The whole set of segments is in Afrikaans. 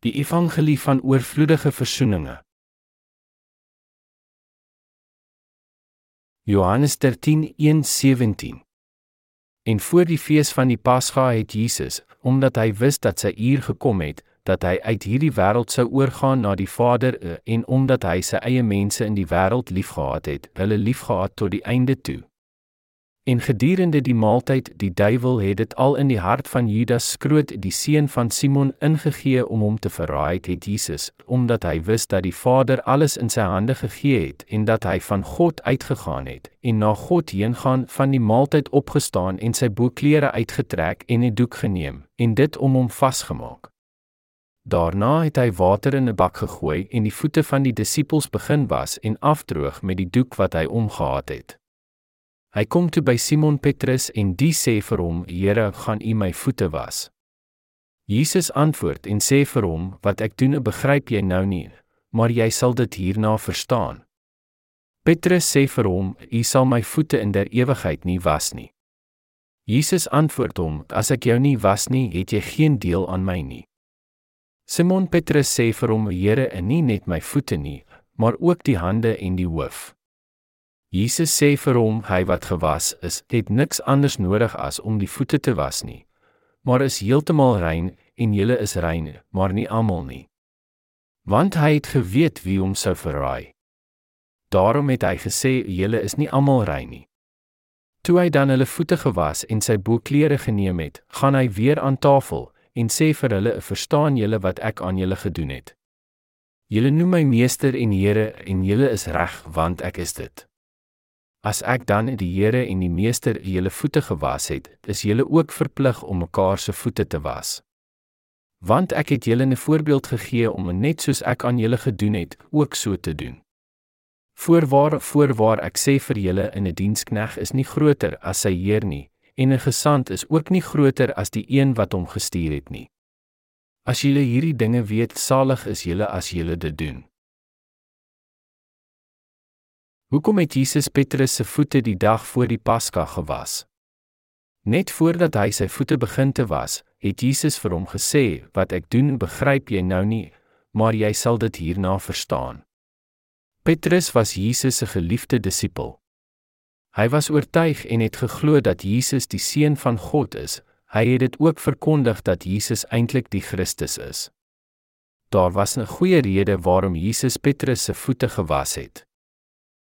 Die evangelie van oorvloedige versoeninge. Johannes 13:1-17 En voor die fees van die Pasga het Jesus, omdat hy wist dat sy uur gekom het, dat hy uit hierdie wêreld sou oorgaan na die Vader eh, en omdat hy sy eie mense in die wêreld liefgehad het, hulle liefgehad tot die einde toe. En gedurende die maaltyd, die duiwel het dit al in die hart van Judas skroot, die seun van Simon, ingegee om hom te verraai, het Jesus, omdat hy wis dat die Vader alles in sy hande gegee het en dat hy van God uitgegaan het en na God heen gaan van die maaltyd opgestaan en sy boeklere uitgetrek en 'n doek geneem en dit om hom vasgemaak. Daarna het hy water in 'n bak gegooi en die voete van die disippels begin was en afdroog met die doek wat hy omgehad het. Hy kom toe by Simon Petrus en die sê vir hom: "Here, gaan U my voete was?" Jesus antwoord en sê vir hom: "Wat ek doen, begryp jy nou nie, maar jy sal dit hierna verstaan." Petrus sê vir hom: "U sal my voete in der ewigheid nie was nie." Jesus antwoord hom: "As ek jou nie was nie, het jy geen deel aan my nie." Simon Petrus sê vir hom: "Here, en nie net my voete nie, maar ook die hande en die hoof." Jesus sê vir hom: "Hy wat gewas is, het niks anders nodig as om die voete te was nie, maar is heeltemal rein en julle is rein, maar nie almal nie." Want hy het geweet wie hom sou verraai. Daarom het hy gesê: "Julle is nie almal rein nie." Toe hy dan hulle voete gewas en sy boeklere geneem het, gaan hy weer aan tafel en sê vir hulle: "Verstaan julle wat ek aan julle gedoen het? Julle noem my meester en Here en julle is reg, want ek is dit." As ek dan die Here en die Meester julle voete gewas het, is julle ook verplig om mekaar se voete te was. Want ek het julle 'n voorbeeld gegee om net soos ek aan julle gedoen het, ook so te doen. Voorwaar, voorwaar ek sê vir julle, 'n dienskneg is nie groter as sy heer nie, en 'n gesant is ook nie groter as die een wat hom gestuur het nie. As julle hierdie dinge weet, salig is julle as julle dit doen. Hoekom het Jesus Petrus se voete die dag voor die Pasga gewas? Net voordat hy sy voete begin te was, het Jesus vir hom gesê: "Wat ek doen, begryp jy nou nie, maar jy sal dit hierna verstaan." Petrus was Jesus se geliefde disipel. Hy was oortuig en het geglo dat Jesus die seun van God is. Hy het dit ook verkondig dat Jesus eintlik die Christus is. Daar was 'n goeie rede waarom Jesus Petrus se voete gewas het.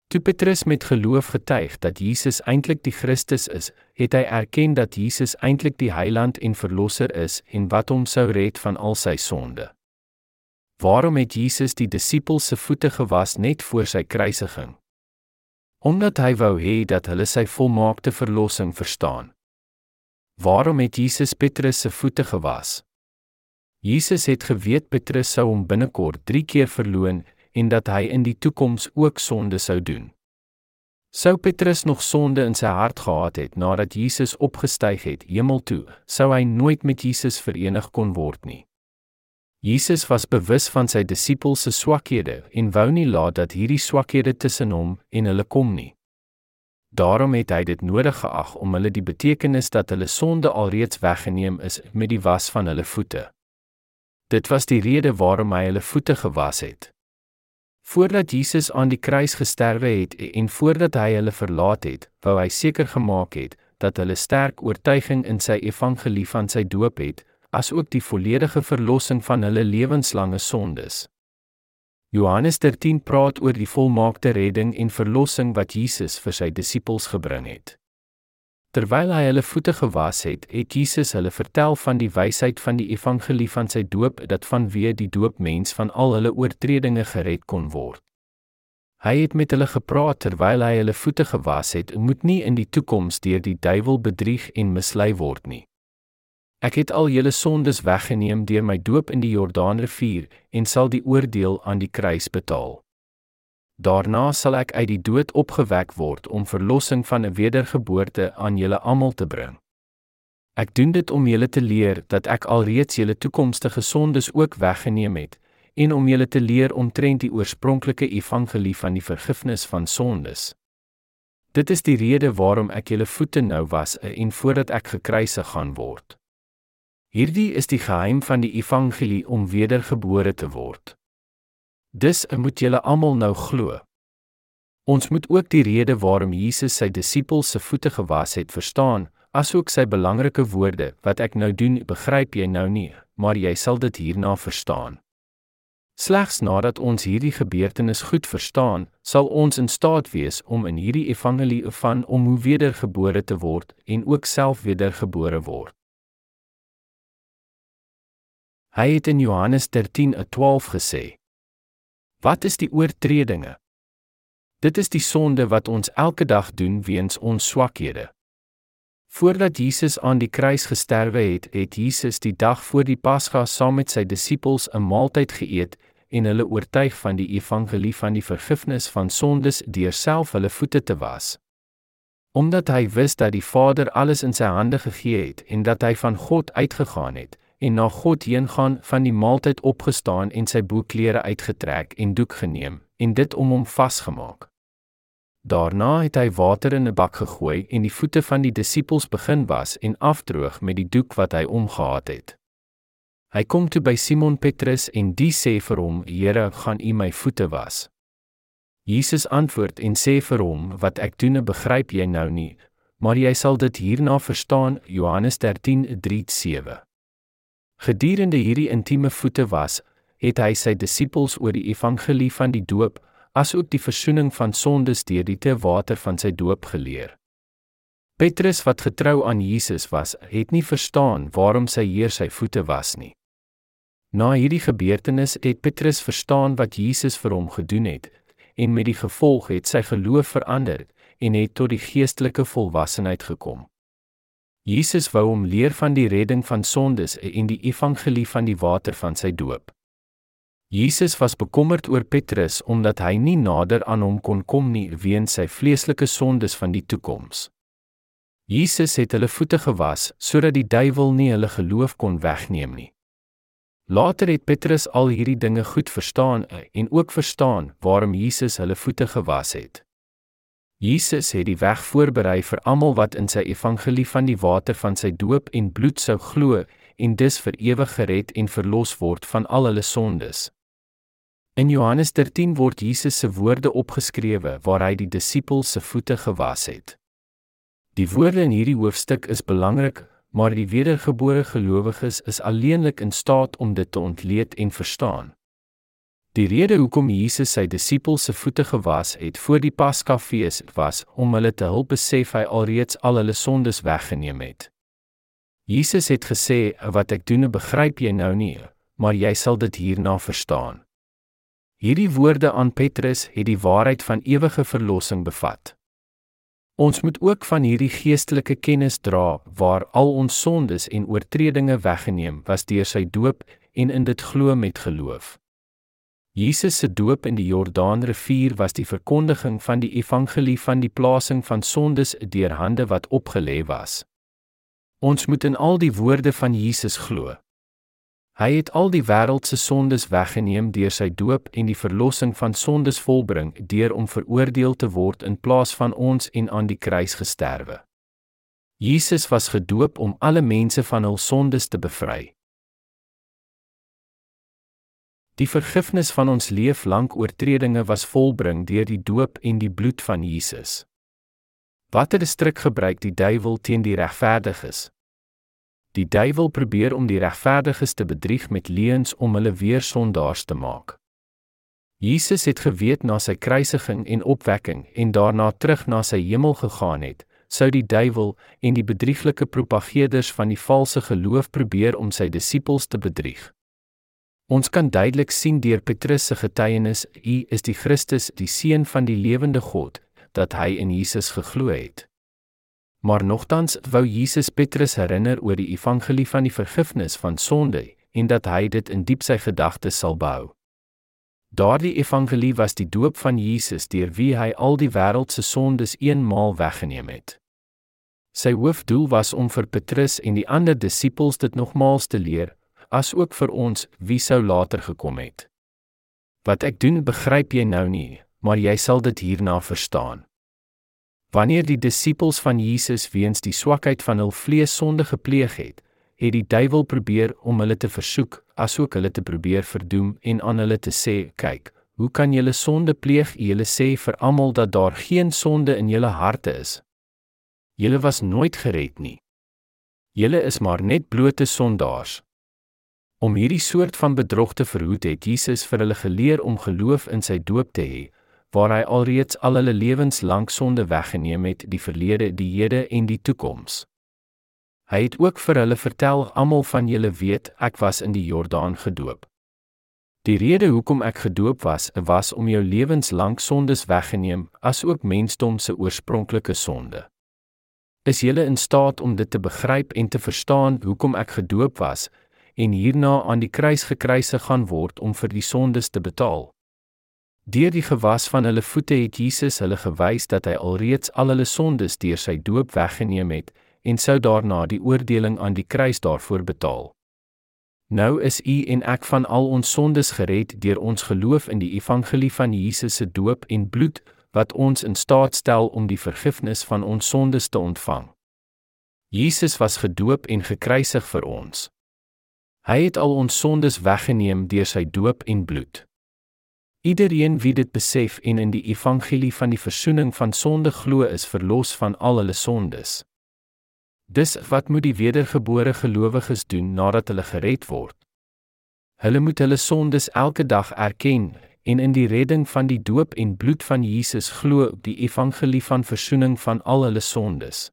Toe Petrus met geloof getuig dat Jesus eintlik die Christus is, het hy erken dat Jesus eintlik die Heiland en Verlosser is en wat hom sou red van al sy sonde. Waarom het Jesus die disippels se voete gewas net voor sy kruisiging? Omdat hy wou hê dat hulle sy volmaakte verlossing verstaan. Waarom het Jesus Petrus se voete gewas? Jesus het geweet Petrus sou hom binnekort 3 keer verloon en dat hy in die toekoms ook sonde sou doen. Sou Petrus nog sonde in sy hart gehad het nadat Jesus opgestyg het hemel toe, sou hy nooit met Jesus verenig kon word nie. Jesus was bewus van sy disippels se swakhede en wou nie laat dat hierdie swakhede tussen hom en hulle kom nie. Daarom het hy dit nodig geag om hulle die betekenis dat hulle sonde alreeds weggeneem is met die was van hulle voete. Dit was die rede waarom hy hulle voete gewas het. Voordat Jesus aan die kruis gesterwe het en voordat hy hulle verlaat het, wou hy seker gemaak het dat hulle sterk oortuiging in sy evangelie van sy doop het, asook die volledige verlossing van hulle lewenslange sondes. Johannes 13 praat oor die volmaakte redding en verlossing wat Jesus vir sy disippels gebring het. Terwyl hy hulle voete gewas het, het Jesus hulle vertel van die wysheid van die evangelie van sy doop dat vanweë die doop mens van al hulle oortredinge gered kon word. Hy het met hulle gepraat terwyl hy hulle voete gewas het moet nie in die toekoms deur die duiwel bedrieg en mislei word nie. Ek het al julle sondes weggeneem deur my doop in die Jordaanrivier en sal die oordeel aan die kruis betaal. Daarna sal ek uit die dood opgewek word om verlossing van 'n wedergeboorte aan julle almal te bring. Ek doen dit om julle te leer dat ek alreeds julle toekomstige sondes ook weggeneem het en om julle te leer omtrent die oorspronklike evangelie van die vergifnis van sondes. Dit is die rede waarom ek julle voete nou was en voordat ek gekruisig gaan word. Hierdie is die geheim van die evangelie om wedergebore te word. Dis moet julle almal nou glo. Ons moet ook die rede waarom Jesus sy disippels se voete gewas het verstaan, asook sy belangrike woorde: "Wat ek nou doen, begryp jy nou nie, maar jy sal dit hierna verstaan." Slegs nadat ons hierdie gebeurtenis goed verstaan, sal ons in staat wees om in hierdie evangelie van om hoe wedergebore te word en ook self wedergebore word. Hy het in Johannes 13:12 gesê: Wat is die oortredinge? Dit is die sonde wat ons elke dag doen weens ons swakhede. Voordat Jesus aan die kruis gesterwe het, het Jesus die dag voor die Pasga saam met sy disippels 'n maaltyd geëet en hulle oortuig van die evangelie van die vergifnis van sondes deur self hulle voete te was. Omdat hy wist dat die Vader alles in sy hande gegee het en dat hy van God uitgegaan het, en na God heen gaan van die maaltyd opgestaan en sy boeklere uitgetrek en doek geneem en dit om hom vasgemaak. Daarna het hy water in 'n bak gegooi en die voete van die disippels begin was en afdroog met die doek wat hy omgehad het. Hy kom toe by Simon Petrus en die sê vir hom: "Here, gaan U my voete was?" Jesus antwoord en sê vir hom: "Wat ek doen, begryp jy nou nie, maar jy sal dit hierna verstaan." Johannes 13:3-7 Gedurende hierdie intieme voete was, het hy sy disippels oor die evangelie van die doop, asook die verzoening van sondes deur die te water van sy doop geleer. Petrus wat getrou aan Jesus was, het nie verstaan waarom sy Heer sy voete was nie. Na hierdie gebeurtenis het Petrus verstaan wat Jesus vir hom gedoen het en met die gevolg het sy geloof verander en het tot die geestelike volwassenheid gekom. Jesus wou hom leer van die redding van sondes en die evangelie van die water van sy doop. Jesus was bekommerd oor Petrus omdat hy nie nader aan hom kon kom nie weens sy vleeslike sondes van die toekoms. Jesus het hulle voete gewas sodat die duiwel nie hulle geloof kon wegneem nie. Later het Petrus al hierdie dinge goed verstaan en ook verstaan waarom Jesus hulle voete gewas het. Jesus het die weg voorberei vir almal wat in sy evangelie van die water van sy doop en bloed sou glo en dus vir ewig gered en verlos word van al hulle sondes. In Johannes 13 word Jesus se woorde opgeskrewe waar hy die disippels se voete gewas het. Die woorde in hierdie hoofstuk is belangrik, maar die wedergebore gelowiges is alleenlik in staat om dit te ontleed en verstaan. Die rede hoekom Jesus sy disippels se voete gewas het voor die Paskafees was om hulle te help besef hy alreeds al hulle sondes weggeneem het. Jesus het gesê wat ek doen begryp jy nou nie, maar jy sal dit hierna verstaan. Hierdie woorde aan Petrus het die waarheid van ewige verlossing bevat. Ons moet ook van hierdie geestelike kennis dra waar al ons sondes en oortredinge weggeneem was deur sy doop en in dit glo met geloof. Jesus se doop in die Jordaanrivier was die verkondiging van die evangelie van die plasing van sondes deur hande wat opgelê was. Ons moet in al die woorde van Jesus glo. Hy het al die wêreld se sondes weggeneem deur sy doop en die verlossing van sondes volbring deur om veroordeel te word in plaas van ons en aan die kruis gesterwe. Jesus was gedoop om alle mense van hul sondes te bevry. Die vergifnis van ons leeflank oortredinge was volbring deur die doop en die bloed van Jesus. Watter stryk gebruik die duiwel teen die regverdiges? Die duiwel probeer om die regverdiges te bedrieg met leuns om hulle weer sondaars te maak. Jesus het geweet na sy kruisiging en opwekking en daarna terug na sy hemel gegaan het, sou die duiwel en die bedrieglike propageerders van die valse geloof probeer om sy disippels te bedrieg. Ons kan duidelik sien deur Petrus se getuienis, U is die Christus, die seun van die lewende God, dat hy in Jesus geglo het. Maar nogtans wou Jesus Petrus herinner oor die evangelie van die vergifnis van sonde en dat hy dit in diep sy gedagtes sal bou. Daardie evangelie was die doop van Jesus deur wie hy al die wêreld se sondes eenmaal weggeneem het. Sy hoofdoel was om vir Petrus en die ander disippels dit nogmaals te leer, as ook vir ons wie sou later gekom het. Wat ek doen, begryp jy nou nie, maar jy sal dit hierna verstaan. Wanneer die disippels van Jesus weens die swakheid van hul vlees sonde gepleeg het, het die duiwel probeer om hulle te versoek, asook hulle te probeer verdoem en aan hulle te sê, kyk, hoe kan julle sonde pleeg? Julle sê vir almal dat daar geen sonde in julle harte is. Julle was nooit gered nie. Julle is maar net blote sondaars. Om hierdie soort van bedrog te verhoed het Jesus vir hulle geleer om geloof in sy doop te hê, waar hy alreeds al hulle lewens lank sonde weggeneem het, die verlede, die hede en die toekoms. Hy het ook vir hulle vertel, almal van julle weet, ek was in die Jordaan gedoop. Die rede hoekom ek gedoop was, was om jou lewenslank sondes weggeneem, asook mensdom se oorspronklike sonde. Is julle in staat om dit te begryp en te verstaan hoekom ek gedoop was en hierna aan die kruis gekruisig gaan word om vir die sondes te betaal? Deur die gewas van hulle voete het Jesus hulle gewys dat hy alreeds al hulle sondes deur sy doop weggeneem het en sou daarna die oordeling aan die kruis daarvoor betaal. Nou is u en ek van al ons sondes gered deur ons geloof in die evangelie van Jesus se doop en bloed wat ons in staat stel om die vergifnis van ons sondes te ontvang. Jesus was gedoop en gekruisig vir ons. Hy het al ons sondes weggeneem deur sy doop en bloed. Iedereen wie dit besef en in die evangelie van die verzoening van sonde glo is verlos van al hulle sondes. Dis wat moet die wedergebore gelowiges doen nadat hulle gered word? Hulle moet hulle sondes elke dag erken en in die redding van die doop en bloed van Jesus glo op die evangelie van verzoening van al hulle sondes.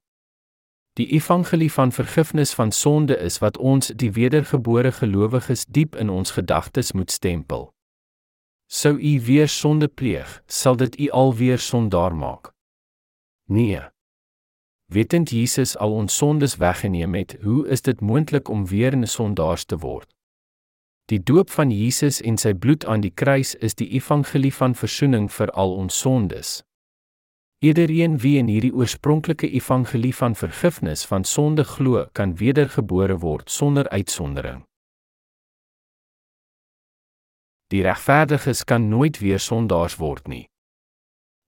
Die evangelie van vergifnis van sonde is wat ons die wedergebore gelowiges diep in ons gedagtes moet stempel. Sou u weer sonde pleeg, sal dit u alweer sondaar maak. Nee. Wetend Jesus al ons sondes weggeneem het, hoe is dit moontlik om weer 'n sondaar te word? Die doop van Jesus en sy bloed aan die kruis is die evangelie van verzoening vir al ons sondes. Iedereen wie in hierdie oorspronklike evangelie van vergifnis van sonde glo, kan wedergebore word sonder uitsondering. Die regverdiges kan nooit weer sondaars word nie.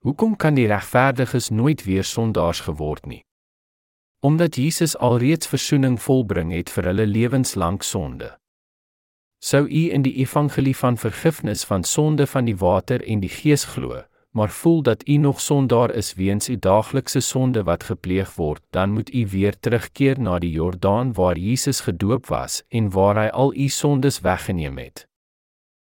Hoekom kan die regverdiges nooit weer sondaars geword nie? Omdat Jesus alreeds verzoening volbring het vir hulle lewenslank sonde. Sou u in die evangelie van vergifnis van sonde van die water en die gees glo, maar voel dat u nog sondaar is weens u daaglikse sonde wat gepleeg word, dan moet u weer terugkeer na die Jordaan waar Jesus gedoop was en waar hy al u sondes weggeneem het.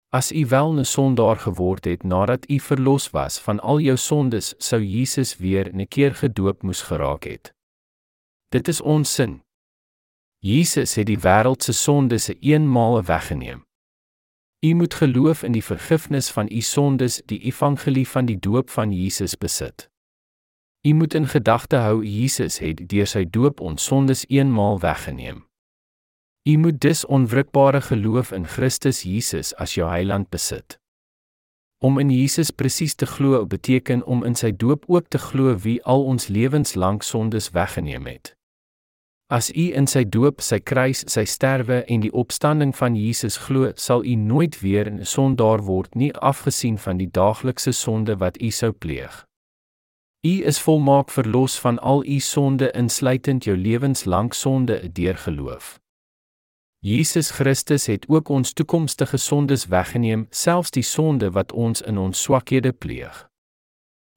As u wel 'n sondaar geword het nadat u verlos was van al jou sondes, sou Jesus weer 'n keer gedoop moes geraak het. Dit is ons sin, Jesus het die wêreld se sondes se eenmaal weggeneem. U moet geloof in die vergifnis van u sondes, die evangelie van die doop van Jesus besit. U moet in gedagte hou Jesus het deur sy doop ons sondes eenmaal weggeneem. U moet dus onwrikbare geloof in Christus Jesus as jou heiland besit. Om in Jesus presies te glo beteken om in sy doop ook te glo wie al ons lewenslank sondes weggeneem het. As u in sy doop, sy kruis, sy sterwe en die opstanding van Jesus glo, sal u nooit weer 'n sondaar word nie, afgesien van die daaglikse sonde wat u sou pleeg. U is volmaak verlos van al u sonde insluitend jou lewenslank sonde deur geloof. Jesus Christus het ook ons toekomstige sondes weggeneem, selfs die sonde wat ons in ons swakhede pleeg.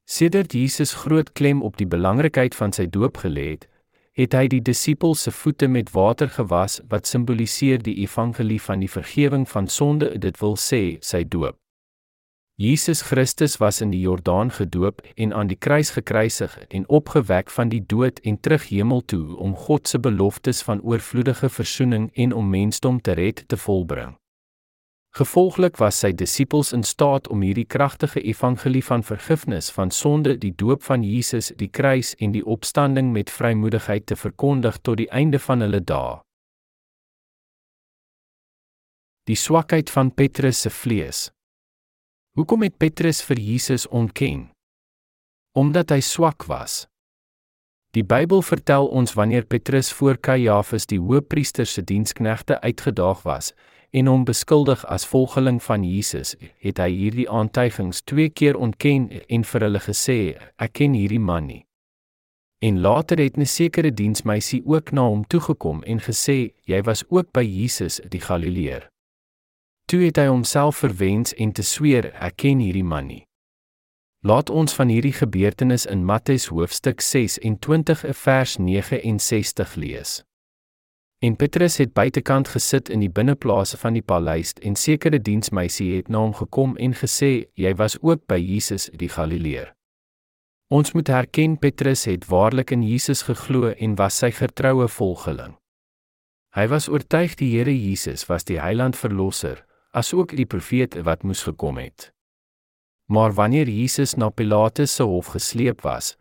Sedert Jesus groot klem op die belangrikheid van sy doop gelê het, het hy die disippels se voete met water gewas wat simboliseer die evangelie van die vergifnis van sonde dit wil sê sy doop. Jesus Christus was in die Jordaan gedoop en aan die kruis gekruisig en opgewek van die dood en terug hemel toe om God se beloftes van oorvloedige verzoening en om mensdom te red te volbring Gevolglik was sy disippels in staat om hierdie kragtige evangelie van vergifnis van sonde, die doop van Jesus, die kruis en die opstanding met vrymoedigheid te verkondig tot die einde van hulle dae. Die swakheid van Petrus se vlees. Hoekom het Petrus vir Jesus ontken? Omdat hy swak was. Die Bybel vertel ons wanneer Petrus voor Kajafas die hoëpriester se diensknegte uitgedaag was, en hom beskuldig as volgeling van Jesus, het hy hierdie aantuigings twee keer ontken en vir hulle gesê: "Ek ken hierdie man nie." En later het 'n sekere diensmeisie ook na hom toegekom en gesê, "Jy was ook by Jesus die Galileër." Toe het hy homself verwens en te sweer, "Ek ken hierdie man nie." Laat ons van hierdie gebeurtenis in Matteus hoofstuk 26 vers 69 lees. En Petrus het buitekant gesit in die binneplase van die paleis en sekere diensmeisie het na hom gekom en gesê, "Jy was ook by Jesus die Galileër." Ons moet erken Petrus het waarlik in Jesus geglo en was sy getroue volgeling. Hy was oortuig die Here Jesus was die heiland verlosser, asook die profeet wat moes gekom het. Maar wanneer Jesus na Pilatus se hof gesleep was,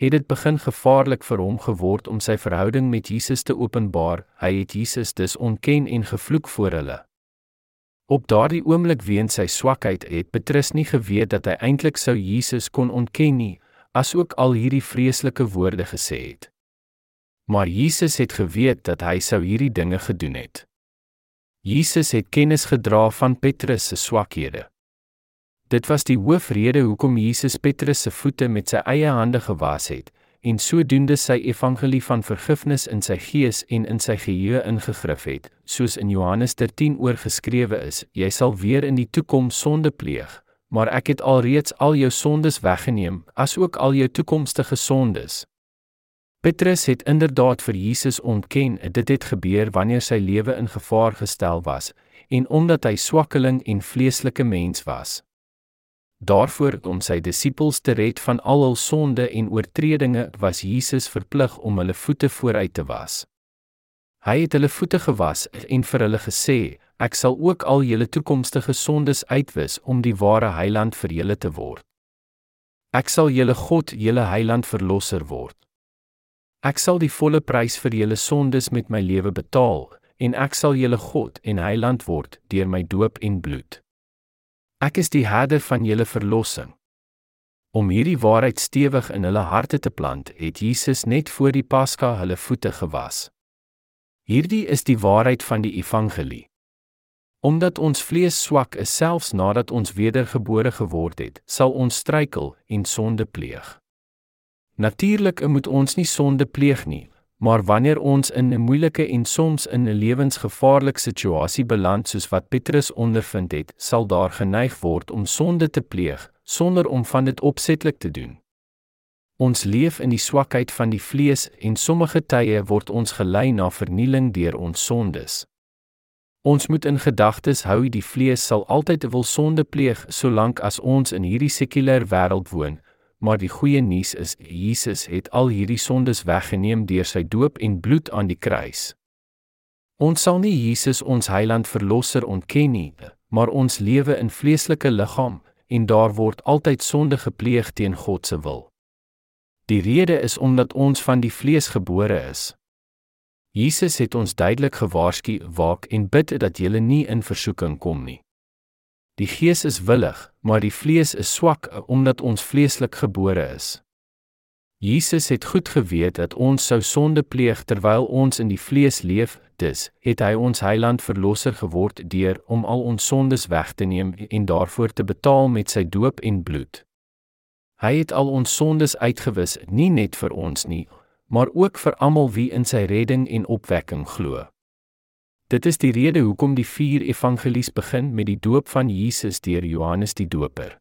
het dit begin gevaarlik vir hom geword om sy verhouding met Jesus te openbaar. Hy het Jesus dus ontken en gevloek voor hulle. Op daardie oomblik weens sy swakheid het Petrus nie geweet dat hy eintlik sou Jesus kon ontken nie, asook al hierdie vreeslike woorde gesê het. Maar Jesus het geweet dat hy sou hierdie dinge gedoen het. Jesus het kennis gedra van Petrus se swakhede. Dit was die hoofrede hoekom Jesus Petrus se voete met sy eie hande gewas het en sodoende sy evangelie van vergifnis in sy gees en in sy geheue ingegrif het, soos in Johannes 13 oorgeskrewe is: Jy sal weer in die toekoms sonde pleeg, maar ek het alreeds al jou sondes weggeneem, asook al jou toekomstige sondes. Petrus het inderdaad vir Jesus ontken dit het gebeur wanneer sy lewe in gevaar gestel was en omdat hy swakkeling en vleeslike mens was. Daarvoor om sy disippels te red van al hul sonde en oortredinge was Jesus verplig om hulle voete vooruit te was. Hy het hulle voete gewas en vir hulle gesê: Ek sal ook al julle toekomstige sondes uitwis om die ware heiland vir julle te word. Ek sal julle God, julle heiland verlosser word. Ek sal die volle prys vir julle sondes met my lewe betaal en ek sal julle God en heiland word deur my doop en bloed. Ek is die herder van julle verlossing. Om hierdie waarheid stewig in hulle harte te plant, het Jesus net voor die Paska hulle voete gewas. Hierdie is die waarheid van die evangelie. Omdat ons vlees swak is selfs nadat ons wedergebore geword het, sal ons struikel en sonde pleeg. Natuurlik moet ons nie sonde pleeg nie, maar wanneer ons in 'n moeilike en soms in 'n lewensgevaarlike situasie beland soos wat Petrus ondervind het, sal daar geneig word om sonde te pleeg sonder om van dit opsetlik te doen. Ons leef in die swakheid van die vlees en sommige tye word ons gelei na vernieling deur ons sondes. Ons moet in gedagtes hou die vlees sal altyd wil sonde pleeg solank as ons in hierdie sekulêre wêreld woon, maar die goeie nuus is Jesus het al hierdie sondes weggeneem deur sy doop en bloed aan die kruis. Ons sal nie Jesus ons heiland verlosser ontken nie, maar ons lewe in vleeslike liggaam en daar word altyd sonde gepleeg teen God se wil. Die rede is omdat ons van die vlees gebore is. Jesus het ons duidelik gewaarsku: "Waak en bid dat jy nie in versoeking kom nie." Die gees is willig, maar die vlees is swak omdat ons vleeslik gebore is. Jesus het goed geweet dat ons sou sonde pleeg terwyl ons in die vlees leef, dus het hy ons heiland verlosser geword deur om al ons sondes weg te neem en daarvoor te betaal met sy doop en bloed. Hy het al ons sondes uitgewis, nie net vir ons nie, maar ook vir almal wie in sy redding en opwekking glo. Dit is die rede hoekom die vier evangelies begin met die doop van Jesus deur Johannes die Doper.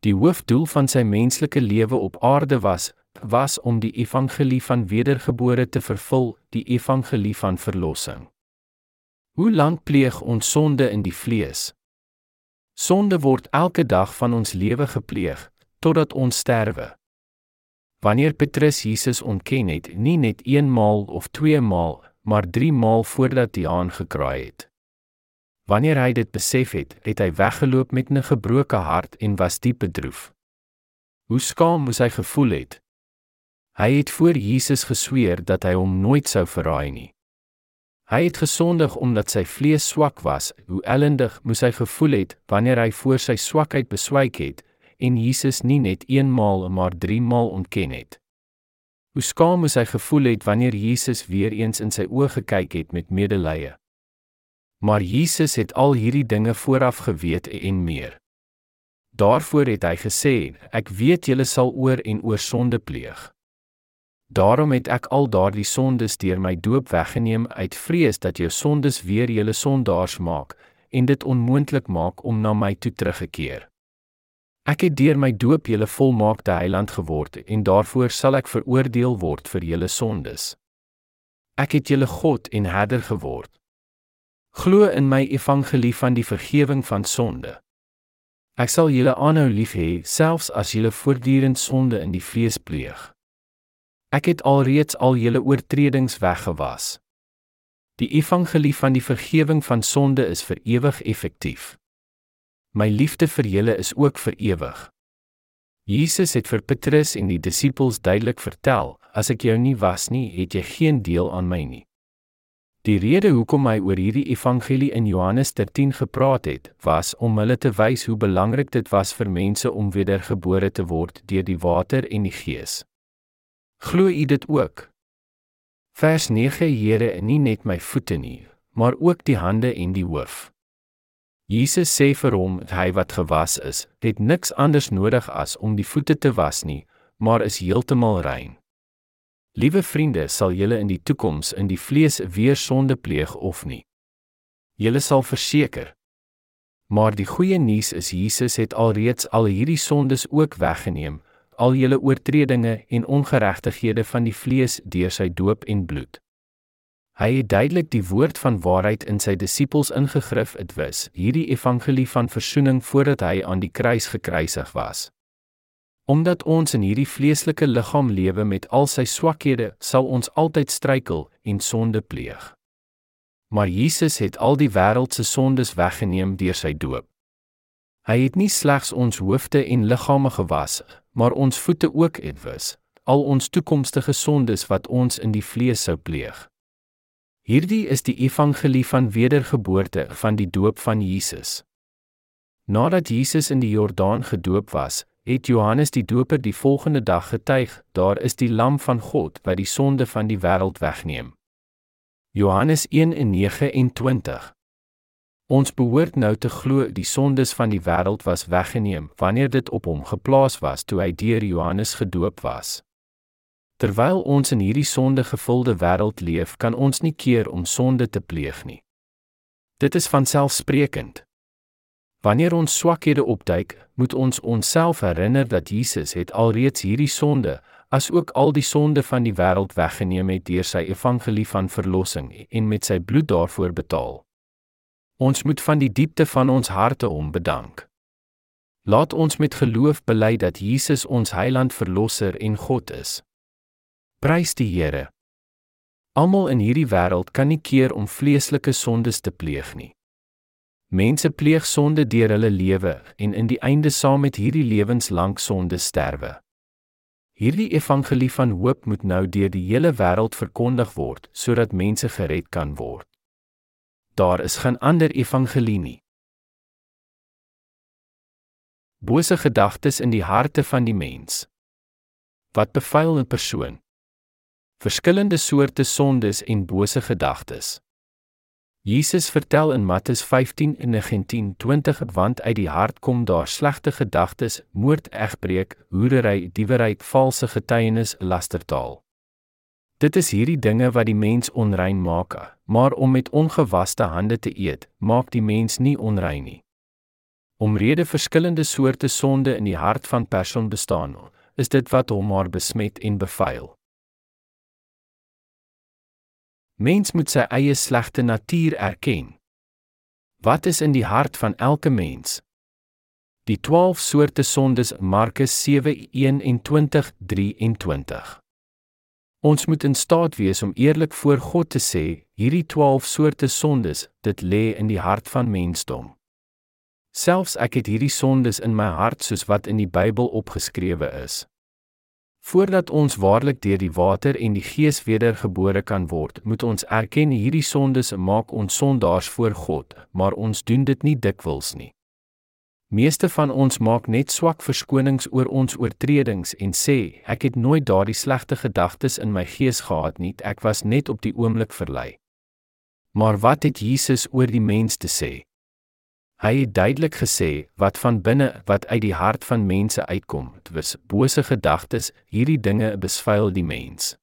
Die hoofdoel van sy menslike lewe op aarde was was om die evangelie van wedergebore te vervul, die evangelie van verlossing. Hoe lank pleeg ons sonde in die vlees? Sonde word elke dag van ons lewe gepleeg totdat ons sterwe. Wanneer Petrus Jesus ontken het, nie net eenmaal of twee maal, maar 3 maal voordat hy aangekraai het. Wanneer hy dit besef het, het hy weggeloop met 'n gebroke hart en was diep bedroef. Hoe skaam moes hy gevoel het? Hy het voor Jesus gesweer dat hy hom nooit sou verraai nie. Hy het gesondig omdat sy vlees swak was. Hoe ellendig moes hy gevoel het wanneer hy voor sy swakheid beswyk het en Jesus nie net eenmaal maar 3 maal ontken het. Hoe skaam moes hy gevoel het wanneer Jesus weer eens in sy oë gekyk het met medelee. Maar Jesus het al hierdie dinge vooraf geweet en meer. Daarvoor het hy gesê: "Ek weet julle sal oor en oor sonde pleeg. Daarom het ek al daardie sondes deur my doop weggeneem uit vrees dat jou sondes weer julle sondaars maak en dit onmoontlik maak om na my toe terug te keer. Ek het deur my doop julle volmaakte heiland geword en daarvoor sal ek veroordeel word vir julle sondes. Ek het julle God en Herder geword. Glo in my evangelie van die vergifnis van sonde. Ek sal julle aanhou lief hê selfs as julle voortdurend sonde in die vlees pleeg. Ek het alreeds al julle oortredings weggewas. Die evangelie van die vergifnis van sonde is vir ewig effektief. My liefde vir julle is ook vir ewig. Jesus het vir Petrus en die disippels duidelik vertel: As ek jou nie was nie, het jy geen deel aan my nie. Die rede hoekom hy oor hierdie evangelie in Johannes 13 gepraat het, was om hulle te wys hoe belangrik dit was vir mense om wedergebore te word deur die water en die Gees. Glo u dit ook? Vers 9: Here, nie net my voete nie, maar ook die hande en die hoof. Jesus sê vir hom, hy wat gewas is, het niks anders nodig as om die voete te was nie, maar is heeltemal rein. Liewe vriende, sal julle in die toekoms in die vlees weer sonde pleeg of nie? Julle sal verseker. Maar die goeie nuus is Jesus het alreeds al hierdie sondes ook weggeneem, al julle oortredinge en ongeregtighede van die vlees deur sy doop en bloed. Hy het duidelik die woord van waarheid in sy disippels ingegrif het wis, hierdie evangelie van verzoening voordat hy aan die kruis gekruisig was. Omdat ons in hierdie vleeslike liggaam lewe met al sy swakhede, sal ons altyd struikel en sonde pleeg. Maar Jesus het al die wêreld se sondes weggeneem deur sy doop. Hy het nie slegs ons hoofde en liggame gewas, maar ons voete ook uitwis, al ons toekomstige sondes wat ons in die vlees sou pleeg. Hierdie is die evangelie van wedergeboorte van die doop van Jesus. Nadat Jesus in die Jordaan gedoop was, het Johannes die Doper die volgende dag getuig: "Daar is die lam van God wat die sonde van die wêreld wegneem." Johannes 1:29. Ons behoort nou te glo die sondes van die wêreld was weggeneem wanneer dit op hom geplaas was toe hy deur Johannes gedoop was. Terwyl ons in hierdie sondegevulde wêreld leef, kan ons nie keer om sonde te pleeg nie. Dit is van selfsprekend. Wanneer ons swakhede opduik, moet ons onsself herinner dat Jesus het alreeds hierdie sonde, asook al die sonde van die wêreld weggeneem het deur sy evangelie van verlossing en met sy bloed daarvoor betaal. Ons moet van die diepte van ons harte hom bedank. Laat ons met geloof bely dat Jesus ons heiland verlosser en God is. Prys die Here. Almal in hierdie wêreld kan nie keer om vleeslike sondes te pleeg nie. Mense pleeg sonde deur hulle lewe en in die einde saam met hierdie lewenslank sonde sterwe. Hierdie evangelie van hoop moet nou deur die hele wêreld verkondig word sodat mense gered kan word. Daar is geen ander evangelie nie. Bose gedagtes in die harte van die mens. Wat bevuil 'n persoon? Verskillende soorte sondes en bose gedagtes. Jesus vertel in Matteus 15 en 19:20 want uit die hart kom daar slegte gedagtes, moord, egbreek, hoerery, diewery, valse getuienis, lastertaal. Dit is hierdie dinge wat die mens onrein maak, maar om met ongewaste hande te eet, maak die mens nie onrein nie. Omrede verskillende soorte sonde in die hart van persoon bestaan, is dit wat hom maar besmet en bevuil. Mens moet sy eie slegte natuur erken. Wat is in die hart van elke mens? Die 12 soorte sondes Markus 7:21-23. Ons moet in staat wees om eerlik voor God te sê, hierdie 12 soorte sondes, dit lê in die hart van mensdom. Selfs ek het hierdie sondes in my hart soos wat in die Bybel opgeskrewe is. Voordat ons waarlik deur die water en die Gees wedergebore kan word, moet ons erken hierdie sondes maak ons sondaars voor God, maar ons doen dit nie dikwels nie. Meeste van ons maak net swak verskonings oor ons oortredings en sê, ek het nooit daardie slegte gedagtes in my gees gehad nie, ek was net op die oomblik verlei. Maar wat het Jesus oor die mens te sê? Hy het duidelik gesê wat van binne wat uit die hart van mense uitkom, dis bose gedagtes, hierdie dinge besvuil die mens.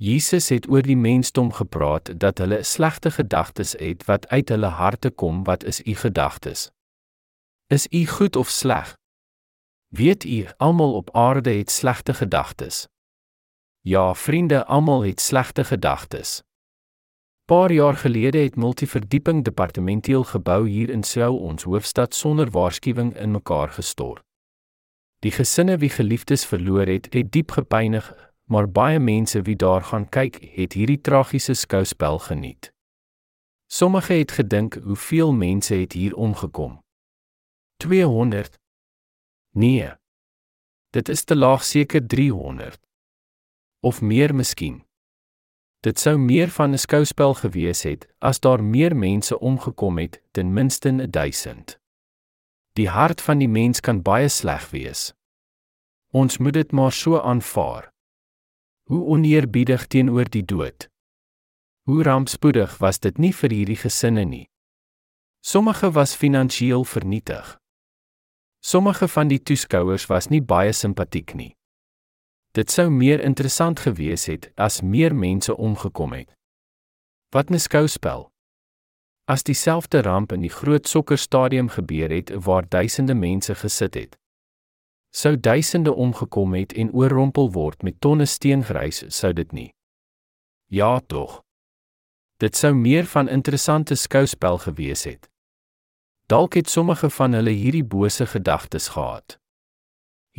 Jesus het oor die mensdom gepraat dat hulle slegte gedagtes het wat uit hulle harte kom, wat is u gedagtes? Is u goed of sleg? Weet u, almal op aarde het slegte gedagtes. Ja, vriende, almal het slegte gedagtes. Paar jaar gelede het multiverdieping departementeel gebou hier in Sou ons hoofstad sonder waarskuwing in mekaar gestort. Die gesinne wie geliefdes verloor het, het diep gepynig, maar baie mense wie daar gaan kyk, het hierdie tragiese skouspel geniet. Sommige het gedink hoeveel mense het hier omgekom. 200 Nee. Dit is te laag seker 300 of meer miskien. Dit sou meer van 'n skouspel gewees het as daar meer mense omgekom het, ten minste 1000. Die hart van die mens kan baie sleg wees. Ons moet dit maar so aanvaar. Hoe oneerbiedig teenoor die dood. Hoe rampspoedig was dit nie vir hierdie gesinne nie. Sommige was finansiëel vernietig. Sommige van die toeskouers was nie baie simpatiek nie. Dit sou meer interessant gewees het as meer mense omgekom het. Wat 'n skouspel. As dieselfde ramp in die groot sokkerstadium gebeur het waar duisende mense gesit het, sou duisende omgekom het en oorrompel word met tonne steengrys, sou dit nie. Ja tog. Dit sou meer van interessante skouspel gewees het. Dalk het sommige van hulle hierdie bose gedagtes gehad.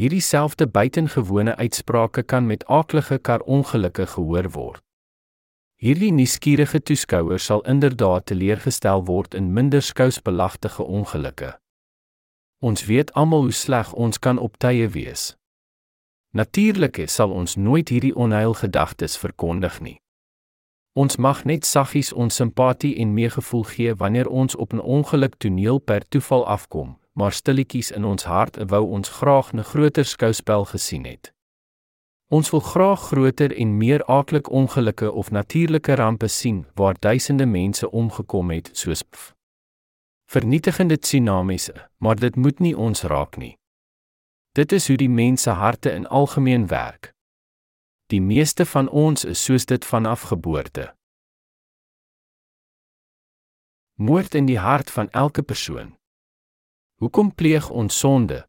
Hierdie selfde buitengewone uitsprake kan met aaklige kar ongelukke gehoor word. Hierdie nuuskierige toeskouers sal inderdaad teleurgestel word in minder skousbelagtige ongelukke. Ons weet almal hoe sleg ons kan op tye wees. Natuurlik sal ons nooit hierdie onheil gedagtes verkondig nie. Ons mag net saggies ons simpatie en meegevoel gee wanneer ons op 'n ongeluk toneel per toeval afkom, maar stilletjies in ons hart wou ons graag 'n groter skouspel gesien het. Ons wil graag groter en meer aaklik ongelukke of natuurlike rampe sien waar duisende mense omgekom het soos pf. vernietigende tsunamies, maar dit moet nie ons raak nie. Dit is hoe die mense harte in algemeen werk. Die meeste van ons is soos dit vanaf geboorte. Moord in die hart van elke persoon. Hoekom pleeg ons sonde?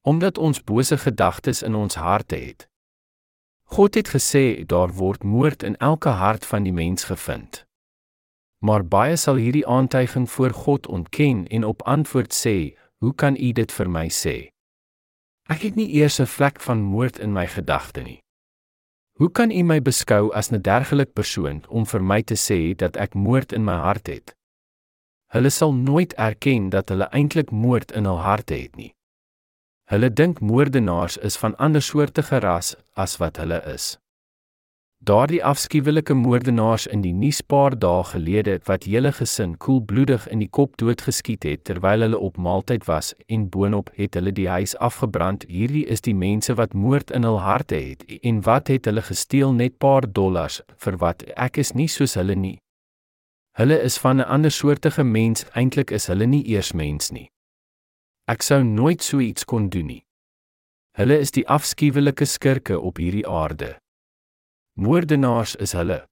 Omdat ons bose gedagtes in ons harte het. God het gesê daar word moord in elke hart van die mens gevind. Maar baie sal hierdie aantuiging voor God ontken en op antwoord sê, "Hoe kan U dit vir my sê? Ek het nie eers 'n vlek van moord in my gedagte nie." Hoe kan u my beskou as 'n dergelike persoon om vir my te sê dat ek moord in my hart het? Hulle sal nooit erken dat hulle eintlik moord in hul harte het nie. Hulle dink moordenaars is van ander soorte ras as wat hulle is. Daardie afskuwelike moordenaars in die nuus paar dae gelede wat hele gesin koelbloedig in die kop doodgeskiet het terwyl hulle op maaltyd was en boonop het hulle die huis afgebrand. Hierdie is die mense wat moord in hul harte het en wat het hulle gesteel net paar dollars vir wat ek is nie soos hulle nie. Hulle is van 'n ander soortige mens, eintlik is hulle nie eers mens nie. Ek sou nooit so iets kon doen nie. Hulle is die afskuwelike skurke op hierdie aarde. Moordenaars is hulle.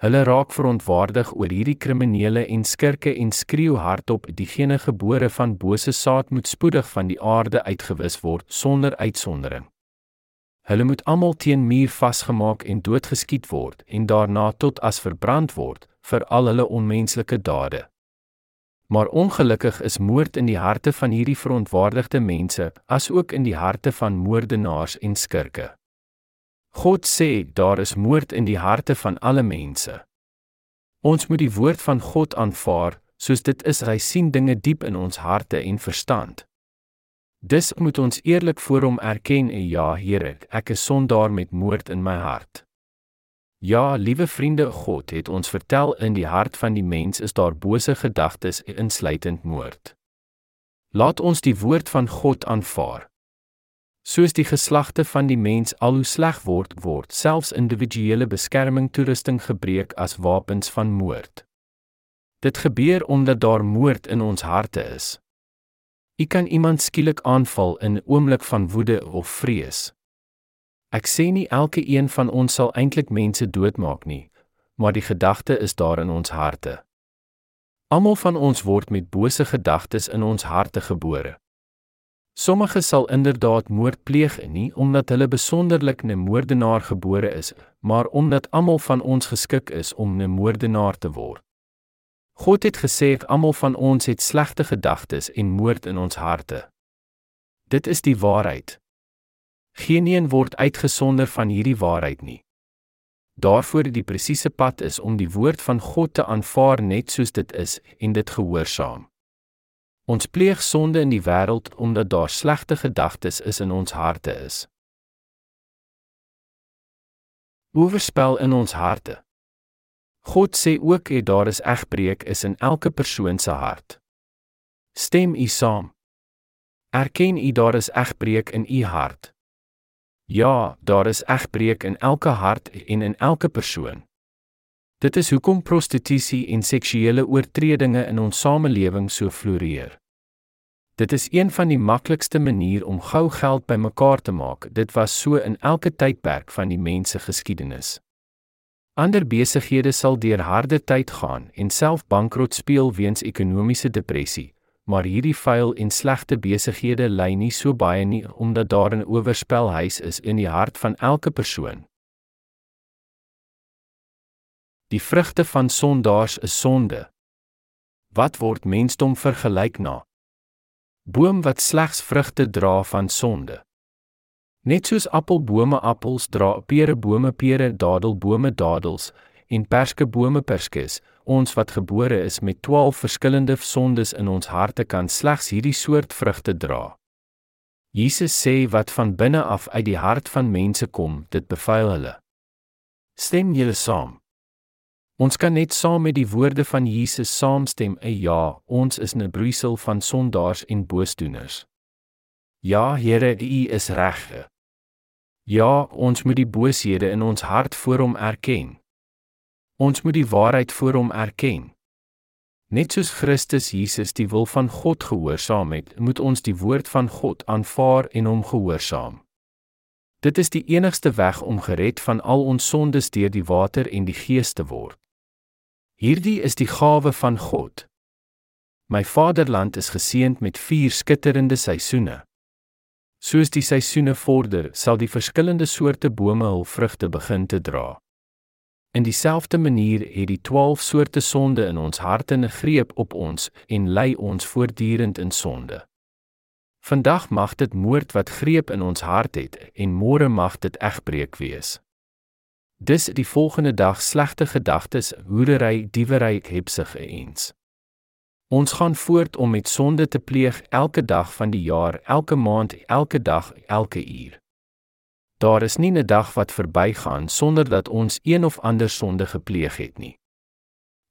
Hulle raak verontwaardig oor hierdie kriminele en skurke en skreeu hardop: "Diegene gebore van bose saad moet spoedig van die aarde uitgewis word sonder uitsondering." Hulle moet almal teen muur vasgemaak en doodgeskiet word en daarna tot as verbrand word vir al hulle onmenslike dade. Maar ongelukkig is moord in die harte van hierdie verontwaardigde mense, asook in die harte van moordenaars en skurke. God sê daar is moord in die harte van alle mense. Ons moet die woord van God aanvaar, soos dit is hy sien dinge diep in ons harte en verstand. Dis moet ons eerlik voor hom erken en ja Here, ek is sondaar met moord in my hart. Ja, liewe vriende, God het ons vertel in die hart van die mens is daar bose gedagtes insluitend moord. Laat ons die woord van God aanvaar. Soos die geslagte van die mens al hoe sleg word, word selfs individuele beskerming toerusting gebruik as wapens van moord. Dit gebeur omdat daar moord in ons harte is. U kan iemand skielik aanval in 'n oomblik van woede of vrees. Ek sê nie elke een van ons sal eintlik mense doodmaak nie, maar die gedagte is daar in ons harte. Almal van ons word met bose gedagtes in ons harte gebore. Sommige sal inderdaad moord pleeg nie omdat hulle besonderlik 'n moordenaar gebore is, maar omdat almal van ons geskik is om 'n moordenaar te word. God het gesê almal van ons het slegte gedagtes en moord in ons harte. Dit is die waarheid. Geen een word uitgesonder van hierdie waarheid nie. Daarvoor die presiese pad is om die woord van God te aanvaar net soos dit is en dit gehoorsaam. Ons pleeg sonde in die wêreld omdat daar slegte gedagtes is in ons harte is. Oorspel in ons harte. God sê ook dat daar is egbreek is in elke persoon se hart. Stem u saam. Erken u daar is egbreek in u hart. Ja, daar is egbreek in elke hart en in elke persoon. Dit is hoekom prostitusie en seksuele oortredinge in ons samelewing so floreer. Dit is een van die maklikste maniere om gou geld bymekaar te maak. Dit was so in elke tydperk van die mens se geskiedenis. Ander besighede sal deur harde tyd gaan en self bankrot speel weens ekonomiese depressie, maar hierdie vuil en slegte besighede lei nie so baie nie omdat daar 'n oorspelhuis is in die hart van elke persoon. Die vrugte van sondaars is sonde. Wat word mensdom vergelyk na? Boom wat slegs vrugte dra van sonde. Net soos appelbome appels dra, perebome pere, dadelbome dadels en perskebome perskes, ons wat gebore is met 12 verskillende sondes in ons harte kan slegs hierdie soort vrugte dra. Jesus sê wat van binne af uit die hart van mense kom, dit bevuil hulle. Stem julle saam. Ons kan net saam met die woorde van Jesus saamstem, "Ey ja, ons is 'n broeisel van sondaars en boosdoeners." Ja, Here, U is reg. Ja, ons moet die booshede in ons hart voor Hom erken. Ons moet die waarheid voor Hom erken. Net soos Christus Jesus die wil van God gehoorsaam het, moet ons die woord van God aanvaar en Hom gehoorsaam. Dit is die enigste weg om gered van al ons sondes deur die water en die Gees te word. Hierdie is die gawe van God. My vaderland is geseënd met vier skitterende seisoene. Soos die seisoene vorder, sal die verskillende soorte bome hul vrugte begin te dra. In dieselfde manier het die 12 soorte sonde in ons harte 'n greep op ons en lei ons voortdurend in sonde. Vandag mag dit moord wat greep in ons hart het en môre mag dit egbreek wees. Dis die volgende dag slegte gedagtes, hoerery, diewery, hebsig eens. Ons gaan voort om met sonde te pleeg elke dag van die jaar, elke maand, elke dag, elke uur. Daar is nie 'n dag wat verbygaan sonder dat ons een of ander sonde gepleeg het nie.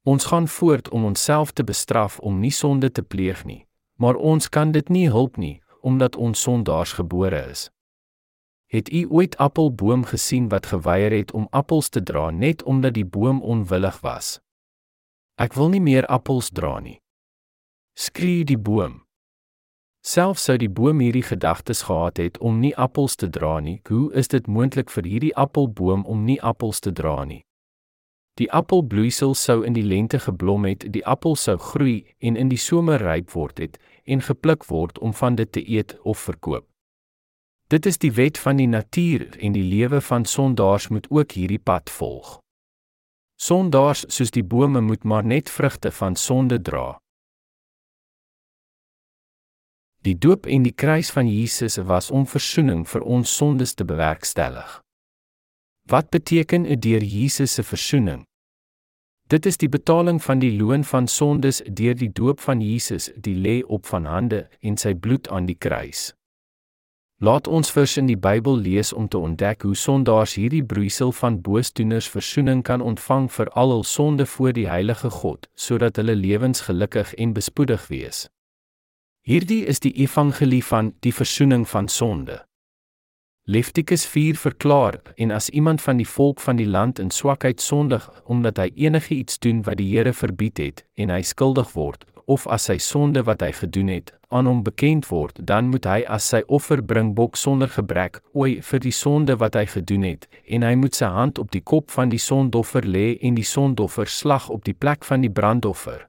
Ons gaan voort om onsself te bestraf om nie sonde te pleeg nie, maar ons kan dit nie help nie omdat ons sondaars gebore is. Het u ooit appelboom gesien wat geweier het om appels te dra net omdat die boom onwillig was? Ek wil nie meer appels dra nie. Skree die boom. Selfs sou die boom hierdie gedagtes gehad het om nie appels te dra nie, hoe is dit moontlik vir hierdie appelboom om nie appels te dra nie? Die appelbloeisel sou in die lente geblom het, die appel sou groei en in die somer ryp word het en gepluk word om van dit te eet of verkoop. Dit is die wet van die natuur en die lewe van sondaars moet ook hierdie pad volg. Sondaars soos die bome moet maar net vrugte van sonde dra. Die doop en die kruis van Jesus was om verzoening vir ons sondes te bewerkstellig. Wat beteken 'n deur Jesus se verzoening? Dit is die betaling van die loon van sondes deur die doop van Jesus, die lê op van hande en sy bloed aan die kruis. Laat ons vers in die Bybel lees om te ontdek hoe sondaars hierdie broeisel van boosdoeners verzoening kan ontvang vir al hul sonde voor die heilige God, sodat hulle lewens gelukkig en bespoedig wees. Hierdie is die evangelie van die verzoening van sonde. Levitikus 4 verklaar en as iemand van die volk van die land in swakheid sondig omdat hy enige iets doen wat die Here verbied het en hy skuldig word of as sy sonde wat hy gedoen het aan hom bekend word dan moet hy as sy offer bring bok sonder gebrek ooi vir die sonde wat hy gedoen het en hy moet sy hand op die kop van die sondoffer lê en die sondoffer slag op die plek van die brandoffer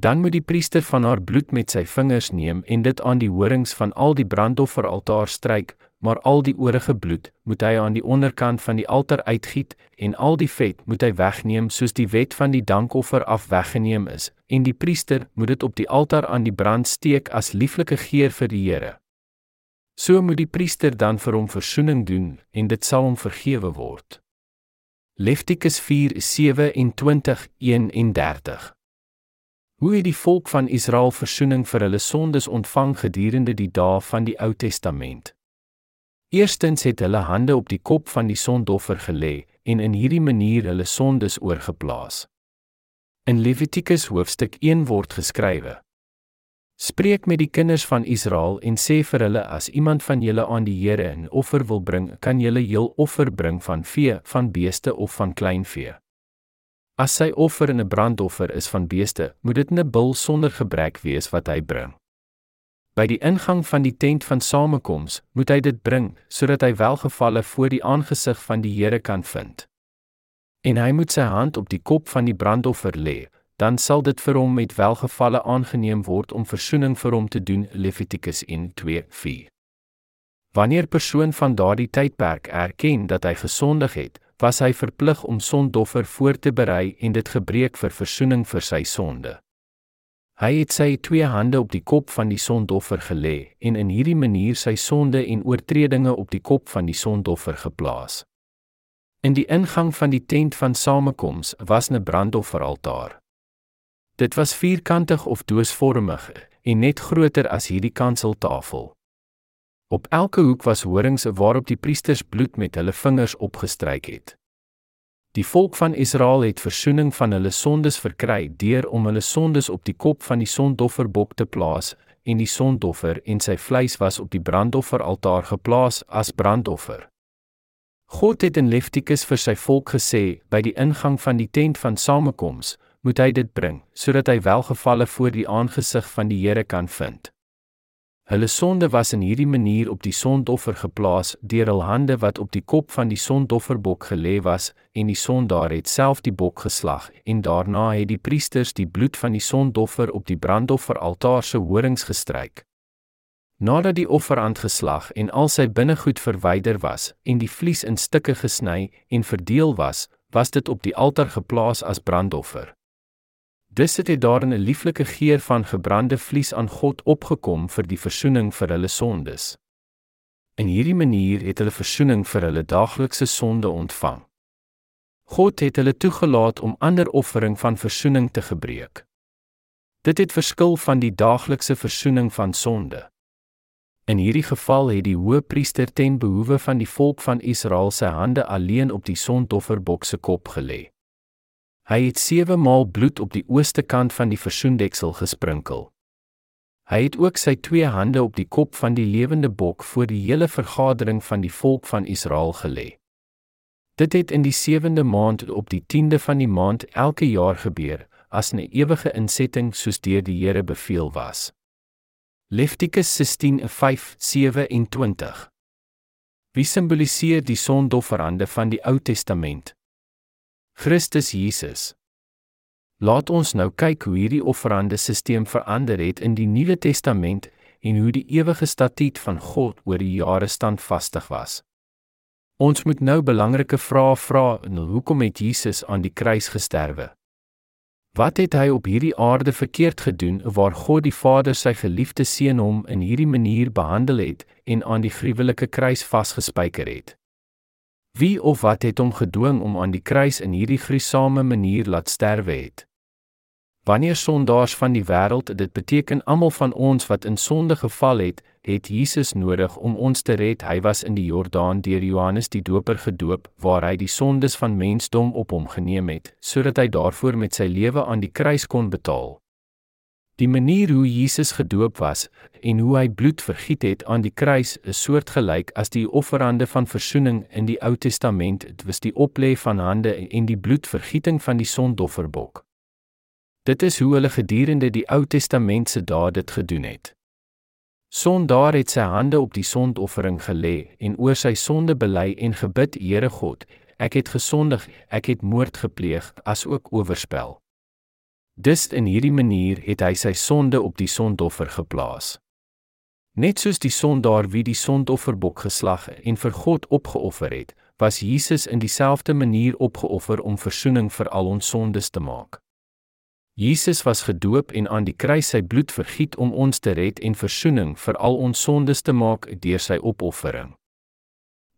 dan moet die priester van haar bloed met sy vingers neem en dit aan die horings van al die brandofferaltaar stryk maar al die oorige bloed moet hy aan die onderkant van die altaar uitgiet en al die vet moet hy wegneem soos die wet van die dankoffer af weggeneem is en die priester moet dit op die altaar aan die brand steek as lieflike geur vir die Here. So moet die priester dan vir hom verzoening doen en dit sal hom vergewe word. Levitikus 4:27-31 Hoe het die volk van Israel verzoening vir hulle sondes ontvang gedurende die dae van die Ou Testament? Eerstens het hulle hande op die kop van die sondoffer gelê en in hierdie manier hulle sondes oorgeplaas. In Levitikus hoofstuk 1 word geskrywe: Spreek met die kinders van Israel en sê vir hulle as iemand van julle aan die Here 'n offer wil bring, kan julle heel offer bring van vee, van beeste of van kleinvee. As sy offer 'n brandoffer is van beeste, moet dit 'n bul sonder gebrek wees wat hy bring. By die ingang van die tent van samekoms moet hy dit bring sodat hy welgevalle voor die aangesig van die Here kan vind. En hy moet sy hand op die kop van die brandoffer lê, dan sal dit vir hom met welgevalle aangeneem word om verzoening vir hom te doen Levitikus 1:2-4. Wanneer persoon van daardie tydperk erken dat hy gesondig het, was hy verplig om sondoffer voor te berei en dit gebreek vir verzoening vir sy sonde. Hy het sy twee hande op die kop van die sondoffer gelê en in hierdie manier sy sonde en oortredinge op die kop van die sondoffer geplaas. In die ingang van die tent van samekoms was 'n brandofferaltaar. Dit was vierkantig of doosvormig en net groter as hierdie kanseltafel. Op elke hoek was horings waarop die priesters bloed met hulle vingers opgestryk het. Die volk van Israel het verzoening van hulle sondes verkry deur om hulle sondes op die kop van die sondofferbok te plaas en die sondoffer en sy vleis was op die brandofferaltaar geplaas as brandoffer. God het in Levitikus vir sy volk gesê by die ingang van die tent van samekoms moet hy dit bring sodat hy welgevalle voor die aangesig van die Here kan vind. Hulle sonde was in hierdie manier op die sondoffer geplaas deur hul hande wat op die kop van die sondofferbok gelê was en die sondaar het self die bok geslag en daarna het die priesters die bloed van die sondoffer op die brandofferaltaar se horings gestryk. Nadat die offer aangeslag en al sy binnegoed verwyder was en die vlies in stukke gesny en verdeel was, was dit op die altaar geplaas as brandoffer. Dis het daar 'n lieflike geur van gebrande vleis aan God opgekom vir die verzoening vir hulle sondes. In hierdie manier het hulle verzoening vir hulle daaglikse sonde ontvang. God het hulle toegelaat om ander offering van verzoening te gebruik. Dit het verskil van die daaglikse verzoening van sonde. In hierdie geval het die hoëpriester ten behoewe van die volk van Israel sy hande alleen op die sondofferbok se kop gelê. Hy het 7 maal bloed op die ooste kant van die versoendeksel gesprinkel. Hy het ook sy twee hande op die kop van die lewende bok voor die hele vergadering van die volk van Israel gelê. Dit het in die 7de maand op die 10de van die maand elke jaar gebeur as 'n ewige insetting soos deur die Here beveel was. Levitikus 16:5-27 Wie simboliseer die sondofferande van die Ou Testament? Christus Jesus. Laat ons nou kyk hoe hierdie offerande-stelsel verander het in die Nuwe Testament en hoe die ewige statuut van God oor die jare standvastig was. Ons moet nou belangrike vrae vra en hoekom het Jesus aan die kruis gesterwe? Wat het hy op hierdie aarde verkeerd gedoen waar God die Vader sy geliefde seun hom in hierdie manier behandel het en aan die gruwelike kruis vasgespijker het? Wie of wat het hom gedwing om aan die kruis in hierdie gruisame manier laat sterwe het? Wanneer sondaars van die wêreld, dit beteken almal van ons wat in sonde geval het, het Jesus nodig om ons te red. Hy was in die Jordaan deur Johannes die Doper gedoop, waar hy die sondes van mensdom op hom geneem het, sodat hy daarvoor met sy lewe aan die kruis kon betaal. Die manier hoe Jesus gedoop was en hoe hy bloed vergiet het aan die kruis is soortgelyk as die offerande van verzoening in die Ou Testament, dit was die oplê van hande en die bloedvergieting van die sondofferbok. Dit is hoe hulle gedurende die Ou Testament se dae dit gedoen het. Sondaar het sy hande op die sondoffering gelê en oor sy sonde bely en gebid: Here God, ek het gesondig, ek het moord gepleeg, as ook oorspel. Dus in hierdie manier het hy sy sonde op die sondoffer geplaas. Net soos die sondaar wie die sondofferbok geslag en vir God opgeoffer het, was Jesus in dieselfde manier opgeoffer om verzoening vir al ons sondes te maak. Jesus was gedoop en aan die kruis sy bloed vergiet om ons te red en verzoening vir al ons sondes te maak deur sy opoffering.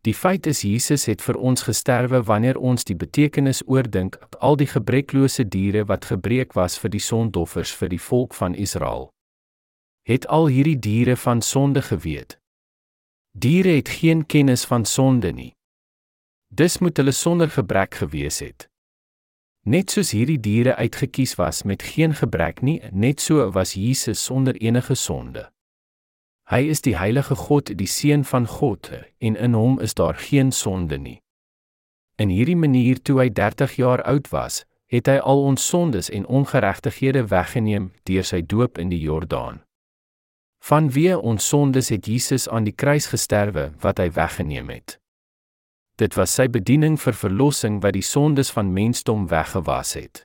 Die feit is Jesus het vir ons gesterwe wanneer ons die betekenis oordink op al die gebreklose diere wat gebreek was vir die sondoffers vir die volk van Israel. Het al hierdie diere van sonde geweet? Diere het geen kennis van sonde nie. Dis moet hulle sonder gebrek gewees het. Net soos hierdie diere uitgekies was met geen gebrek nie, net so was Jesus sonder enige sonde. Hy is die heilige God, die seun van God, en in hom is daar geen sonde nie. In hierdie manier toe hy 30 jaar oud was, het hy al ons sondes en ongeregtighede weggeneem deur sy doop in die Jordaan. Vanweë ons sondes het Jesus aan die kruis gesterwe wat hy weggeneem het. Dit was sy bediening vir verlossing wat die sondes van mensdom weggewas het.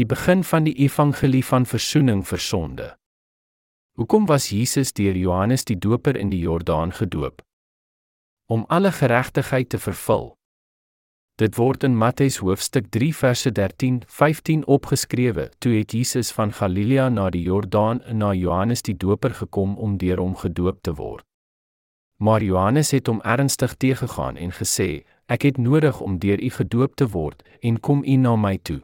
Die begin van die evangelie van verzoening vir sonde. Hoekom was Jesus deur Johannes die Doper in die Jordaan gedoop? Om alle geregtigheid te vervul. Dit word in Matteus hoofstuk 3 verse 13-15 opgeskrewe. Toe het Jesus van Galilea na die Jordaan na Johannes die Doper gekom om deur hom gedoop te word. Maar Johannes het hom ernstig teëgegaan en gesê: "Ek het nodig om deur u gedoop te word en kom u na my toe."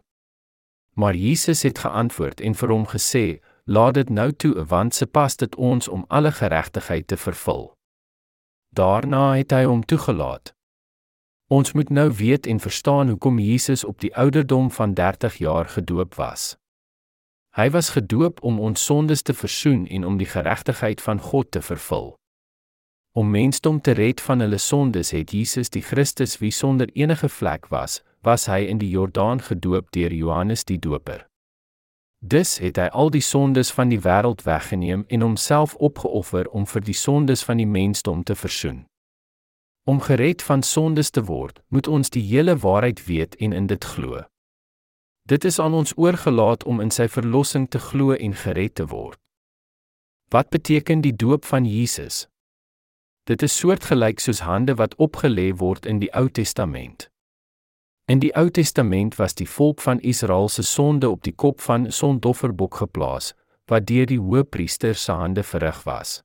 Maar Jesus het geantwoord en vir hom gesê: laat dit nou toe want se pas dit ons om alle geregtigheid te vervul. Daarna het hy hom toegelaat. Ons moet nou weet en verstaan hoekom Jesus op die ouderdom van 30 jaar gedoop was. Hy was gedoop om ons sondes te versoen en om die geregtigheid van God te vervul. Om mensdom te red van hulle sondes het Jesus die Christus wie sonder enige vlek was, was hy in die Jordaan gedoop deur Johannes die Doper. Dus het hy al die sondes van die wêreld weggeneem en homself opgeoffer om vir die sondes van die mensdom te versoen. Om gered van sondes te word, moet ons die hele waarheid weet en in dit glo. Dit is aan ons oorgelaat om in sy verlossing te glo en gered te word. Wat beteken die doop van Jesus? Dit is soortgelyk soos hande wat opgelê word in die Ou Testament. In die Ou Testament was die volk van Israel se sonde op die kop van 'n sondofferbok geplaas, wat deur die hoëpriester se hande verrig was.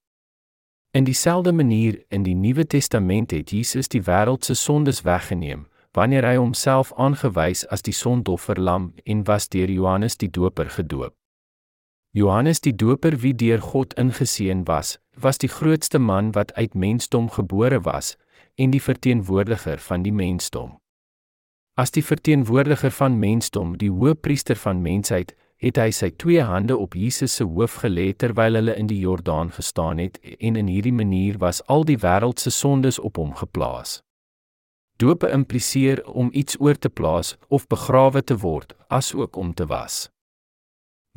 In dieselfde manier in die Nuwe Testament het Jesus die wêreld se sondes weggeneem, wanneer hy homself aangewys as die sondofferlam en was deur Johannes die Doper gedoop. Johannes die Doper wie deur God ingeseën was, was die grootste man wat uit mensdom gebore was en die verteenwoordiger van die mensdom. As die verteenwoordiger van mensdom, die hoëpriester van mensheid, het hy sy twee hande op Jesus se hoof gelê terwyl hulle in die Jordaan gestaan het en in hierdie manier was al die wêreld se sondes op hom geplaas. Doop impliseer om iets oor te plaas of begrawe te word, asook om te was.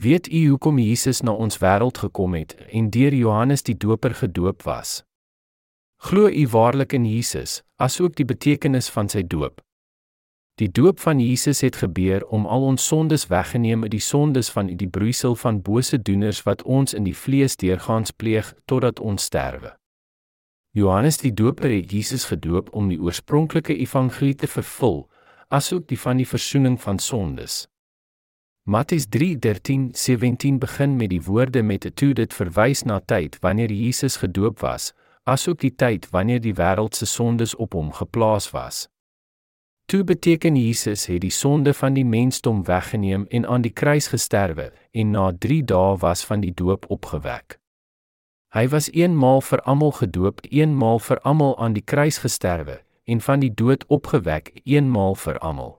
Weet u hoekom Jesus na ons wêreld gekom het en deur Johannes die Doper gedoop was? Glo u waarlik in Jesus, asook die betekenis van sy doop? Die doop van Jesus het gebeur om al ons sondes weggeneem uit die sondes van die broeisel van bose doeners wat ons in die vlees deurgaans pleeg totdat ons sterwe. Johannes die Doper het Jesus gedoop om die oorspronklike evangelie te vervul, asook die van die verzoening van sondes. Matteus 3:13-17 begin met die woorde met 'n toe dit verwys na tyd wanneer Jesus gedoop was, asook die tyd wanneer die wêreld se sondes op hom geplaas was. Toe beteken Jesus het die sonde van die mensdom weggeneem en aan die kruis gesterwe en na 3 dae was van die doop opgewek. Hy was eenmaal vir almal gedoop, eenmaal vir almal aan die kruis gesterwe en van die dood opgewek, eenmaal vir almal.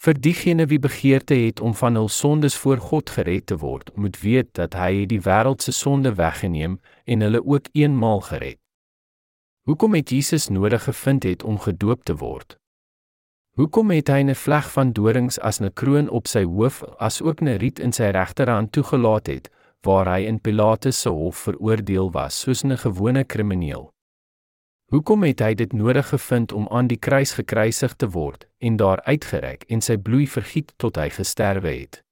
Vir diegene wie begeerte het om van hul sondes voor God gered te word, moet weet dat hy die wêreld se sonde weggeneem en hulle ook eenmaal gered. Hoekom het Jesus nodig gevind het om gedoop te word? Hoekom het hy 'n vleg van dorings as 'n kroon op sy hoof, as ook 'n riet in sy regterhand toegelaat het, waar hy in Pilatus se hof veroordeel was soos 'n gewone krimineel? Hoekom het hy dit nodig gevind om aan die kruis gekruisig te word en daar uitgereik en sy bloed vergiet tot hy gesterwe het?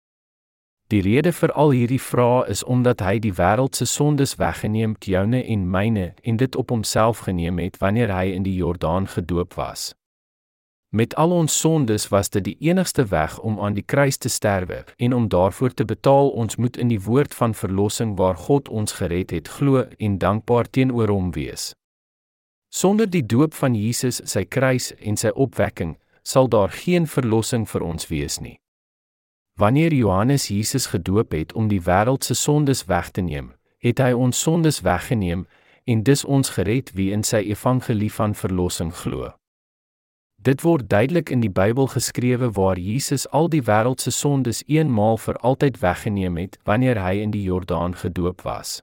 Die rede vir al hierdie vrae is omdat hy die wêreld se sondes weggeneem joune en myne, en dit op homself geneem het wanneer hy in die Jordaan gedoop was. Met al ons sondes was dit die enigste weg om aan die kruis te sterwe en om daarvoor te betaal ons moet in die woord van verlossing waar God ons gered het glo en dankbaar teenoor hom wees. Sonder die doop van Jesus, sy kruis en sy opwekking, sal daar geen verlossing vir ons wees nie. Wanneer Johannes Jesus gedoop het om die wêreld se sondes weg te neem, het hy ons sondes weggeneem en dis ons gered wie in sy evangelie van verlossing glo. Dit word duidelik in die Bybel geskrewe waar Jesus al die wêreld se sondes eenmaal vir altyd weggeneem het wanneer hy in die Jordaan gedoop was.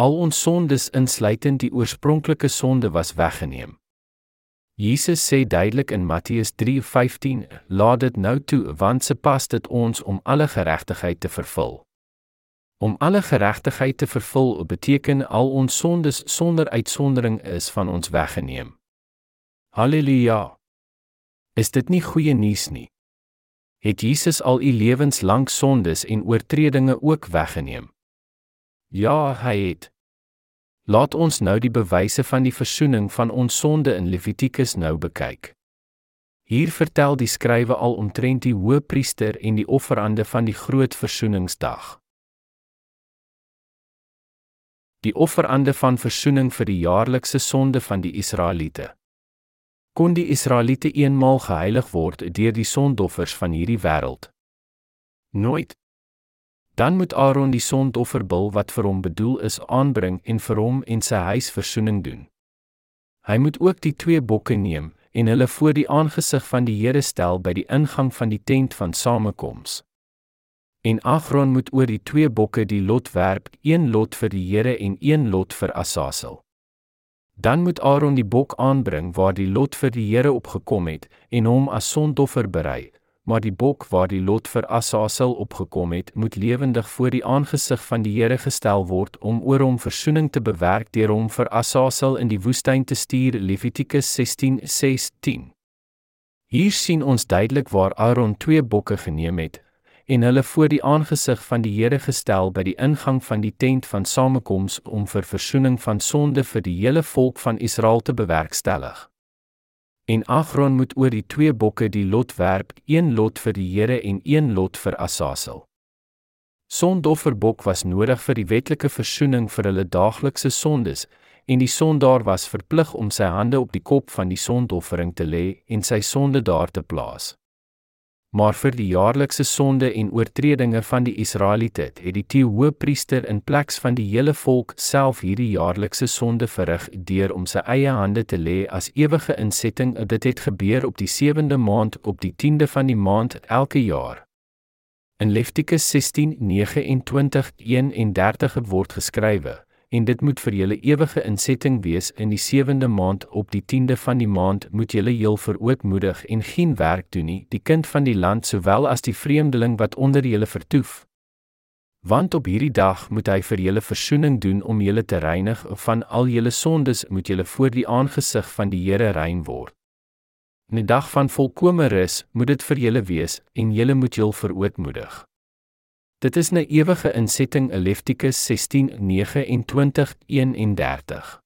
Al ons sondes insluitend die oorspronklike sonde was weggeneem. Jesus sê duidelik in Matteus 3:15, "Laat dit nou toe, want se pas dit ons om alle geregtigheid te vervul." Om alle geregtigheid te vervul beteken al ons sondes sonder uitsondering is van ons weggeneem. Halleluja. Is dit nie goeie nuus nie? Het Jesus al u lewenslank sondes en oortredinge ook weggeneem? Ja, hy het. Laat ons nou die bewyse van die verzoening van ons sonde in Levitikus nou bekyk. Hier vertel die skrywe al omtrent die hoëpriester en die offerande van die groot verzoeningsdag. Die offerande van verzoening vir die jaarlikse sonde van die Israeliete. Kon die Israeliete eenmaal geheilig word deur die sondoffers van hierdie wêreld? Nooit. Dan moet Aaron die sondofferbul wat vir hom bedoel is aanbring en vir hom en sy huis verzoening doen. Hy moet ook die twee bokke neem en hulle voor die aangesig van die Here stel by die ingang van die tent van samekoms. En Aaron moet oor die twee bokke die lot werp, een lot vir die Here en een lot vir Assasel. Dan moet Aaron die bok aanbring waar die lot vir die Here opgekom het en hom as sondoffer berei, maar die bok waar die lot vir Assasel opgekom het, moet lewendig voor die aangesig van die Here gestel word om oor hom verzoening te bewerk deur hom vir Assasel in die woestyn te stuur Levitikus 16:16. Hier sien ons duidelik waar Aaron twee bokke geneem het en hulle voor die aangesig van die Here gestel by die ingang van die tent van samekoms om vir verzoening van sonde vir die hele volk van Israel te bewerkstellig. En Agron moet oor die twee bokke die lot werp, een lot vir die Here en een lot vir Assasel. Sondofferbok was nodig vir die wetlike verzoening vir hulle daaglikse sondes, en die sondaar was verplig om sy hande op die kop van die sondoffering te lê en sy sonde daar te plaas maar vir die jaarlikse sonde en oortredinge van die Israeliete het die tie hoëpriester in plek van die hele volk self hierdie jaarlikse sonde verrig deur om sy eie hande te lê as ewige insetting. Dit het gebeur op die 7de maand op die 10de van die maand elke jaar. In Levitikus 16:29-31 word geskrywe: en dit moet vir julle ewige insetting wees in die sewende maand op die 10de van die maand moet julle heel verootmoedig en geen werk doen nie. Die kind van die land sowel as die vreemdeling wat onder julle vertoef. Want op hierdie dag moet hy vir julle verzoening doen om julle te reinig. Van al julle sondes moet julle voor die aangesig van die Here rein word. 'n dag van volkomme rus moet dit vir julle wees en julle moet julle verootmoedig Dit is 'n ewige insetting Levitikus 16:29-31.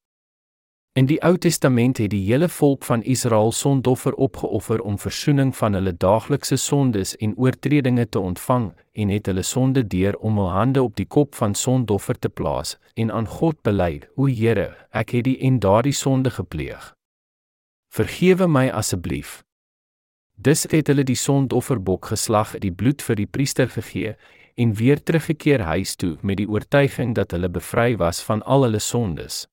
In die Ou Testament het die hele volk van Israel sondoffer opgeoffer om verzoening van hulle daaglikse sondes en oortredinge te ontvang en het hulle sonde deur om hul hande op die kop van sondoffer te plaas en aan God bely: "O Here, ek het die en daardie sonde gepleeg. Vergewe my asseblief." Dis het hulle die sondofferbok geslag, die bloed vir die priester gegee en weer teruggekeer huis toe met die oortuiging dat hulle bevry was van al hulle sondes.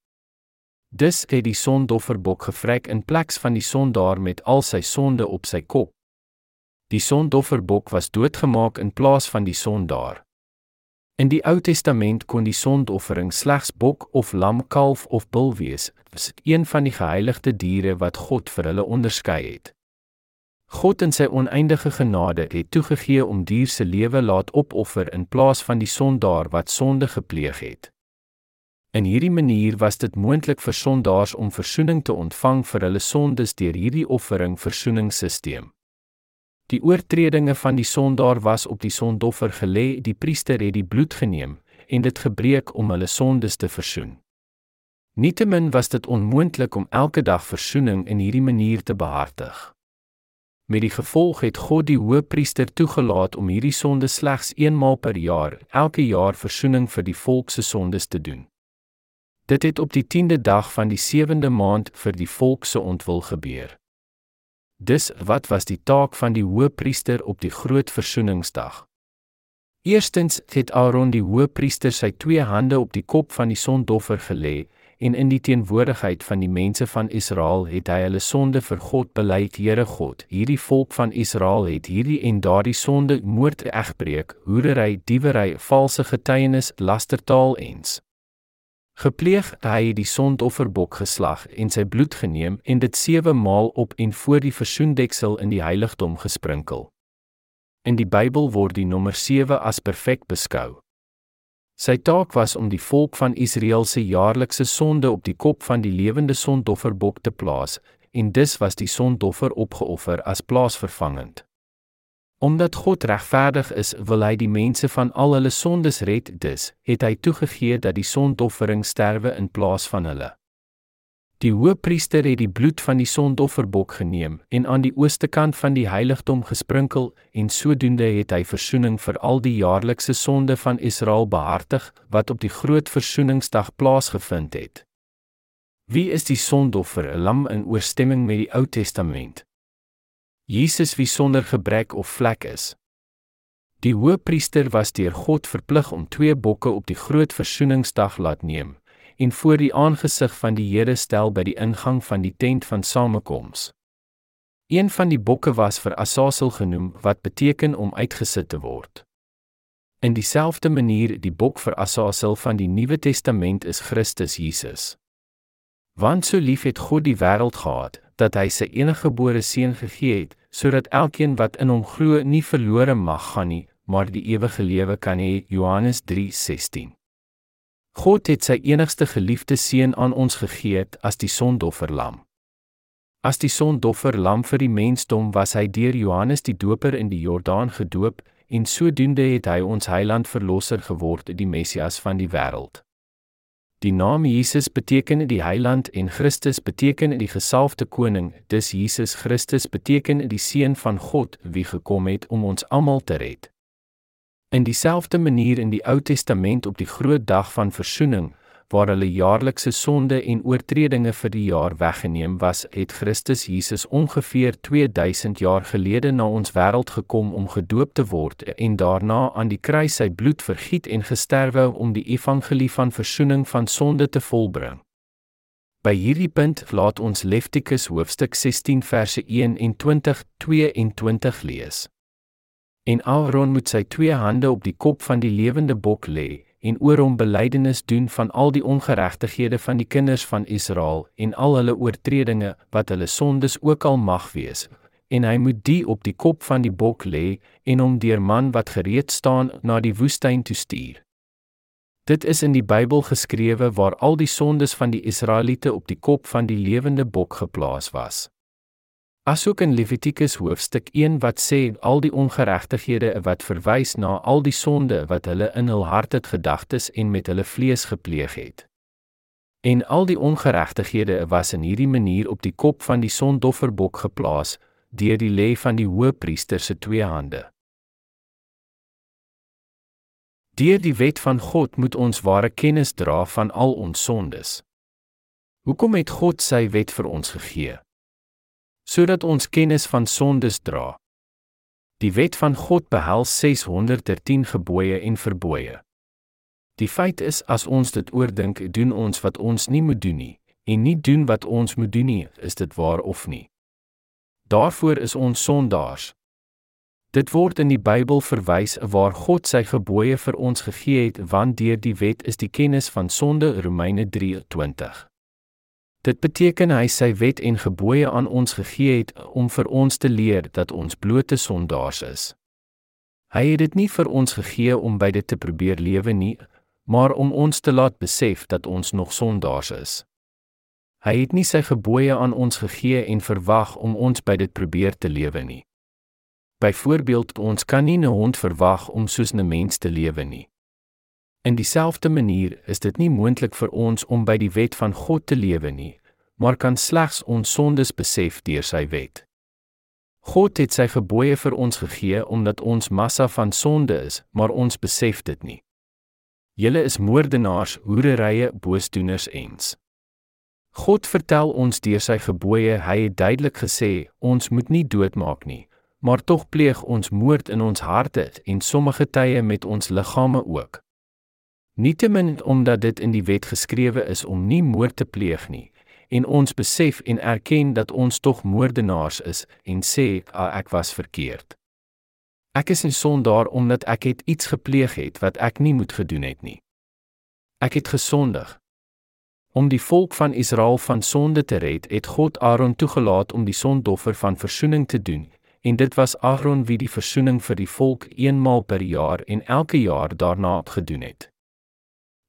Dus het die sondofferbok gevrek in plek van die sondaar met al sy sonde op sy kop. Die sondofferbok was doodgemaak in plaas van die sondaar. In die Ou Testament kon die sondoffering slegs bok of lam, kalf of bul wees, was dit een van die geheiligde diere wat God vir hulle onderskei het. God in sy oneindige genade het toegegee om dier se lewe laat opoffer in plaas van die sondaar wat sonde gepleeg het. In hierdie manier was dit moontlik vir sondaars om verzoening te ontvang vir hulle sondes deur hierdie offering verzoeningssisteem. Die oortredinge van die sondaar was op die sondoffer gelê, die priester het die bloed geneem en dit gebreek om hulle sondes te versoen. Nietemin was dit onmoontlik om elke dag verzoening in hierdie manier te behartig. Met die gevolg het God die hoëpriester toegelaat om hierdie sonde slegs eenmaal per jaar, elke jaar verzoening vir die volk se sondes te doen. Dit het op die 10de dag van die 7de maand vir die volk se ontwil gebeur. Dis wat was die taak van die hoëpriester op die groot verzoeningsdag? Eerstens het Aaron die hoëpriester sy twee hande op die kop van die sondoffer gelê en in die teenwoordigheid van die mense van Israel het hy hulle sonde vir God bely, Here God. Hierdie volk van Israel het hierdie en daardie sonde, moord, egbreek, hoerery, diewery, valse getuienis, lastertaal ens gepleeg. Hy het die sondofferbok geslag en sy bloed geneem en dit 7 maal op en voor die versoendeksel in die heiligdom gesprinkel. In die Bybel word die nommer 7 as perfek beskou. Sy taak was om die volk van Israel se jaarlikse sonde op die kop van die lewende sondofferbok te plaas, en dus was die sondoffer opgeoffer as plaasvervangend. Omdat God regverdig is, wil hy die mense van al hulle sondes red, dus het hy toegegee dat die sondoffering sterwe in plaas van hulle. Die hoëpriester het die bloed van die sondofferbok geneem en aan die ooste kant van die heiligdom gesprinkel en sodoende het hy verzoening vir al die jaarlikse sonde van Israel behartig wat op die groot verzoeningsdag plaasgevind het. Wie is die sondoffer, 'n lam in ooreenstemming met die Ou Testament? Jesus wie sonder gebrek of vlek is. Die hoëpriester was deur God verplig om twee bokke op die groot verzoeningsdag laat neem en voor die aangesig van die Here stel by die ingang van die tent van samekoms. Een van die bokke was vir Asasel genoem wat beteken om uitgesit te word. In dieselfde manier die bok vir Asasel van die Nuwe Testament is Christus Jesus. Want so lief het God die wêreld gehad dat hy sy eniggebore seun gegee het sodat elkeen wat in hom glo nie verlore mag gaan nie, maar die ewige lewe kan hê. Johannes 3:16. God het sy enigste geliefde seun aan ons gegee as die sondofferlam. As die sondofferlam vir die mensdom was hy deur Johannes die Doper in die Jordaan gedoop en sodoende het hy ons heiland verlosser geword, die Messias van die wêreld. Die naam Jesus beteken die heiland en Christus beteken die gesalfde koning. Dis Jesus Christus beteken die seun van God wie gekom het om ons almal te red. In dieselfde manier in die Ou Testament op die groot dag van verzoening, waar hulle jaarlikse sonde en oortredinge vir die jaar weggeneem was, het Christus Jesus ongeveer 2000 jaar gelede na ons wêreld gekom om gedoop te word en daarna aan die kruis sy bloed vergiet en gesterwe om die evangelie van verzoening van sonde te volbring. By hierdie punt laat ons Levitikus hoofstuk 16 verse 21 22 lees en Aaron moet sy twee hande op die kop van die lewende bok lê en oor hom belydenis doen van al die ongeregtighede van die kinders van Israel en al hulle oortredinge wat hulle sondes ook al mag wees en hy moet die op die kop van die bok lê en hom deur man wat gereed staan na die woestyn toe stuur. Dit is in die Bybel geskrewe waar al die sondes van die Israeliete op die kop van die lewende bok geplaas was. Asook in Levitikus hoofstuk 1 wat sê al die ongeregtighede wat verwys na al die sonde wat hulle in hul hart het gedagtes en met hulle vlees gepleeg het. En al die ongeregtighede was in hierdie manier op die kop van die sondofferbok geplaas deur die lê van die hoëpriester se twee hande. Deur die wet van God moet ons ware kennis dra van al ons sondes. Hoekom het God sy wet vir ons gegee? Sodat ons kennis van sondes dra. Die wet van God behels 613 gebooie en verbooie. Die feit is as ons dit oordink, doen ons wat ons nie moet doen nie en nie doen wat ons moet doen nie, is dit waar of nie? Daarvoor is ons sondaars. Dit word in die Bybel verwys waar God sy gebooie vir ons gegee het, want deur die wet is die kennis van sonde Romeine 3:20. Dit beteken hy sy wet en gebooie aan ons gegee het om vir ons te leer dat ons blote sondaars is. Hy het dit nie vir ons gegee om by dit te probeer lewe nie, maar om ons te laat besef dat ons nog sondaars is. Hy het nie sy gebooie aan ons gegee en verwag om ons by dit probeer te lewe nie. Byvoorbeeld, ons kan nie 'n hond verwag om soos 'n mens te lewe nie. In dieselfde manier is dit nie moontlik vir ons om by die wet van God te lewe nie, maar kan slegs ons sondes besef deur sy wet. God het sy gebooie vir ons gegee omdat ons massa van sonde is, maar ons besef dit nie. Julle is moordenaars, hoererye, boosdoeners ens. God vertel ons deur sy gebooie, hy het duidelik gesê, ons moet nie doodmaak nie, maar tog pleeg ons moord in ons harte en sommige tye met ons liggame ook. Nietemin omdat dit in die wet geskrewe is om nie moord te pleeg nie en ons besef en erken dat ons tog moordenaars is en sê ah, ek was verkeerd. Ek is 'n sondaar omdat ek het iets gepleeg het wat ek nie moet gedoen het nie. Ek het gesondig. Om die volk van Israel van sonde te red, het God Aaron toegelaat om die sondoffer van verzoening te doen en dit was Aaron wie die versoening vir die volk eenmaal per jaar en elke jaar daarna gedoen het.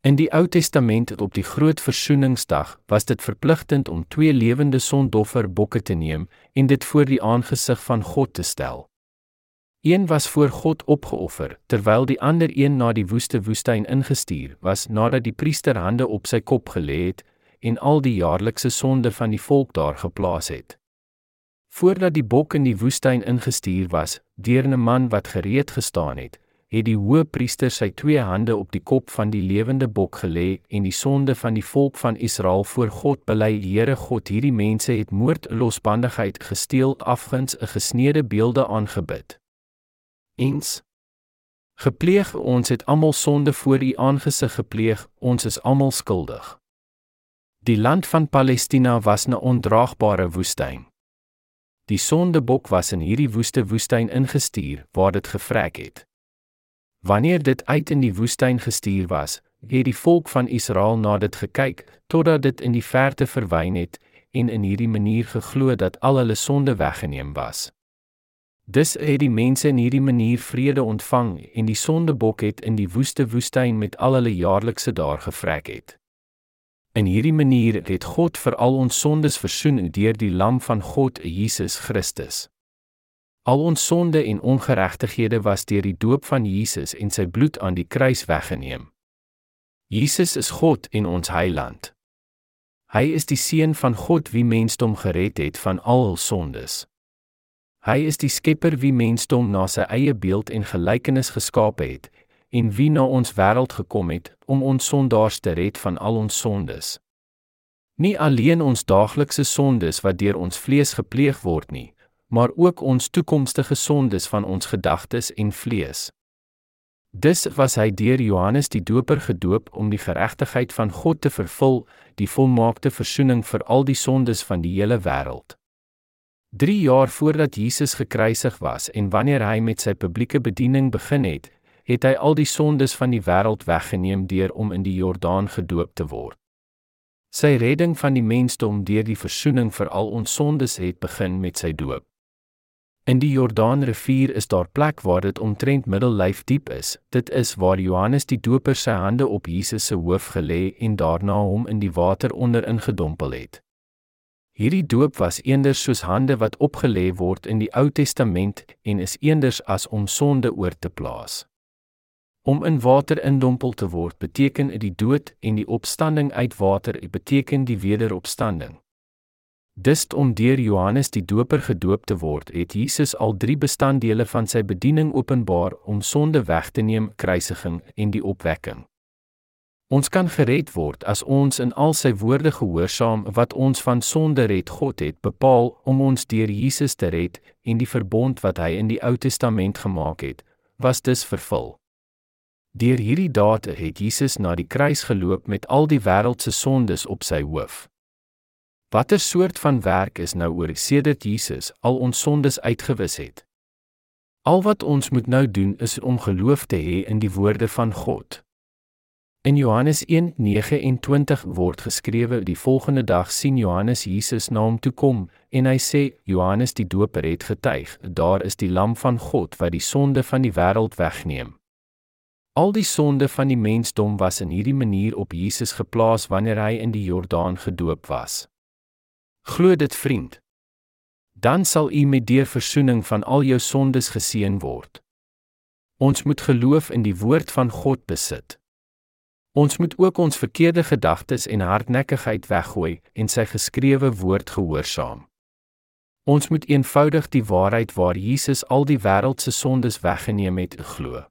In die Ou Testament op die groot versoeningsdag was dit verpligtend om twee lewende sondofferbokke te neem en dit voor die aangesig van God te stel. Een was voor God opgeoffer, terwyl die ander een na die woeste woestyn ingestuur was nadat die priester hande op sy kop gelê het en al die jaarlikse sonde van die volk daar geplaas het. Voordat die bok in die woestyn ingestuur was, deur 'n man wat gereed gestaan het, het die hoëpriester sy twee hande op die kop van die lewende bok gelê en die sonde van die volk van Israel voor God bely. Here God, hierdie mense het moord, losbandigheid, gesteel, afguns, 'n gesneede beelde aangebid. Eens gepleeg ons het almal sonde voor U aangesig gepleeg, ons is almal skuldig. Die land van Palestina was 'n ondraagbare woestyn. Die sondebok was in hierdie woeste woestyn ingestuur waar dit gevrek het. Wanneer dit uit in die woestyn gestuur was, het die volk van Israel na dit gekyk totdat dit in die verte verwyn het en in hierdie manier geglo dat al hulle sonde weggeneem was. Dis het die mense in hierdie manier vrede ontvang en die sondebok het in die woeste woestyn met al hulle jaarlikse daar gevrek het. In hierdie manier het God vir al ons sondes versoen deur die lam van God, Jesus Christus. Al ons sonde en ongeregtighede was deur die doop van Jesus en sy bloed aan die kruis weggeneem. Jesus is God en ons heiland. Hy is die seun van God wie mensdom gered het van al hul sondes. Hy is die skepper wie mensdom na sy eie beeld en gelykenis geskaap het en wie na ons wêreld gekom het om ons sondaars te red van al ons sondes. Nie alleen ons daaglikse sondes wat deur ons vlees gepleeg word nie, maar ook ons toekomstige sondes van ons gedagtes en vlees. Dis was hy deur Johannes die Doper gedoop om die geregtigheid van God te vervul, die volmaakte verzoening vir al die sondes van die hele wêreld. 3 jaar voordat Jesus gekruisig was en wanneer hy met sy publieke bediening begin het, het hy al die sondes van die wêreld weggeneem deur om in die Jordaan gedoop te word. Sy redding van die mensdom deur die verzoening vir al ons sondes het begin met sy doop. In die Jordaanrivier is daar plek waar dit omtrent middellyf diep is. Dit is waar Johannes die Doper sy hande op Jesus se hoof gelê en daarna hom in die water onder ingedompel het. Hierdie doop was eenders soos hande wat opgelê word in die Ou Testament en is eenders as om sonde oor te plaas. Om in water indompel te word beteken die dood en die opstanding uit water beteken die wederopstanding. Dis om deur Johannes die Doper gedoop te word, het Jesus al drie bestanddele van sy bediening openbaar om sonde weg te neem, kruisiging en die opwekking. Ons kan gered word as ons in al sy woorde gehoorsaam wat ons van sonde red. God het bepaal om ons deur Jesus te red en die verbond wat hy in die Ou Testament gemaak het, was dus vervul. Deur hierdie dade het Jesus na die kruis geloop met al die wêreld se sondes op sy hoof. Watter soort van werk is nou oor sedert Jesus al ons sondes uitgewis het? Al wat ons moet nou doen is om geloof te hê in die woorde van God. In Johannes 1:29 word geskrewe: "Die volgende dag sien Johannes Jesus na hom toe kom en hy sê: Johannes die Doper het getuig: Daar is die lam van God wat die sonde van die wêreld wegneem." Al die sonde van die mensdom was in hierdie manier op Jesus geplaas wanneer hy in die Jordaan gedoop was. Glo dit, vriend. Dan sal u met deur verzoening van al jou sondes geseën word. Ons moet geloof in die woord van God besit. Ons moet ook ons verkeerde gedagtes en hardnekkigheid weggooi en sy geskrewe woord gehoorsaam. Ons moet eenvoudig die waarheid waar Jesus al die wêreld se sondes weggeneem het, glo.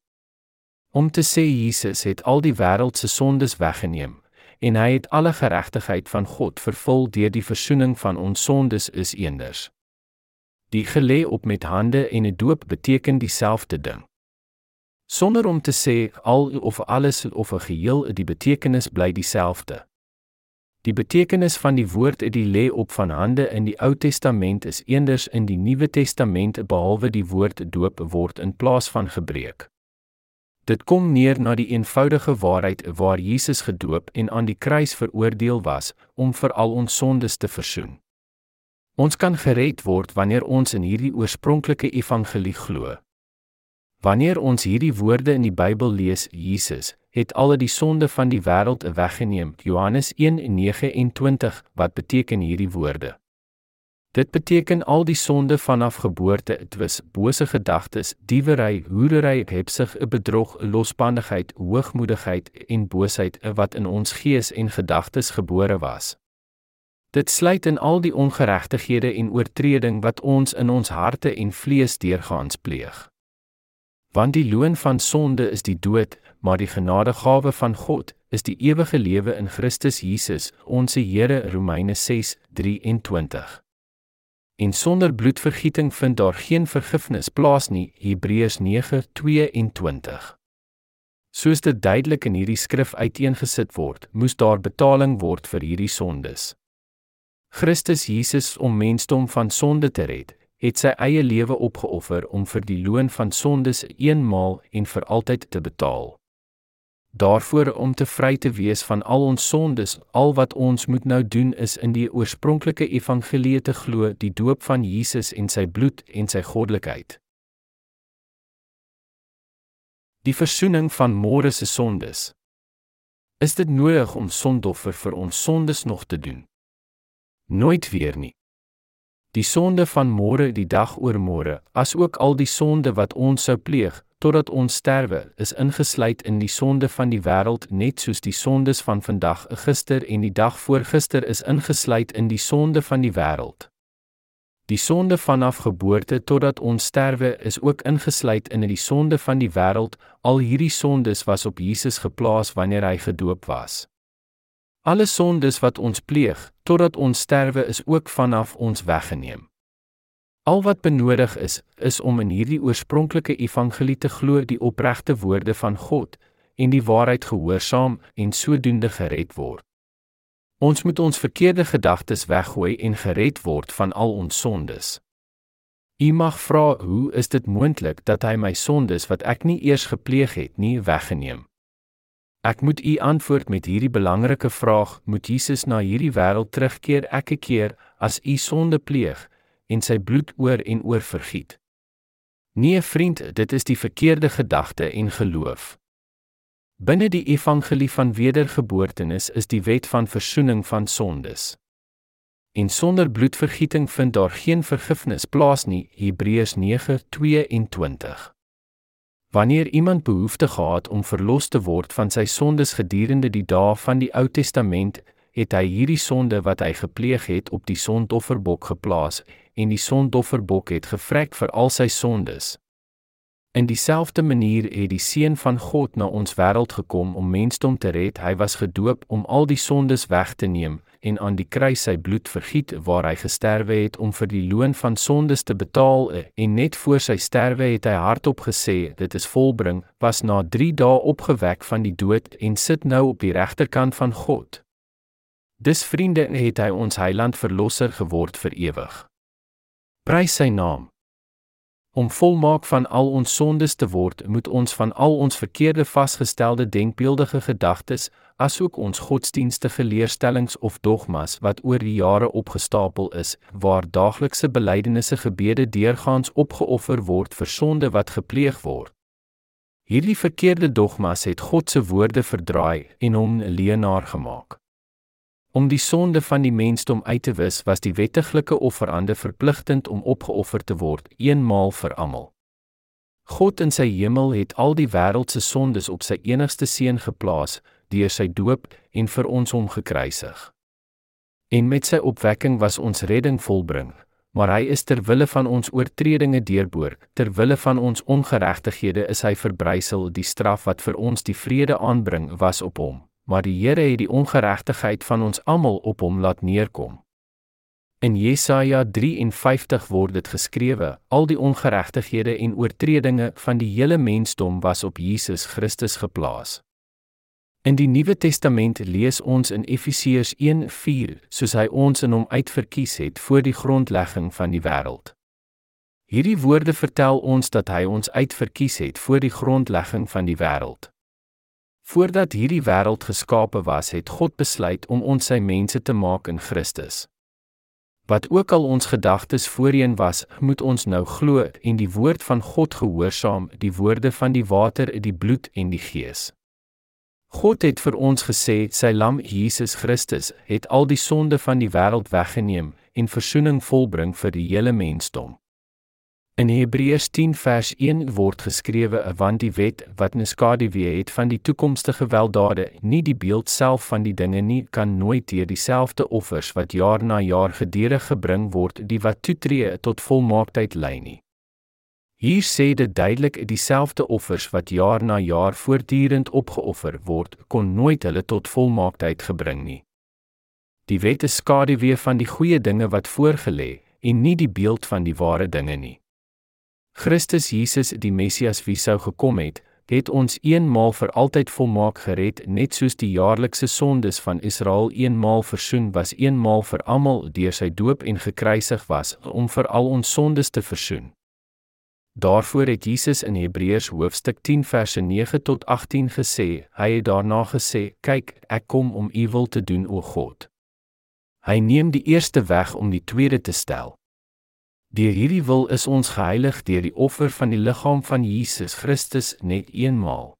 Om te sê Jesus het al die wêreld se sondes weggeneem en hy het alle geregtigheid van God vervul deur die verzoening van ons sondes is eenders. Die gelê op met hande en 'n doop beteken dieselfde ding. Sonder om te sê al of alles of 'n geheel, die betekenis bly dieselfde. Die betekenis van die woord uit die lê op van hande in die Ou Testament is eenders in die Nuwe Testament behalwe die woord doop word in plaas van gebreek. Dit kom neer na die eenvoudige waarheid waar Jesus gedoop en aan die kruis veroordeel was om vir al ons sondes te versoen. Ons kan gered word wanneer ons in hierdie oorspronklike evangelie glo. Wanneer ons hierdie woorde in die Bybel lees, Jesus het al die sonde van die wêreld weggeneem. Johannes 1:29 Wat beteken hierdie woorde? Dit beteken al die sonde vanaf geboorte, twis, bose gedagtes, diewery, hoerery, hebsug, bedrog, losbandigheid, hoogmoedigheid en boosheid wat in ons gees en gedagtes gebore was. Dit sluit in al die ongeregtighede en oortreding wat ons in ons harte en vlees deurgaans pleeg want die loon van sonde is die dood, maar die genadegawe van God is die ewige lewe in Christus Jesus, ons Here. Romeine 6:23. En sonder bloedvergieting vind daar geen vergifnis plaas nie. Hebreërs 9:22. Soos dit duidelik in hierdie skrif uiteengesit word, moes daar betaling word vir hierdie sondes. Christus Jesus om mensdom van sonde te red, het sy eie lewe opgeoffer om vir die loon van sondes eenmaal en vir altyd te betaal. Daarvoor om te vry te wees van al ons sondes, al wat ons moet nou doen is in die oorspronklike evangelie te glo, die doop van Jesus en sy bloed en sy goddelikheid. Die verzoening van môre se sondes. Is dit nodig om sondoffer vir ons sondes nog te doen? Nooit weer nie die sonde van môre die dag oor môre, asook al die sonde wat ons sou pleeg totdat ons sterwe, is ingesluit in die sonde van die wêreld net soos die sondes van vandag, gister en die dag voor gister is ingesluit in die sonde van die wêreld. Die sonde vanaf geboorte totdat ons sterwe is ook ingesluit in die sonde van die wêreld. Al hierdie sondes was op Jesus geplaas wanneer hy gedoop was. Alle sondes wat ons pleeg totdat ons sterwe is ook vanaf ons weggeneem. Al wat benodig is, is om in hierdie oorspronklike evangelie te glo, die opregte woorde van God en die waarheid gehoorsaam en sodoende gered word. Ons moet ons verkeerde gedagtes weggooi en gered word van al ons sondes. U mag vra, hoe is dit moontlik dat hy my sondes wat ek nie eers gepleeg het, nie weggeneem? Ek moet u antwoord met hierdie belangrike vraag: Moet Jesus na hierdie wêreld terugkeer elke keer as u sonde pleeg en sy bloed oor en oor vergiet? Nee, vriend, dit is die verkeerde gedagte en geloof. Binne die evangelie van wedergeboortenis is die wet van verzoening van sondes. En sonder bloedvergieting vind daar geen vergifnis plaas nie. Hebreërs 9:22. Wanneer iemand behoefte gehad om verlos te word van sy sondes gedurende die dae van die Ou Testament, het hy hierdie sonde wat hy gepleeg het op die sondofferbok geplaas en die sondofferbok het gevrek vir al sy sondes. In dieselfde manier het die seun van God na ons wêreld gekom om mensdom te red. Hy was gedoop om al die sondes weg te neem en aan die kruis sy bloed vergiet waar hy gesterwe het om vir die loon van sondes te betaal en net voor sy sterwe het hy hardop gesê dit is volbring was na 3 dae opgewek van die dood en sit nou op die regterkant van God Dis vriende het hy ons heiland verlosser geword vir ewig Prys sy naam Om volmaak van al ons sondes te word, moet ons van al ons verkeerde vasgestelde denkbeeldige gedagtes, asook ons godsdienstige leerstellings of dogmas wat oor die jare opgestapel is, waar daaglikse belydenisse gebede deurgaans opgeoffer word vir sonde wat gepleeg word. Hierdie verkeerde dogmas het God se woorde verdraai en hom 'n leenaar gemaak. Om die sonde van die mensdom uit te wis, was die wettiglike offerande verpligtend om opgeoffer te word, eenmaal vir almal. God in sy hemel het al die wêreld se sondes op sy enigste seun geplaas deur sy doop en vir ons hom gekruisig. En met sy opwekking was ons redding volbring, maar hy is ter wille van ons oortredinge deurboor, ter wille van ons ongeregtighede is hy verbrysel, die straf wat vir ons die vrede aanbring was op hom maar die Here het die ongeregtigheid van ons almal op hom laat neerkom. In Jesaja 53 word dit geskrewe: Al die ongeregtighede en oortredinge van die hele mensdom was op Jesus Christus geplaas. In die Nuwe Testament lees ons in Efesiërs 1:4, soos hy ons in hom uitverkies het voor die grondlegging van die wêreld. Hierdie woorde vertel ons dat hy ons uitverkies het voor die grondlegging van die wêreld. Voordat hierdie wêreld geskape was, het God besluit om ons sy mense te maak in Christus. Wat ook al ons gedagtes voorheen was, moet ons nou glo en die woord van God gehoorsaam, die woorde van die water, die bloed en die gees. God het vir ons gesê sy lam Jesus Christus het al die sonde van die wêreld weggeneem en verzoening volbring vir die hele mensdom. In Hebreërs 10 vers 1 word geskrewe: "Want die wet wat neskaduwee het van die toekomstige weldade, nie die beeld self van die dinge nie, kan nooit deur dieselfde offers wat jaar na jaar gedurig gebring word, die wat toetree tot volmaaktheid lei nie." Hier sê dit duidelik: dieselfde offers wat jaar na jaar voortdurend opgeoffer word, kon nooit hulle tot volmaaktheid gebring nie. Die wet is skaduwee van die goeie dinge wat voorgelê en nie die beeld van die ware dinge nie. Christus Jesus, die Messias wie sou gekom het, het ons eenmaal vir altyd volmaak gered, net soos die jaarlikse sondes van Israel eenmaal versoen was, eenmaal vir almal deur sy doop en gekruisig was om vir al ons sondes te versoen. Daarvoor het Jesus in Hebreërs hoofstuk 10 verse 9 tot 18 gesê, hy het daarna gesê, kyk, ek kom om u wil te doen o God. Hy neem die eerste weg om die tweede te stel. Deur hierdie wil is ons geheilig deur die offer van die liggaam van Jesus Christus net eenmaal.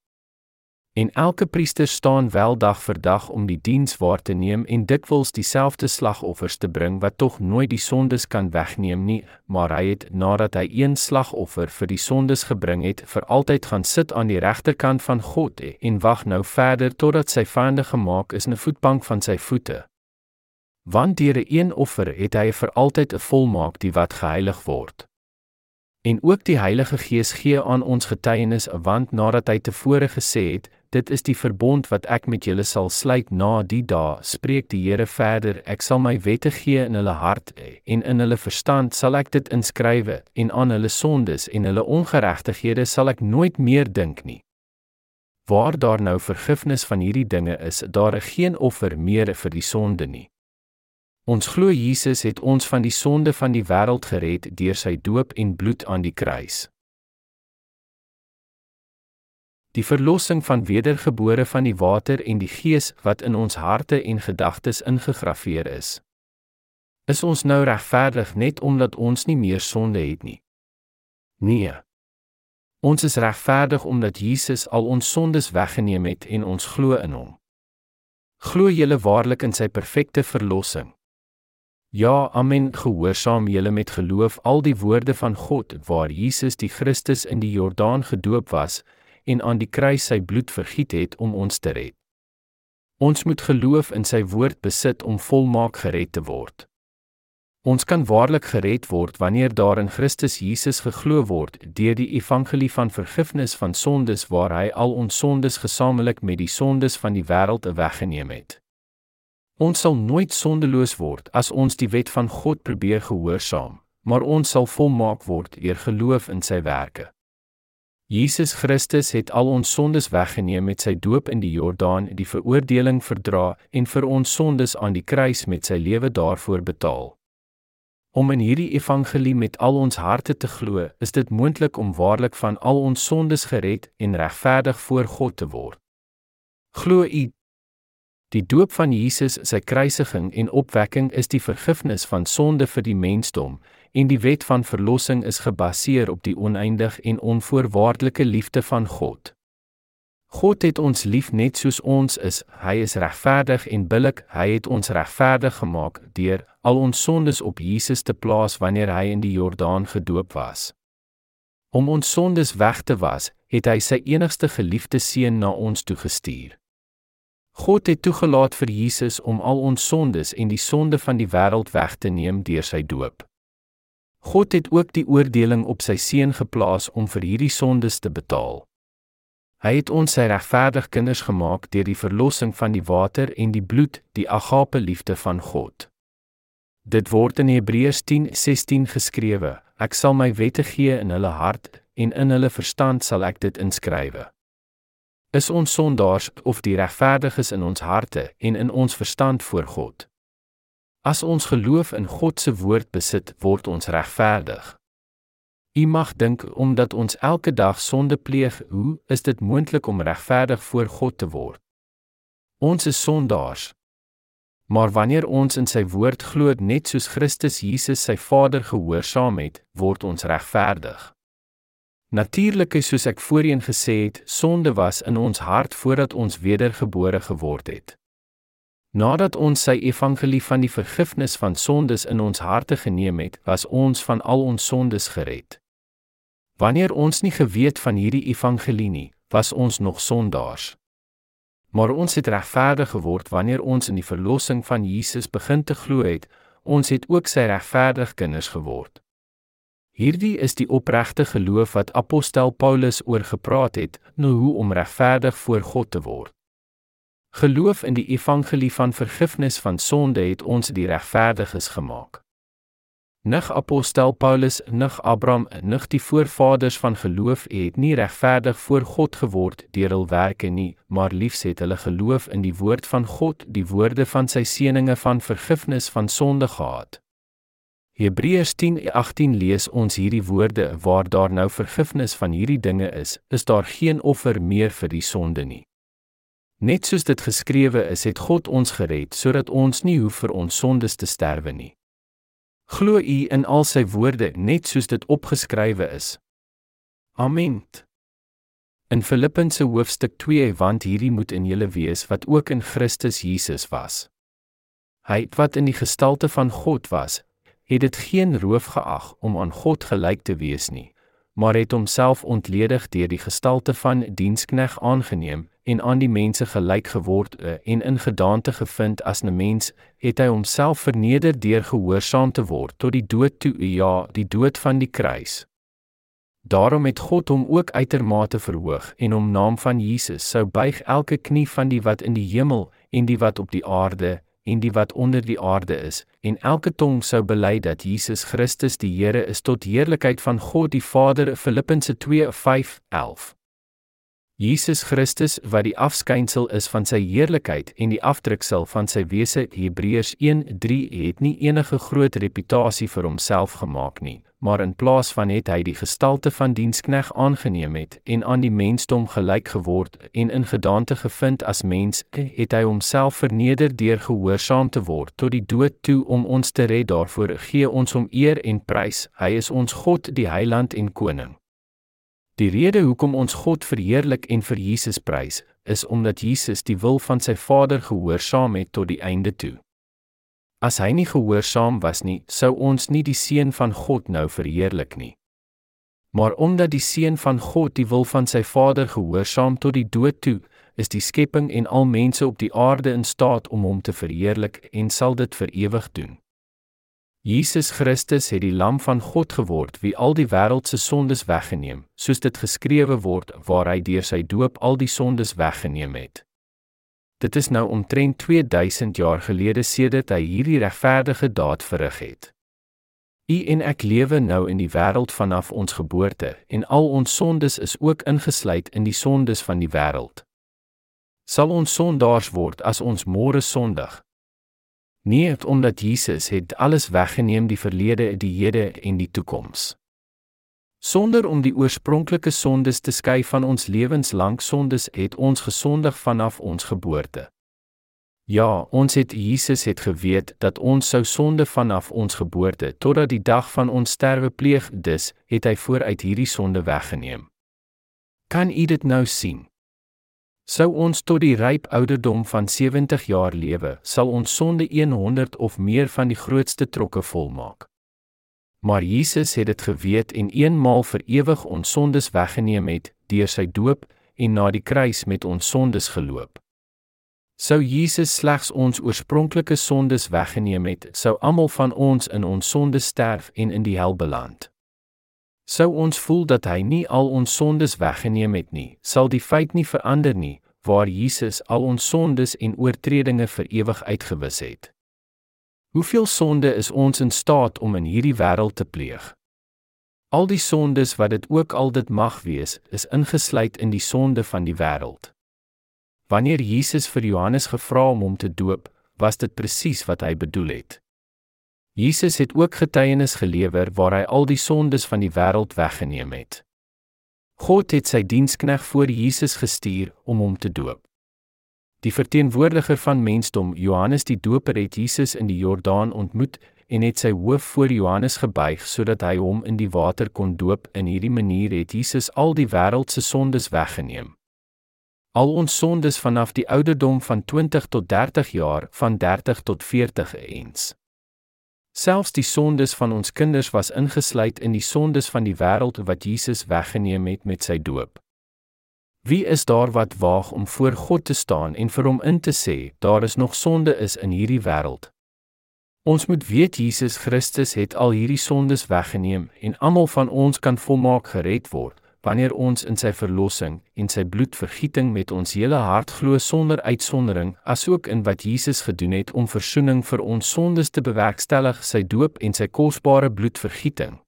En elke priester staan wel dag vir dag om die diens waar te neem en dikwels dieselfde slagoffers te bring wat tog nooit die sondes kan wegneem nie, maar hy het nadat hy een slagoffer vir die sondes gebring het, vir altyd gaan sit aan die regterkant van God en wag nou verder totdat sy vyande gemaak is 'n voetbank van sy voete want deur 'n een offer het hy vir altyd 'n volmaak die wat geheilig word. En ook die Heilige Gees gee aan ons getuienis want nadat hy tevore gesê het, dit is die verbond wat ek met julle sal sluit na die dae, spreek die Here verder, ek sal my wette gee in hulle hart en in hulle verstand sal ek dit inskrywe en aan hulle sondes en hulle ongeregtighede sal ek nooit meer dink nie. Waar daar nou vergifnis van hierdie dinge is, daar is geen offer meer vir die sonde nie. Ons glo Jesus het ons van die sonde van die wêreld gered deur sy doop en bloed aan die kruis. Die verlossing van wedergebore van die water en die gees wat in ons harte en gedagtes ingegrafieer is. Is ons nou regverdig net omdat ons nie meer sonde het nie? Nee. Ons is regverdig omdat Jesus al ons sondes weggeneem het en ons glo in hom. Glo julle waarlik in sy perfekte verlossing? Ja, amen. Gehoorsaam julle met geloof al die woorde van God waar Jesus die Christus in die Jordaan gedoop was en aan die kruis sy bloed vergiet het om ons te red. Ons moet geloof in sy woord besit om volmaak gered te word. Ons kan waarlik gered word wanneer daar in Christus Jesus geglo word deur die evangelie van vergifnis van sondes waar hy al ons sondes gesamentlik met die sondes van die wêreld weggeneem het. Ons sal nooit sondeloos word as ons die wet van God probeer gehoorsaam, maar ons sal volmaak word deur geloof in sy werke. Jesus Christus het al ons sondes weggeneem met sy doop in die Jordaan, die veroordeling verdra en vir ons sondes aan die kruis met sy lewe daarvoor betaal. Om in hierdie evangelie met al ons harte te glo, is dit moontlik om waarlik van al ons sondes gered en regverdig voor God te word. Glo u Die doop van Jesus, sy kruisiging en opwekking is die vergifnis van sonde vir die mensdom en die wet van verlossing is gebaseer op die oneindig en onvoorwaardelike liefde van God. God het ons lief net soos ons is. Hy is regverdig en billik. Hy het ons regverdig gemaak deur al ons sondes op Jesus te plaas wanneer hy in die Jordaan gedoop was. Om ons sondes weg te was, het hy sy enigste geliefde seun na ons toe gestuur. God het toegelaat vir Jesus om al ons sondes en die sonde van die wêreld weg te neem deur sy doop. God het ook die oordeling op sy seun geplaas om vir hierdie sondes te betaal. Hy het ons sy regverdig kinders gemaak deur die verlossing van die water en die bloed, die agape liefde van God. Dit word in Hebreërs 10:16 geskrewe: Ek sal my wette gee in hulle hart en in hulle verstand sal ek dit inskrywe. Is ons sondaars of die regverdiges in ons harte en in ons verstand voor God? As ons geloof in God se woord besit, word ons regverdig. U mag dink omdat ons elke dag sonde pleeg, hoe is dit moontlik om regverdig voor God te word? Ons is sondaars. Maar wanneer ons in sy woord glo net soos Christus Jesus sy Vader gehoorsaam het, word ons regverdig. Natuurlik is soos ek voorheen gesê het, sonde was in ons hart voordat ons wedergebore geword het. Nadat ons sy evangelie van die vergifnis van sondes in ons harte geneem het, was ons van al ons sondes gered. Wanneer ons nie geweet van hierdie evangelie nie, was ons nog sondaars. Maar ons het regverdig geword wanneer ons in die verlossing van Jesus begin te glo het, ons het ook sy regverdig kinders geword. Hierdie is die opregte geloof wat apostel Paulus oor gepraat het, nou hoe om regverdig voor God te word. Geloof in die evangelie van vergifnis van sonde het ons die regverdiges gemaak. Nig apostel Paulus, nig Abraham, nig die voorvaders van geloof het nie regverdig voor God geword deur hul werke nie, maar liefs het hulle geloof in die woord van God, die woorde van sy seënings van vergifnis van sonde gehad. Hebreërs 10:18 lees ons hierdie woorde: Waar daar nou vergifnis van hierdie dinge is, is daar geen offer meer vir die sonde nie. Net soos dit geskrewe is, het God ons gered sodat ons nie hoef vir ons sondes te sterwe nie. Glo u in al sy woorde net soos dit opgeskrywe is. Amen. In Filippense hoofstuk 2 want hierdie moet in julle wees wat ook in Christus Jesus was. Hy wat in die gestalte van God was, het dit geen roof geag om aan God gelyk te wees nie, maar het homself ontledig deur die gestalte van dienskneg aangeneem en aan die mense gelyk geword eh, en in gedaante gevind as 'n mens, het hy homself verneder deur gehoorsaam te word tot die dood toe, ja, die dood van die kruis. Daarom het God hom ook uitermate verhoog en hom naam van Jesus sou buig elke knie van die wat in die hemel en die wat op die aarde en die wat onder die aarde is, en elke tong sou bely dat Jesus Christus die Here is tot heerlikheid van God die Vader. Filippense 2:5-11. Jesus Christus wat die afskynsel is van sy heerlikheid en die aftreksel van sy wese Hebreërs 1:3 het nie enige groot reputasie vir homself gemaak nie maar in plaas van het hy die gestalte van dienskneg aangeneem het en aan die mensdom gelyk geword en in gedaante gevind as mens, het hy homself verneder deur gehoorsaam te word tot die dood toe om ons te red. Daarvoor gee ons hom eer en prys. Hy is ons God, die Heiland en Koning. Die rede hoekom ons God verheerlik en vir Jesus prys, is omdat Jesus die wil van sy Vader gehoorsaam het tot die einde toe. As hy nie gehoorsaam was nie, sou ons nie die seun van God nou verheerlik nie. Maar omdat die seun van God die wil van sy Vader gehoorsaam tot die dood toe, is die skepping en al mense op die aarde in staat om hom te verheerlik en sal dit vir ewig doen. Jesus Christus het die lam van God geword wie al die wêreld se sondes weggeneem, soos dit geskrewe word waar hy deur sy doop al die sondes weggeneem het. Dit is nou omtrent 2000 jaar gelede sedert hy hierdie regverdige daad verrig het. U en ek lewe nou in die wêreld vanaf ons geboorte en al ons sondes is ook ingesluit in die sondes van die wêreld. Sal ons sondaars word as ons môre sondig? Nie het omdat Jesus het alles weggeneem die verlede, die hede en die toekoms. Sonder om die oorspronklike sondes te skei van ons lewenslank sondes het ons gesondig vanaf ons geboorte. Ja, ons het Jesus het geweet dat ons sou sonde vanaf ons geboorte totdat die dag van ons sterwe pleeg, dus het hy vooruit hierdie sonde weggeneem. Kan u dit nou sien? Sou ons tot die ryp ouderdom van 70 jaar lewe, sal ons sonde 100 of meer van die grootste trokke volmaak. Maar Jesus het dit geweet en eenmaal vir ewig ons sondes weggeneem het deur sy doop en na die kruis met ons sondes geloop. Sou Jesus slegs ons oorspronklike sondes weggeneem het, sou almal van ons in ons sondes sterf en in die hel beland. Sou ons voel dat hy nie al ons sondes weggeneem het nie, sal die feit nie verander nie, waar Jesus al ons sondes en oortredinge vir ewig uitgewis het. Hoeveel sonde is ons in staat om in hierdie wêreld te pleeg? Al die sondes wat dit ook al dit mag wees, is ingesluit in die sonde van die wêreld. Wanneer Jesus vir Johannes gevra om hom te doop, was dit presies wat hy bedoel het. Jesus het ook getuienis gelewer waar hy al die sondes van die wêreld weggeneem het. God het sy dienskneg voor Jesus gestuur om hom te doop. Die verteenwoordiger van mensdom, Johannes die Doper, het Jesus in die Jordaan ontmoet en het sy hoof voor Johannes gebuig sodat hy hom in die water kon doop. In hierdie manier het Jesus al die wêreld se sondes weggeneem. Al ons sondes vanaf die ouderdom van 20 tot 30 jaar, van 30 tot 40 eens. Selfs die sondes van ons kinders was ingesluit in die sondes van die wêreld wat Jesus weggeneem het met sy doop. Wie is daar wat waag om voor God te staan en vir hom in te sê, daar is nog sonde is in hierdie wêreld? Ons moet weet Jesus Christus het al hierdie sondes weggeneem en almal van ons kan volmaak gered word wanneer ons in sy verlossing en sy bloedvergieting met ons hele hart glo sonder uitsondering, asook in wat Jesus gedoen het om verzoening vir ons sondes te bewerkstellig, sy doop en sy kosbare bloedvergieting.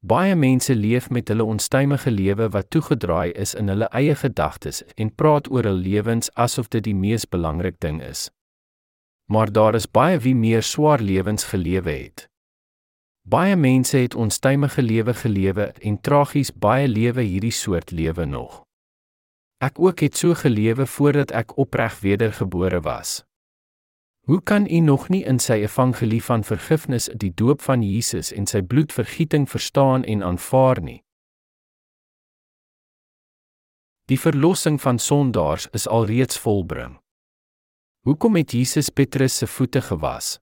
Baie mense leef met hulle onstuimige lewe wat toegedraai is in hulle eie gedagtes en praat oor hul lewens asof dit die mees belangrik ding is. Maar daar is baie wie meer swaar lewens gelewe het. Baie mense het onstuimige lewe gelewe en tragies baie lewe hierdie soort lewe nog. Ek ook het so gelewe voordat ek opreg wedergebore was. Hoe kan u nog nie in sy evangelie van vergifnis die doop van Jesus en sy bloedvergieting verstaan en aanvaar nie? Die verlossing van sondaars is alreeds volbring. Hoekom het Jesus Petrus se voete gewas?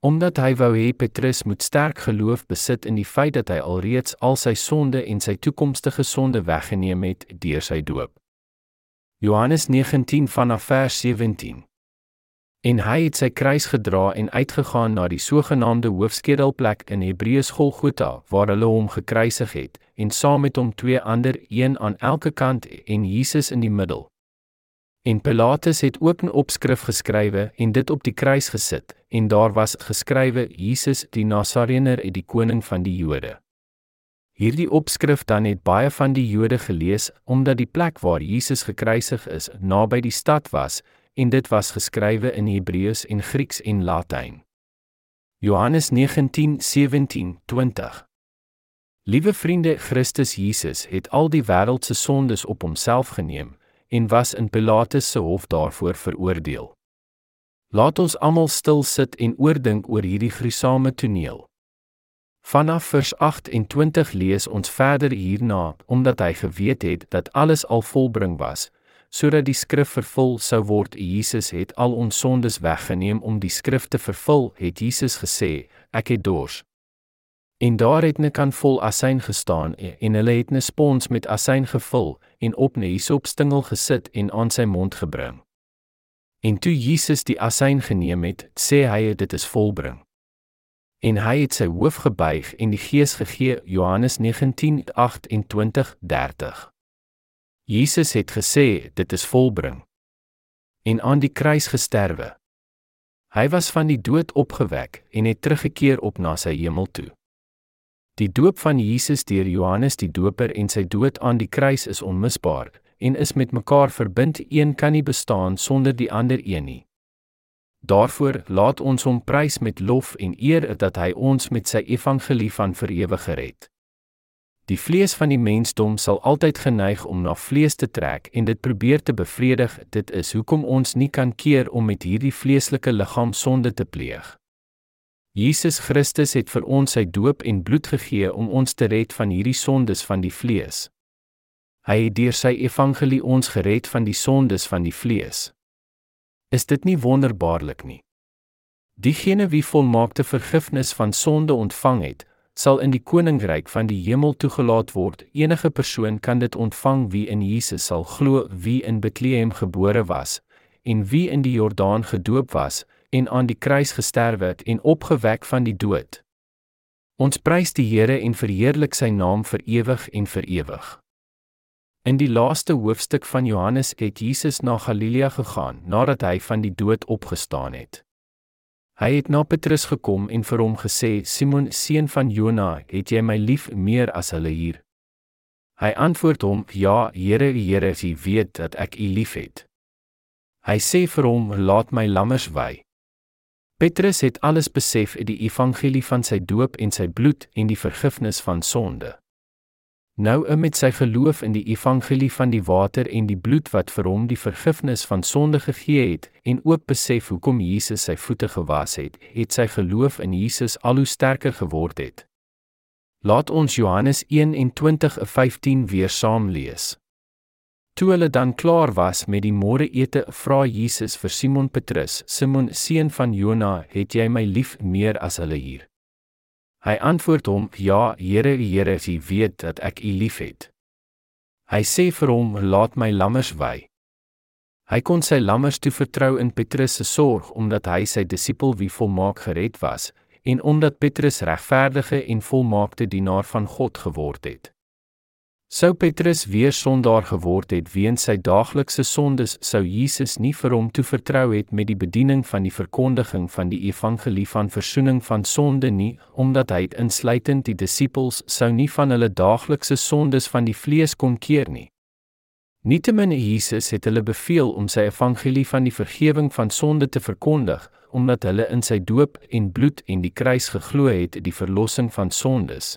Omdat hy wou hê Petrus moet sterk geloof besit in die feit dat hy alreeds al sy sonde en sy toekomstige sonde weggeneem het deur sy doop. Johannes 19 vanaf vers 17. En hy het sy kruis gedra en uitgegaan na die sogenaamde hoofskedelplek in Hebreëus Golgotha waar hulle hom gekruisig het en saam met hom twee ander een aan elke kant en Jesus in die middel. En Pilatus het ook 'n opskrif geskrywe en dit op die kruis gesit, en daar was geskrywe Jesus die Nasareëner, die koning van die Jode. Hierdie opskrif dan het baie van die Jode gelees omdat die plek waar Jesus gekruisig is naby die stad was en dit was geskrywe in Hebreëus en Grieks en Latyn. Johannes 19:17-20 Liewe vriende, Christus Jesus het al die wêreld se sondes op homself geneem en was in Pilatus se hof daarvoor veroordeel. Laat ons almal stil sit en oordink oor hierdie gruisame toneel. Vanaf vers 28 lees ons verder hierna, omdat hy geweet het dat alles al volbring was, sodat die skrif vervul sou word. Jesus het al ons sondes weggeneem om die skrif te vervul, het Jesus gesê, ek het dors. En daar het 'n kan vol asyn gestaan en hulle het 'n spons met asyn gevul en op 'n hisopstingel gesit en aan sy mond gebring. En toe Jesus die asyn geneem het, sê hy dit is volbring. En hy het sy hoof gebuig en die gees gegee Johannes 19:28-30. Jesus het gesê dit is volbring. En aan die kruis gesterwe. Hy was van die dood opgewek en het teruggekeer op na sy hemel toe. Die doop van Jesus deur Johannes die Doper en sy dood aan die kruis is onmisbaar en is met mekaar verbind. Een kan nie bestaan sonder die ander een nie. Daarvoor laat ons hom prys met lof en eer dat hy ons met sy evangelie van vir ewig gered. Die vlees van die mensdom sal altyd geneig om na vlees te trek en dit probeer te bevredig. Dit is hoekom ons nie kan keer om met hierdie vleeslike liggaam sonde te pleeg. Jesus Christus het vir ons sy doop en bloed gegee om ons te red van hierdie sondes van die vlees. Hy het deur sy evangelie ons gered van die sondes van die vlees. Is dit nie wonderbaarlik nie? Diegene wie volmaakte vergifnis van sonde ontvang het, sal in die koninkryk van die hemel toegelaat word. Enige persoon kan dit ontvang wie in Jesus sal glo, wie in Bethlehem gebore was en wie in die Jordaan gedoop was en aan die kruis gesterf het en opgewek van die dood. Ons prys die Here en verheerlik sy naam vir ewig en vir ewig. In die laaste hoofstuk van Johannes het Jesus na Galilea gegaan nadat hy van die dood opgestaan het. Hy het na Petrus gekom en vir hom gesê: "Simon, seun van Jona, het jy my lief meer as hulle hier?" Hy antwoord hom: "Ja, Here, Here, U weet dat ek U liefhet." Hy sê vir hom: "Laat my lammers wei." Petrus het alles besef uit die evangelie van sy doop en sy bloed en die vergifnis van sonde. Nou met sy geloof in die evangelie van die water en die bloed wat vir hom die vergifnis van sonde gegee het en ook besef hoekom Jesus sy voete gewas het, het sy geloof in Jesus al hoe sterker geword het. Laat ons Johannes 1:20-15 weer saam lees. Toe hulle dan klaar was met die môreete, vra Jesus vir Simon Petrus: "Simon, seun van Jona, het jy my lief meer as hulle hier?" Hy antwoord hom: "Ja, Here, Here, U weet dat ek U liefhet." Hy sê vir hom: "Laat my lammers wei." Hy kon sy lammers toe vertrou in Petrus se sorg omdat hy sy disipel wie volmaak gered was en omdat Petrus regverdige en volmaakte dienaar van God geword het. Sou Petrus weer sondaar geword het weens sy daaglikse sondes, sou Jesus nie vir hom toe vertrou het met die bediening van die verkondiging van die evangelie van verzoening van sonde nie, omdat hy insluitend die disippels sou nie van hulle daaglikse sondes van die vlees kon keer nie. Nietemin Jesus het hulle beveel om sy evangelie van die vergifnis van sonde te verkondig, omdat hulle in sy doop en bloed en die kruis geglo het die verlossing van sondes.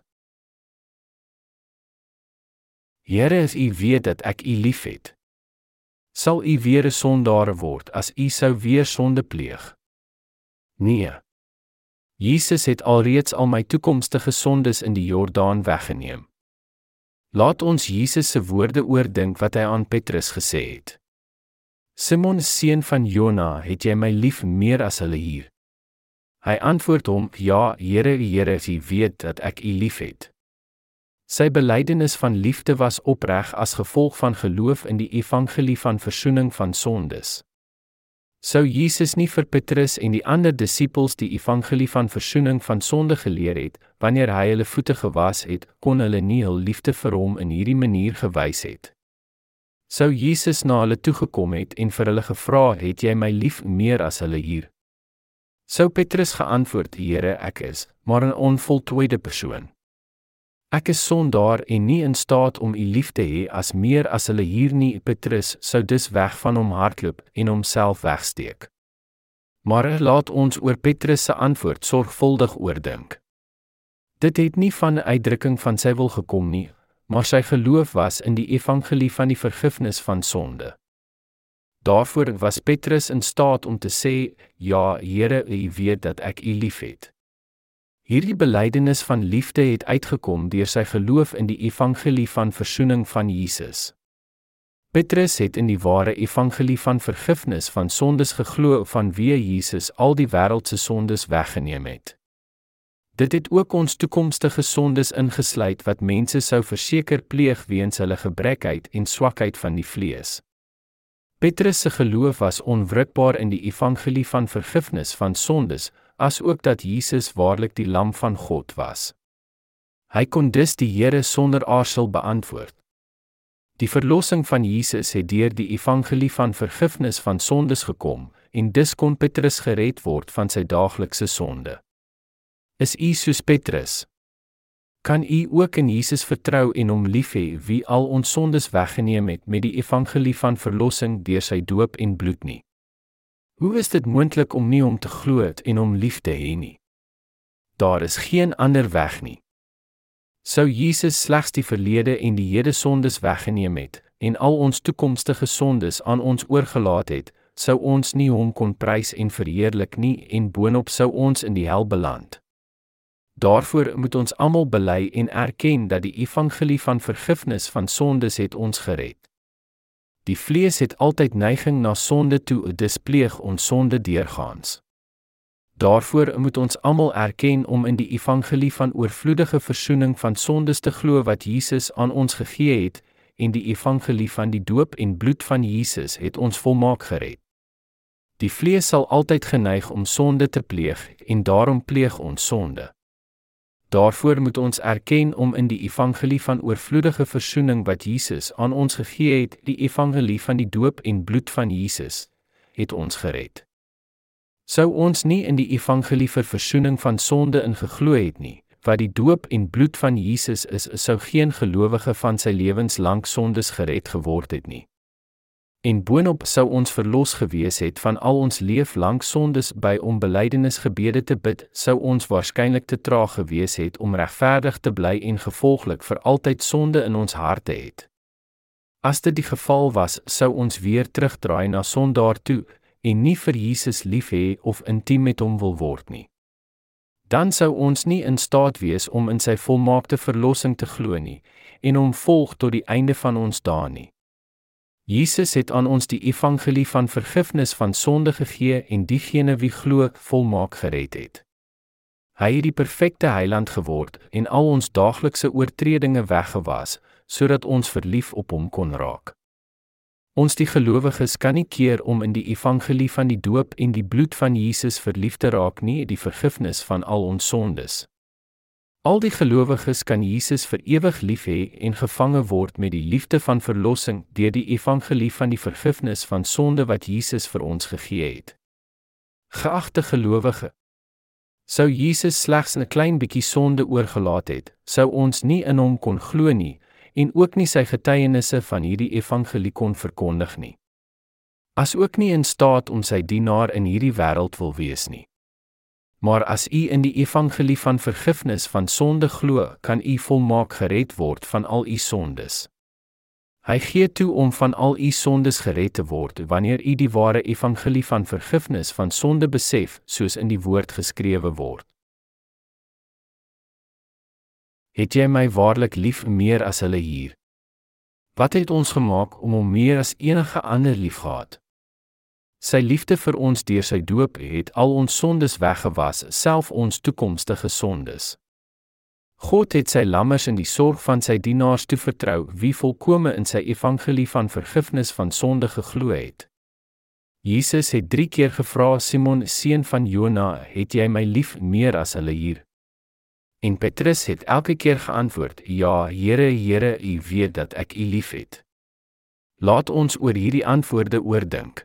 Here, as U weet dat ek U liefhet, sal U weer 'n sondaar word as U sou weer sonde pleeg? Nee. Jesus het alreeds al my toekomstige sondes in die Jordaan weggeneem. Laat ons Jesus se woorde oordink wat hy aan Petrus gesê het. Simon seun van Jona, het jy my lief meer as hulle hier? Hy antwoord hom: Ja, Here, Here, U weet dat ek U liefhet. Sy belydenis van liefde was opreg as gevolg van geloof in die evangelie van verzoening van sondes. Sou Jesus nie vir Petrus en die ander disippels die evangelie van verzoening van sonde geleer het, wanneer hy hulle voete gewas het, kon hulle nie hul liefde vir hom in hierdie manier gewys het. Sou Jesus na hulle toegekom het en vir hulle gevra het jy my lief meer as hulle hier? Sou Petrus geantwoord: Here, ek is maar 'n onvoltooide persoon. Ek is sondaar en nie in staat om u lief te hê as meer as hulle hier nie Petrus sou dus weg van hom hardloop en homself wegsteek. Maar laat ons oor Petrus se antwoord sorgvuldig oordink. Dit het nie van 'n uitdrukking van sy wil gekom nie, maar sy geloof was in die evangelie van die vergifnis van sonde. Daarvoor was Petrus in staat om te sê: "Ja, Here, U weet dat ek U liefhet." Hierdie belydenis van liefde het uitgekom deur sy geloof in die evangelie van verzoening van Jesus. Petrus het in die ware evangelie van vergifnis van sondes geglo van wie Jesus al die wêreld se sondes weggeneem het. Dit het ook ons toekomstige sondes ingesluit wat mense sou verseker pleeg weens hulle gebrekheid en swakheid van die vlees. Petrus se geloof was onwrikbaar in die evangelie van vergifnis van sondes, asook dat Jesus waarlik die lam van God was. Hy kon dus die Here sonder aarsel beantwoord. Die verlossing van Jesus het deur die evangelie van vergifnis van sondes gekom en dus kon Petrus gered word van sy daaglikse sonde. Is u soos Petrus? Kan u ook in Jesus vertrou en hom lief hê wie al ons sondes weggeneem het met die evangelie van verlossing deur sy doop en bloed nie? Hoe is dit moontlik om nie om te glo en om lief te hê nie? Daar is geen ander weg nie. Sou Jesus slegs die verlede en die hede sondes weggeneem het en al ons toekomstige sondes aan ons oorgelaat het, sou ons nie hom kon prys en verheerlik nie en boonop sou ons in die hel beland. Daarvoor moet ons almal bely en erken dat die evangelie van vergifnis van sondes het ons gered. Die vlees het altyd neiging na sonde toe, dis pleeg ons sonde deurgaans. Daarvoor moet ons almal erken om in die evangelie van oorvloedige verzoening van sondes te glo wat Jesus aan ons gegee het en die evangelie van die doop en bloed van Jesus het ons volmaak gered. Die vlees sal altyd geneig om sonde te pleeg en daarom pleeg ons sonde. Daarvoor moet ons erken om in die evangelie van oorvloedige verzoening wat Jesus aan ons gegee het, die evangelie van die doop en bloed van Jesus, het ons gered. Sou ons nie in die evangelie vir verzoening van sonde ingeglo het nie, wat die doop en bloed van Jesus is, sou geen gelowige van sy lewenslank sondes gered geword het nie en boonop sou ons verlos gewees het van al ons leeflank sondes by om belydenisgebede te bid, sou ons waarskynlik te traag gewees het om regverdig te bly en gevolglik vir altyd sonde in ons harte het. As dit die geval was, sou ons weer terugdraai na sondaar toe en nie vir Jesus lief hê of intiem met hom wil word nie. Dan sou ons nie in staat wees om in sy volmaakte verlossing te glo nie en hom volg tot die einde van ons dae nie. Jesus het aan ons die evangelie van vergifnis van sonde gegee en diegene wie glo, volmaak gered het. Hy het die perfekte heiland geword en al ons daaglikse oortredinge weggewas sodat ons verlief op hom kon raak. Ons die gelowiges kan nie keer om in die evangelie van die doop en die bloed van Jesus verlief te raak nie, die vergifnis van al ons sondes. Al die gelowiges kan Jesus vir ewig lief hê en gevange word met die liefde van verlossing deur die evangelie van die vergifnis van sonde wat Jesus vir ons gegee het. Geagte gelowige, sou Jesus slegs 'n klein bietjie sonde oorgelaat het, sou ons nie in hom kon glo nie en ook nie sy getuienisse van hierdie evangelie kon verkondig nie. As ook nie in staat om sy dienaar in hierdie wêreld wil wees nie. Maar as u in die evangelie van vergifnis van sonde glo, kan u volmaak gered word van al u sondes. Hy gee toe om van al u sondes gered te word wanneer u die ware evangelie van vergifnis van sonde besef, soos in die woord geskrewe word. Het jy my waarlik lief meer as hulle hier? Wat het ons gemaak om hom meer as enige ander liefgehad? Sy liefde vir ons deur sy doop het al ons sondes weggewas, self ons toekomstige sondes. God het sy lammers in die sorg van sy dienaars toevertrou, wie volkome in sy evangelie van vergifnis van sonde geglo het. Jesus het 3 keer gevra Simon, seun van Jona, het jy my lief meer as hulle hier? En Petrus het elke keer geantwoord: Ja, Here, Here, U weet dat ek U liefhet. Laat ons oor hierdie antwoorde oordink.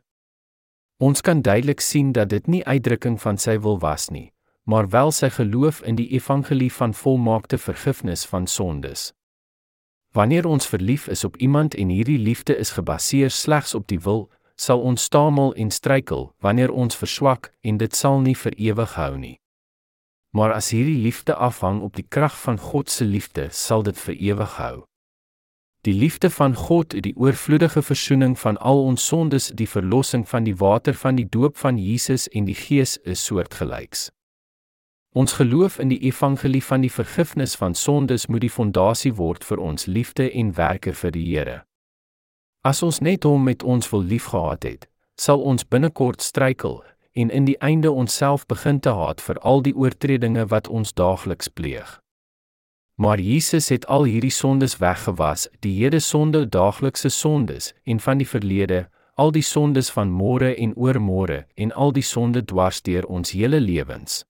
Ons kan duidelik sien dat dit nie uitdrukking van sy wil was nie, maar wel sy geloof in die evangelie van volmaakte vergifnis van sondes. Wanneer ons verlief is op iemand en hierdie liefde is gebaseer slegs op die wil, sal ons stamel en struikel wanneer ons verswak en dit sal nie vir ewig hou nie. Maar as hierdie liefde afhang op die krag van God se liefde, sal dit vir ewig hou. Die liefde van God, die oorvloedige verzoening van al ons sondes, die verlossing van die water van die doop van Jesus en die Gees is soortgelyks. Ons geloof in die evangelie van die vergifnis van sondes moet die fondasie word vir ons liefde en werke vir die Here. As ons net hom met ons wil liefgehad het, sal ons binnekort struikel en in die einde onsself begin te haat vir al die oortredinge wat ons daagliks pleeg. Maar Jesus het al hierdie sondes weggewas, die hede sonde, daaglikse sondes en van die verlede, al die sondes van môre en oormôre en al die sonde dwars deur ons hele lewens.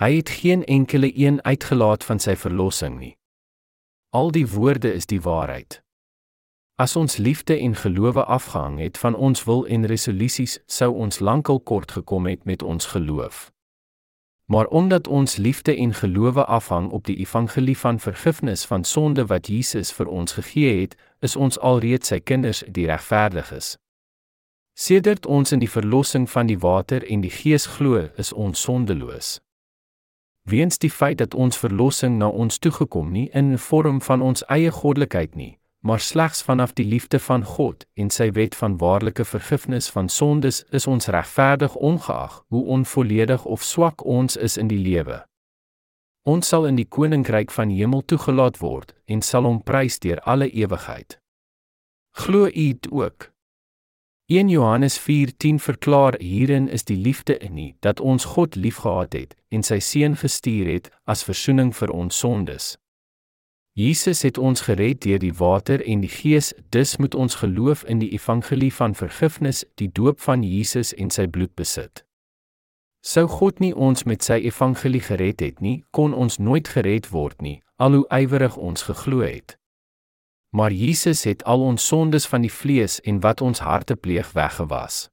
Hy het geen enkele een uitgelaat van sy verlossing nie. Al die woorde is die waarheid. As ons liefde en gelowe afgehang het van ons wil en resolusies, sou ons lankal kort gekom het met ons geloof. Maar omdat ons liefde en gelowe afhang op die evangelie van vergifnis van sonde wat Jesus vir ons gegee het, is ons alreeds sy kinders die regverdiges. Sedert ons in die verlossing van die water en die Gees glo, is ons sondeloos. Weens die feit dat ons verlossing na ons toegekom nie in vorm van ons eie goddelikheid nie, maar slegs vanaf die liefde van God en sy wet van waarlike vergifnis van sondes is ons regverdig ongeag hoe onvolledig of swak ons is in die lewe. Ons sal in die koninkryk van hemel toegelaat word en sal hom prys deur alle ewigheid. Glo u dit ook? 1 Johannes 4:10 verklaar hierin is die liefde in nie dat ons God liefgehad het en sy seun gestuur het as verzoening vir ons sondes. Jesus het ons gered deur die water en die Gees, dus moet ons geloof in die evangelie van vergifnis, die doop van Jesus en sy bloed besit. Sou God nie ons met sy evangelie gered het nie, kon ons nooit gered word nie, al hoe ywerig ons geglo het. Maar Jesus het al ons sondes van die vlees en wat ons harte pleeg weggewas.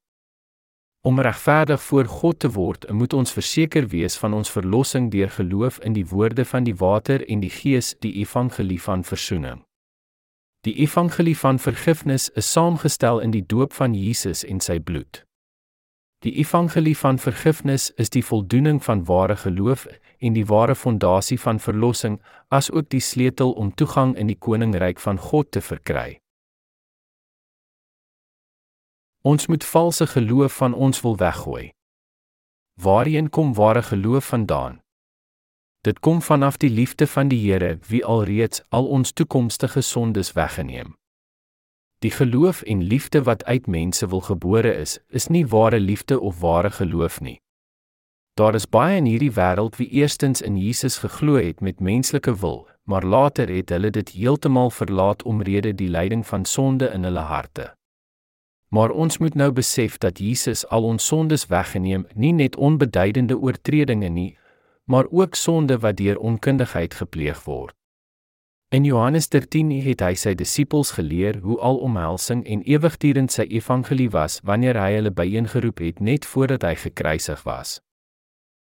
Om regverdig voor God te word, moet ons verseker wees van ons verlossing deur geloof in die woorde van die water en die Gees, die evangelie van verzoening. Die evangelie van vergifnis is saamgestel in die doop van Jesus en sy bloed. Die evangelie van vergifnis is die voldoening van ware geloof en die ware fondasie van verlossing, asook die sleutel om toegang in die koninkryk van God te verkry. Ons moet valse geloof van ons wil weggooi. Waarheen kom ware geloof vandaan? Dit kom vanaf die liefde van die Here, wie alreeds al ons toekomstige sondes weggeneem. Die geloof en liefde wat uit mense wil gebore is, is nie ware liefde of ware geloof nie. Daar is baie in hierdie wêreld wie eerstens in Jesus geglo het met menslike wil, maar later het hulle dit heeltemal verlaat omrede die lyding van sonde in hulle harte. Maar ons moet nou besef dat Jesus al ons sondes weggeneem, nie net onbeduidende oortredinge nie, maar ook sonde wat deur onkundigheid gepleeg word. In Johannes 13 het hy sy disippels geleer hoe alomhelsing en ewigdurend sy evangelie was wanneer hy hulle byeengeroep het net voordat hy gekruisig was.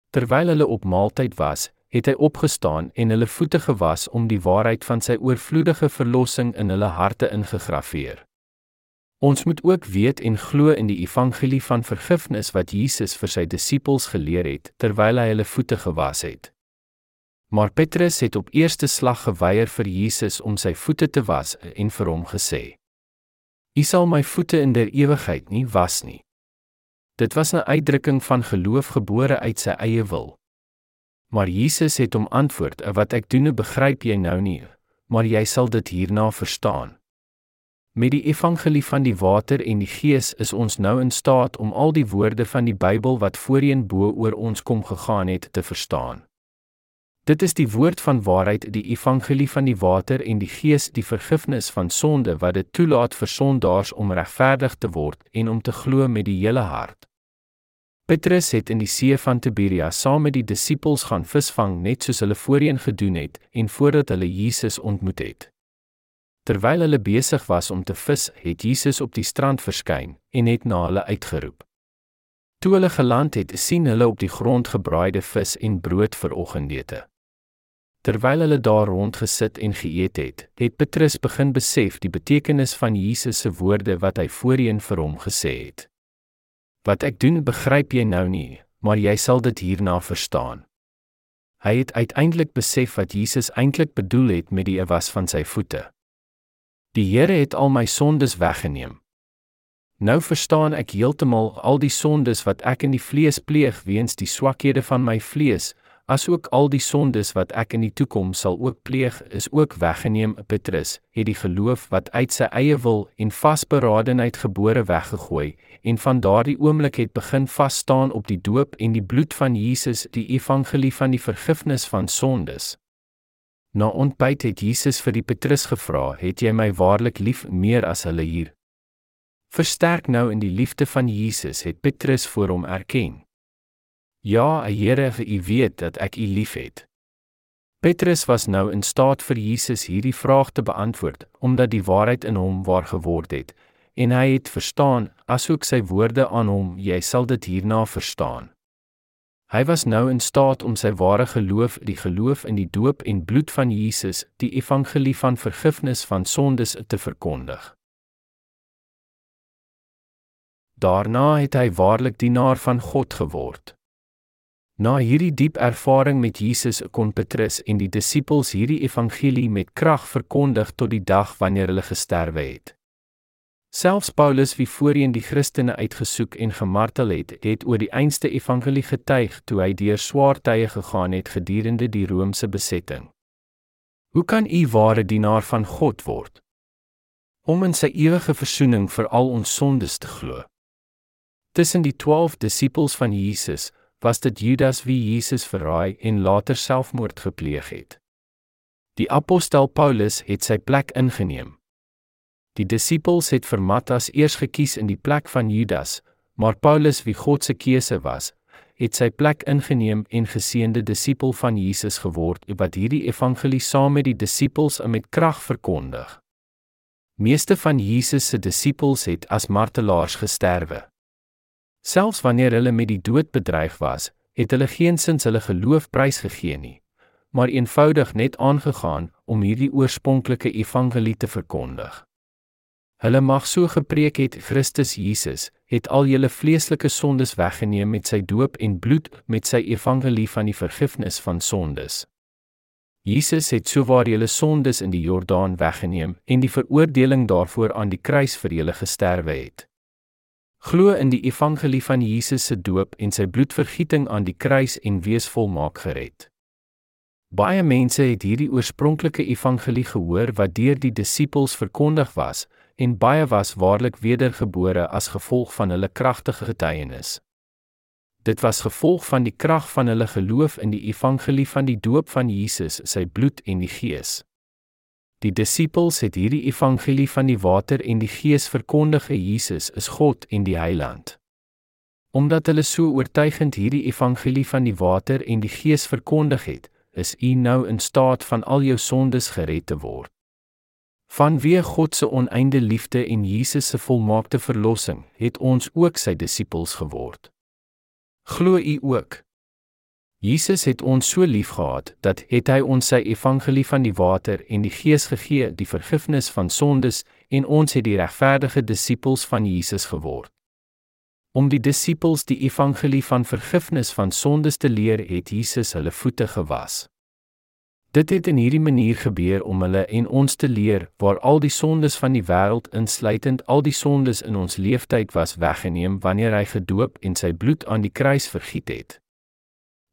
Terwyl hulle op maaltyd was, het hy opgestaan en hulle voete gewas om die waarheid van sy oorvloedige verlossing in hulle harte ingegrafieer. Ons moet ook weet en glo in die evangelie van vergifnis wat Jesus vir sy disippels geleer het terwyl hy hulle voete gewas het. Maar Petrus het op eerste slag geweier vir Jesus om sy voete te was en vir hom gesê: "U sal my voete in der ewigheid nie was nie." Dit was 'n uitdrukking van geloof gebore uit sy eie wil. Maar Jesus het hom antwoord: "Wat ek doen, begryp jy nou nie, maar jy sal dit hierna verstaan." Met die evangelie van die water en die gees is ons nou in staat om al die woorde van die Bybel wat voorheen bo oor ons kom gegaan het te verstaan. Dit is die woord van waarheid, die evangelie van die water en die gees, die vergifnis van sonde wat dit toelaat vir sondaars om regverdig te word en om te glo met die hele hart. Petrus het in die see van Tiberias saam met die disippels gaan visvang net soos hulle voorheen gedoen het en voordat hulle Jesus ontmoet het. Terwyl hulle besig was om te vis, het Jesus op die strand verskyn en het na hulle uitgeroep. Toe hulle geland het, sien hulle op die grond gebraaide vis en brood vir oggendete. Terwyl hulle daar rond gesit en geëet het, het Petrus begin besef die betekenis van Jesus se woorde wat hy voorheen vir hom gesê het. Wat ek doen, begryp jy nou nie, maar jy sal dit hierna verstaan. Hy het uiteindelik besef wat Jesus eintlik bedoel het met die was van sy voete. Die Here het al my sondes weggeneem. Nou verstaan ek heeltemal al die sondes wat ek in die vlees pleeg weens die swakhede van my vlees, asook al die sondes wat ek in die toekoms sal ook pleeg, is ook weggeneem. Petrus het die geloof wat uit sy eie wil en vasberadenheid gebore weggegooi en van daardie oomblik het begin vas staan op die doop en die bloed van Jesus, die evangelie van die vergifnis van sondes. Na ontbyt het Jesus vir die Petrus gevra: "Het jy my waarlik lief meer as hulle hier?" Versterk nou in die liefde van Jesus, het Petrus voor hom erken. Ja, Here, U weet dat ek U liefhet. Petrus was nou in staat vir Jesus hierdie vraag te beantwoord, omdat die waarheid in hom waar geword het, en hy het verstaan, asook sy woorde aan hom, jy sal dit hierna verstaan. Hy was nou in staat om sy ware geloof, die geloof in die doop en bloed van Jesus, die evangelie van vergifnis van sondes te verkondig. Daarna het hy waarlik dienaar van God geword. Na hierdie diep ervaring met Jesus kon Petrus en die disippels hierdie evangelie met krag verkondig tot die dag wanneer hulle gesterwe het. Selfs Paulus wie voorheen die Christene uitgesoek en gemartel het, het oor die einste evangelie getuig toe hy deur swaar tye gegaan het gedurende die Romeinse besetting. Hoe kan u ware dienaar van God word? Om in sy ewige verzoening vir al ons sondes te glo. Tussen die 12 disippels van Jesus was dit Judas wie Jesus verraai en later selfmoord gepleeg het. Die apostel Paulus het sy plek ingeneem. Die disippels het vir Mattas eers gekies in die plek van Judas, maar Paulus wie God se keuse was, het sy plek ingeneem en geseënde disipel van Jesus geword wat hierdie evangelie saam met die disippels in met krag verkondig. Meeste van Jesus se disippels het as martelaars gesterwe. Selfs wanneer hulle met die dood bedreig was, het hulle geensins hulle geloof prysgegee nie, maar eenvoudig net aangegaan om hierdie oorspronklike evangelie te verkondig. Hulle mag so gepreek het Christus Jesus het al julle vleeslike sondes weggeneem met sy doop en bloed met sy evangelie van die vergifnis van sondes. Jesus het sowaar julle sondes in die Jordaan weggeneem en die veroordeling daarvoor aan die kruis vir julle gesterwe het. Glo in die evangelie van Jesus se doop en sy bloedvergieting aan die kruis en wees volmaak gered. Baie mense het hierdie oorspronklike evangelie gehoor wat deur die disippels verkondig was, en baie was waarlik wedergebore as gevolg van hulle kragtige getuienis. Dit was gevolg van die krag van hulle geloof in die evangelie van die doop van Jesus, sy bloed en die gees. Die disippels het hierdie evangelie van die water en die gees verkondig: Jesus is God en die Heiland. Omdat hulle so oortuigend hierdie evangelie van die water en die gees verkondig het, is u nou in staat van al jou sondes gered te word. Vanweë God se oneindige liefde en Jesus se volmaakte verlossing, het ons ook sy disippels geword. Glo u ook? Jesus het ons so liefgehad dat het hy ons sy evangelie van die water en die gees gegee, die vergifnis van sondes en ons het die regverdige disippels van Jesus geword. Om die disippels die evangelie van vergifnis van sondes te leer, het Jesus hulle voete gewas. Dit het in hierdie manier gebeur om hulle en ons te leer waar al die sondes van die wêreld insluitend al die sondes in ons leeftyd was weggeneem wanneer hy gedoop en sy bloed aan die kruis vergiet het.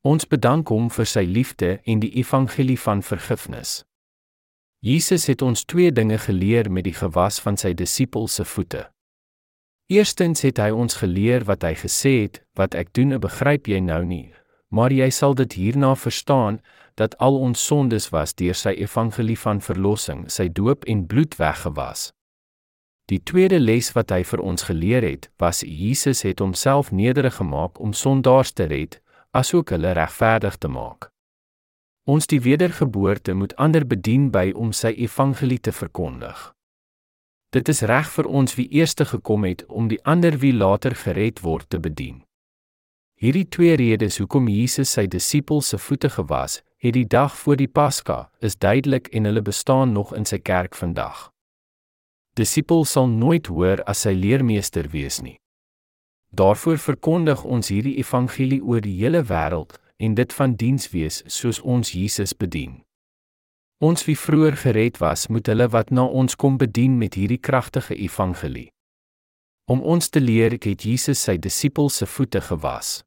Ons bedank hom vir sy liefde en die evangelie van vergifnis. Jesus het ons twee dinge geleer met die gewas van sy disippels se voete. Eerstens het hy ons geleer wat hy gesê het, wat ek doen, begryp jy nou nie, maar jy sal dit hierna verstaan dat al ons sondes was deur sy evangelie van verlossing, sy doop en bloed weggewas. Die tweede les wat hy vir ons geleer het, was Jesus het homself nederig gemaak om sondaars te red, asook hulle regverdig te maak. Ons die wedergeboorte moet ander bedien by om sy evangelie te verkondig. Dit is reg vir ons wie eerste gekom het om die ander wie later gered word te bedien. Hierdie twee redes hoekom Jesus sy disippels se voete gewas het die dag voor die Pasga is duidelik en hulle bestaan nog in sy kerk vandag. Disippels sal nooit hoor as sy leermeester wees nie. Daarvoor verkondig ons hierdie evangelie oor die hele wêreld en dit van diens wees soos ons Jesus bedien. Ons wie vroeër gered was, moet hulle wat na ons kom bedien met hierdie kragtige evangelie. Om ons te leer, het Jesus sy disippels se voete gewas.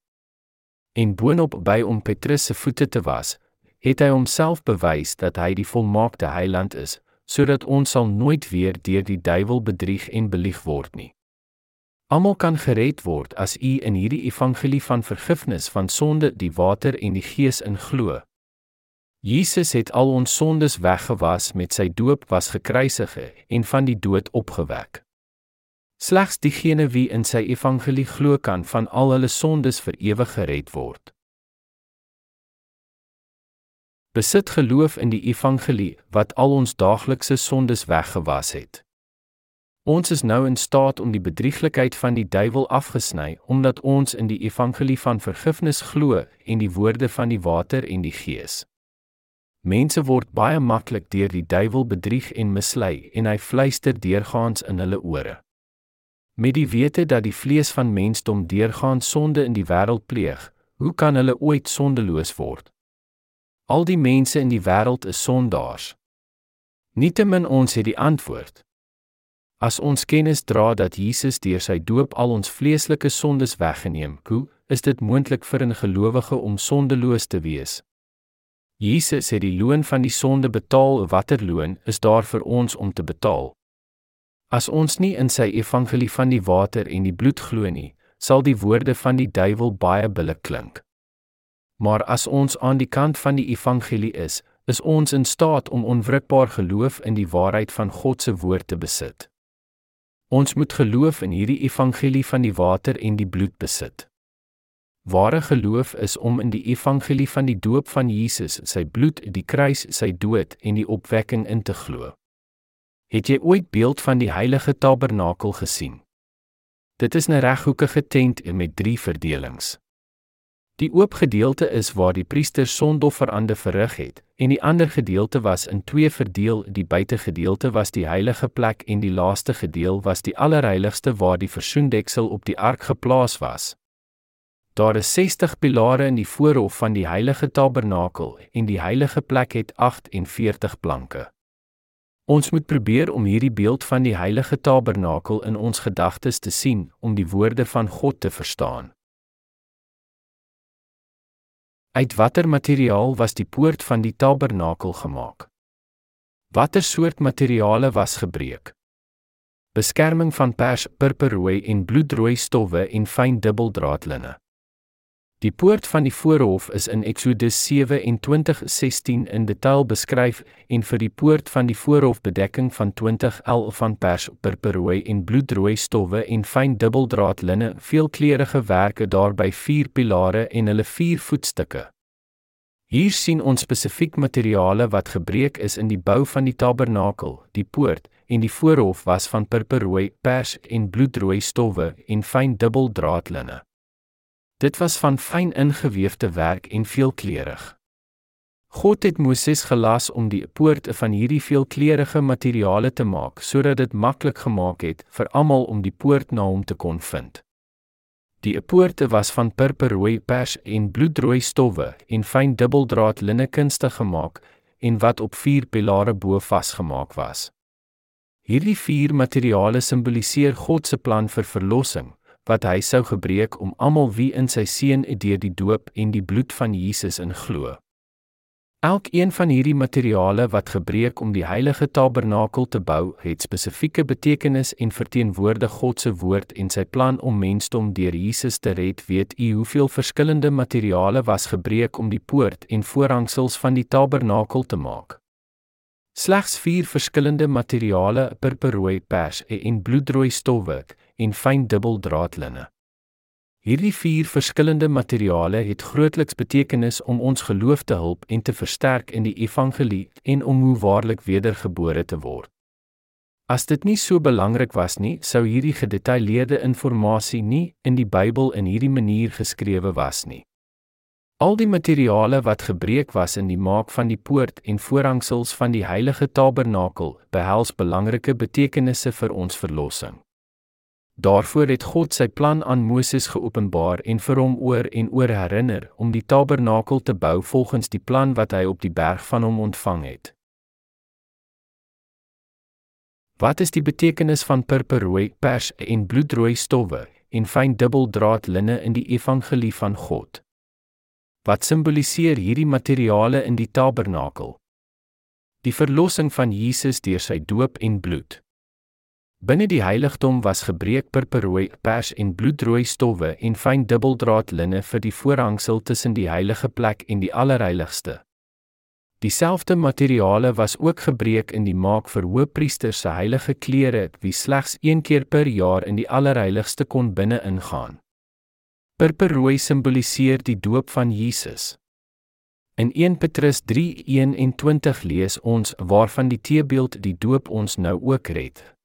En boonop by om Petrus se voete te was, het hy homself bewys dat hy die volmaakte heiland is, sodat ons sal nooit weer deur die duiwel bedrieg en belieg word nie. Almal kan gered word as u in hierdie evangelie van vergifnis van sonde, die water en die gees inglo. Jesus het al ons sondes weggewas met sy doop was gekruisige en van die dood opgewek. Slegs diegene wie in sy evangelie glo kan van al hulle sondes vir ewig gered word besit geloof in die evangelie wat al ons daaglikse sondes weggewas het. Ons is nou in staat om die bedrieglikheid van die duiwel afgesny omdat ons in die evangelie van vergifnis glo en die woorde van die water en die gees. Mense word baie maklik deur die duiwel bedrieg en mislei en hy fluister deurgaans in hulle ore. Met die wete dat die vlees van mensdom deurgaan sonde in die wêreld pleeg, hoe kan hulle ooit sondeloos word? Al die mense in die wêreld is sondaars. Nietemin ons het die antwoord. As ons kennis dra dat Jesus deur sy doop al ons vleeslike sondes weggeneem, hoe is dit moontlik vir 'n gelowige om sondeloos te wees? Jesus het die loon van die sonde betaal, watter loon is daar vir ons om te betaal? As ons nie in sy evangelie van die water en die bloed glo nie, sal die woorde van die duiwel baie billik klink. Maar as ons aan die kant van die evangelie is, is ons in staat om onwrikbaar geloof in die waarheid van God se woord te besit. Ons moet geloof in hierdie evangelie van die water en die bloed besit. Ware geloof is om in die evangelie van die doop van Jesus, sy bloed, die kruis, sy dood en die opwekking in te glo. Het jy ooit beeld van die heilige tabernakel gesien? Dit is 'n reghoekige tent met drie verdelings. Die oop gedeelte is waar die priester sondofferande verrig het, en die ander gedeelte was in twee verdeel. Die buitegedeelte was die heilige plek en die laaste gedeel was die allerheiligste waar die versoendeksel op die ark geplaas was. Daar is 60 pilare in die voorhof van die heilige tabernakel en die heilige plek het 48 planke. Ons moet probeer om hierdie beeld van die heilige tabernakel in ons gedagtes te sien om die woorde van God te verstaan. Uit watter materiaal was die poort van die tabernakel gemaak? Watter soort materiale was gebruik? Beskerming van pers, purperrooi en bloedrooi stowwe en fyn dubbeldraadlinne. Die poort van die voorhof is in Eksodus 27:16 in detail beskryf en vir die poort van die voorhof bedekking van 20L van pers, purperrooi en bloedrooi stowwe en fyn dubbeldraadlinne, veelkleurige werke daarby vier pilare en hulle vier voetstukke. Hier sien ons spesifiek materiale wat gebruik is in die bou van die tabernakel, die poort en die voorhof was van purperrooi, pers en bloedrooi stowwe en fyn dubbeldraadlinne. Dit was van fyn ingeweefde werk en veelkleurig. God het Moses gelas om die poorte van hierdie veelkleurige materiale te maak sodat dit maklik gemaak het vir almal om die poort na hom te kon vind. Die poorte was van purperrooi pers en bloedrooi stowwe en fyn dubbeldraad linne kunstig gemaak en wat op vier pilare bo vasgemaak was. Hierdie vier materiale simboliseer God se plan vir verlossing wat hy sou gebreek om almal wie in sy seun deur die doop en die bloed van Jesus in glo. Elkeen van hierdie materiale wat gebreek om die heilige tabernakel te bou, het spesifieke betekenis en verteenwoordig God se woord en sy plan om mensdom deur Jesus te red. Weet u hoeveel verskillende materiale was gebreek om die poort en voorhangsels van die tabernakel te maak? Slegs 4 verskillende materiale: purperrooi pers en bloedrooi stowwe en fyn dubbeldraadlinne. Hierdie vier verskillende materiale het grootliks betekenis om ons geloof te help en te versterk in die evangelie en om hoe waarlik wedergebore te word. As dit nie so belangrik was nie, sou hierdie gedetailleerde inligting nie in die Bybel in hierdie manier geskrewe was nie. Al die materiale wat gebruik was in die maak van die poort en voorhangsels van die heilige tabernakel behels belangrike betekenisse vir ons verlossing. Daarvoor het God sy plan aan Moses geopenbaar en vir hom oor en oor herinner om die tabernakel te bou volgens die plan wat hy op die berg van hom ontvang het. Wat is die betekenis van purperrooi, pers en bloedrooi stowwe en fyn dubbeldraad linne in die evangelie van God? Wat simboliseer hierdie materiale in die tabernakel? Die verlossing van Jesus deur sy doop en bloed. Binne die heiligdom was gebreek purperrooi, pers en bloedrooi stowwe en fyn dubbeldraad linne vir die voorhangsel tussen die heilige plek en die allerheiligste. Dieselfde materiale was ook gebreek in die maak vir hoëpriesters se heilige klere wie slegs een keer per jaar in die allerheiligste kon binne ingaan. Purperrooi simboliseer die doop van Jesus. In 1 Petrus 3:21 lees ons waarvan die teebeeld die doop ons nou ook red.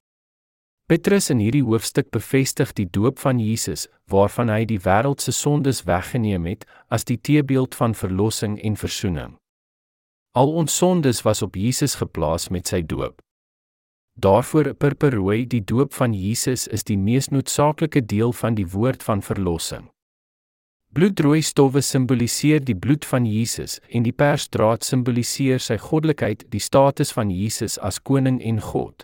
Petrus in hierdie hoofstuk bevestig die doop van Jesus, waarvan hy die wêreld se sondes weggeneem het, as die teebeeld van verlossing en verzoening. Al ons sondes was op Jesus geplaas met sy doop. Daarvoor purperrooi die doop van Jesus is die mees noodsaaklike deel van die woord van verlossing. Bloedrooi stowwe simboliseer die bloed van Jesus en die persdraad simboliseer sy goddelikheid, die status van Jesus as koning en God.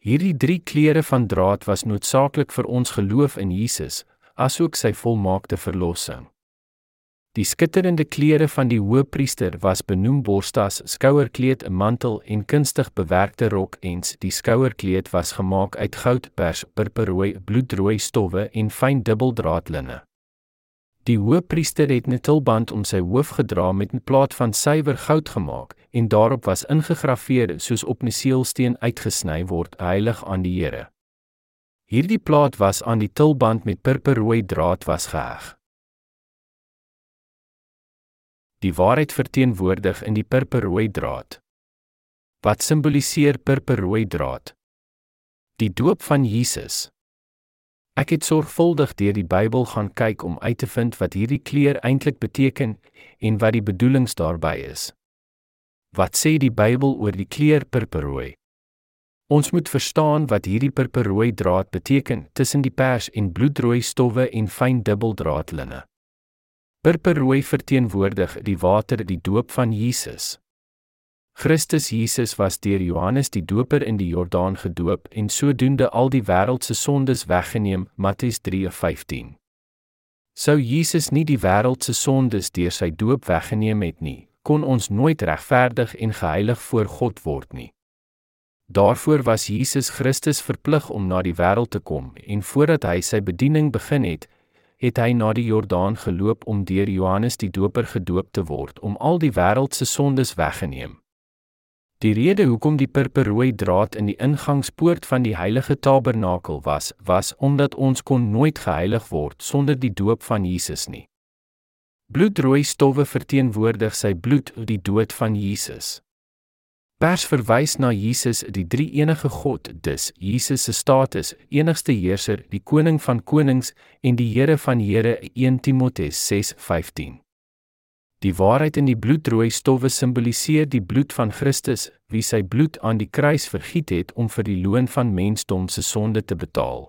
Hierdie drie kleure van draad was noodsaaklik vir ons geloof in Jesus, asook sy volmaakte verlossing. Die skitterende klere van die hoëpriester was benoem borstas, skouerkleed, 'n mantel en kunstig bewerkte rok ens. Die skouerkleed was gemaak uit goud, pers, purperrooi, bloedrooi stowwe en fyn dubbeldraadlinne. Die hoëpriester het 'n tulband om sy hoof gedra met 'n plaat van suiwer goud gemaak en daarop was ingegrafieer soos op 'n seelsteen uitgesny word, heilig aan die Here. Hierdie plaat was aan die tulband met purperrooi draad was geheg. Die waarheid verteenwoordig in die purperrooi draad. Wat simboliseer purperrooi draad? Die doop van Jesus. Ek het sorgvuldig deur die Bybel gaan kyk om uit te vind wat hierdie kleur eintlik beteken en wat die bedoelings daarby is. Wat sê die Bybel oor die kleur purperrooi? Ons moet verstaan wat hierdie purperrooi draad beteken tussen die pers en bloedrooi stowwe en fyn dubbeldraadlinne. Purperrooi verteenwoordig die water, die doop van Jesus. Christus Jesus was deur Johannes die Doper in die Jordaan gedoop en sodoende al die wêreld se sondes weggeneem, Matteus 3:15. Sou Jesus nie die wêreld se sondes deur sy doop weggeneem het nie, kon ons nooit regverdig en geheilig voor God word nie. Daarvoor was Jesus Christus verplig om na die wêreld te kom en voordat hy sy bediening begin het, het hy na die Jordaan geloop om deur Johannes die Doper gedoop te word om al die wêreld se sondes weggeneem. Die rede hoekom die purperrooi draad in die ingangspoort van die heilige tabernakel was, was omdat ons kon nooit geheilig word sonder die doop van Jesus nie. Bloedrooi stowwe verteenwoordig sy bloed, die dood van Jesus. Pers verwys na Jesus, die drie enige God, dus Jesus se status, enigste heerser, die koning van konings en die Here van Here 1 Timoteus 6:15. Die waarheid in die bloedrooi stowwe simboliseer die bloed van Christus, wie sy bloed aan die kruis vergiet het om vir die loon van mensdom se sonde te betaal.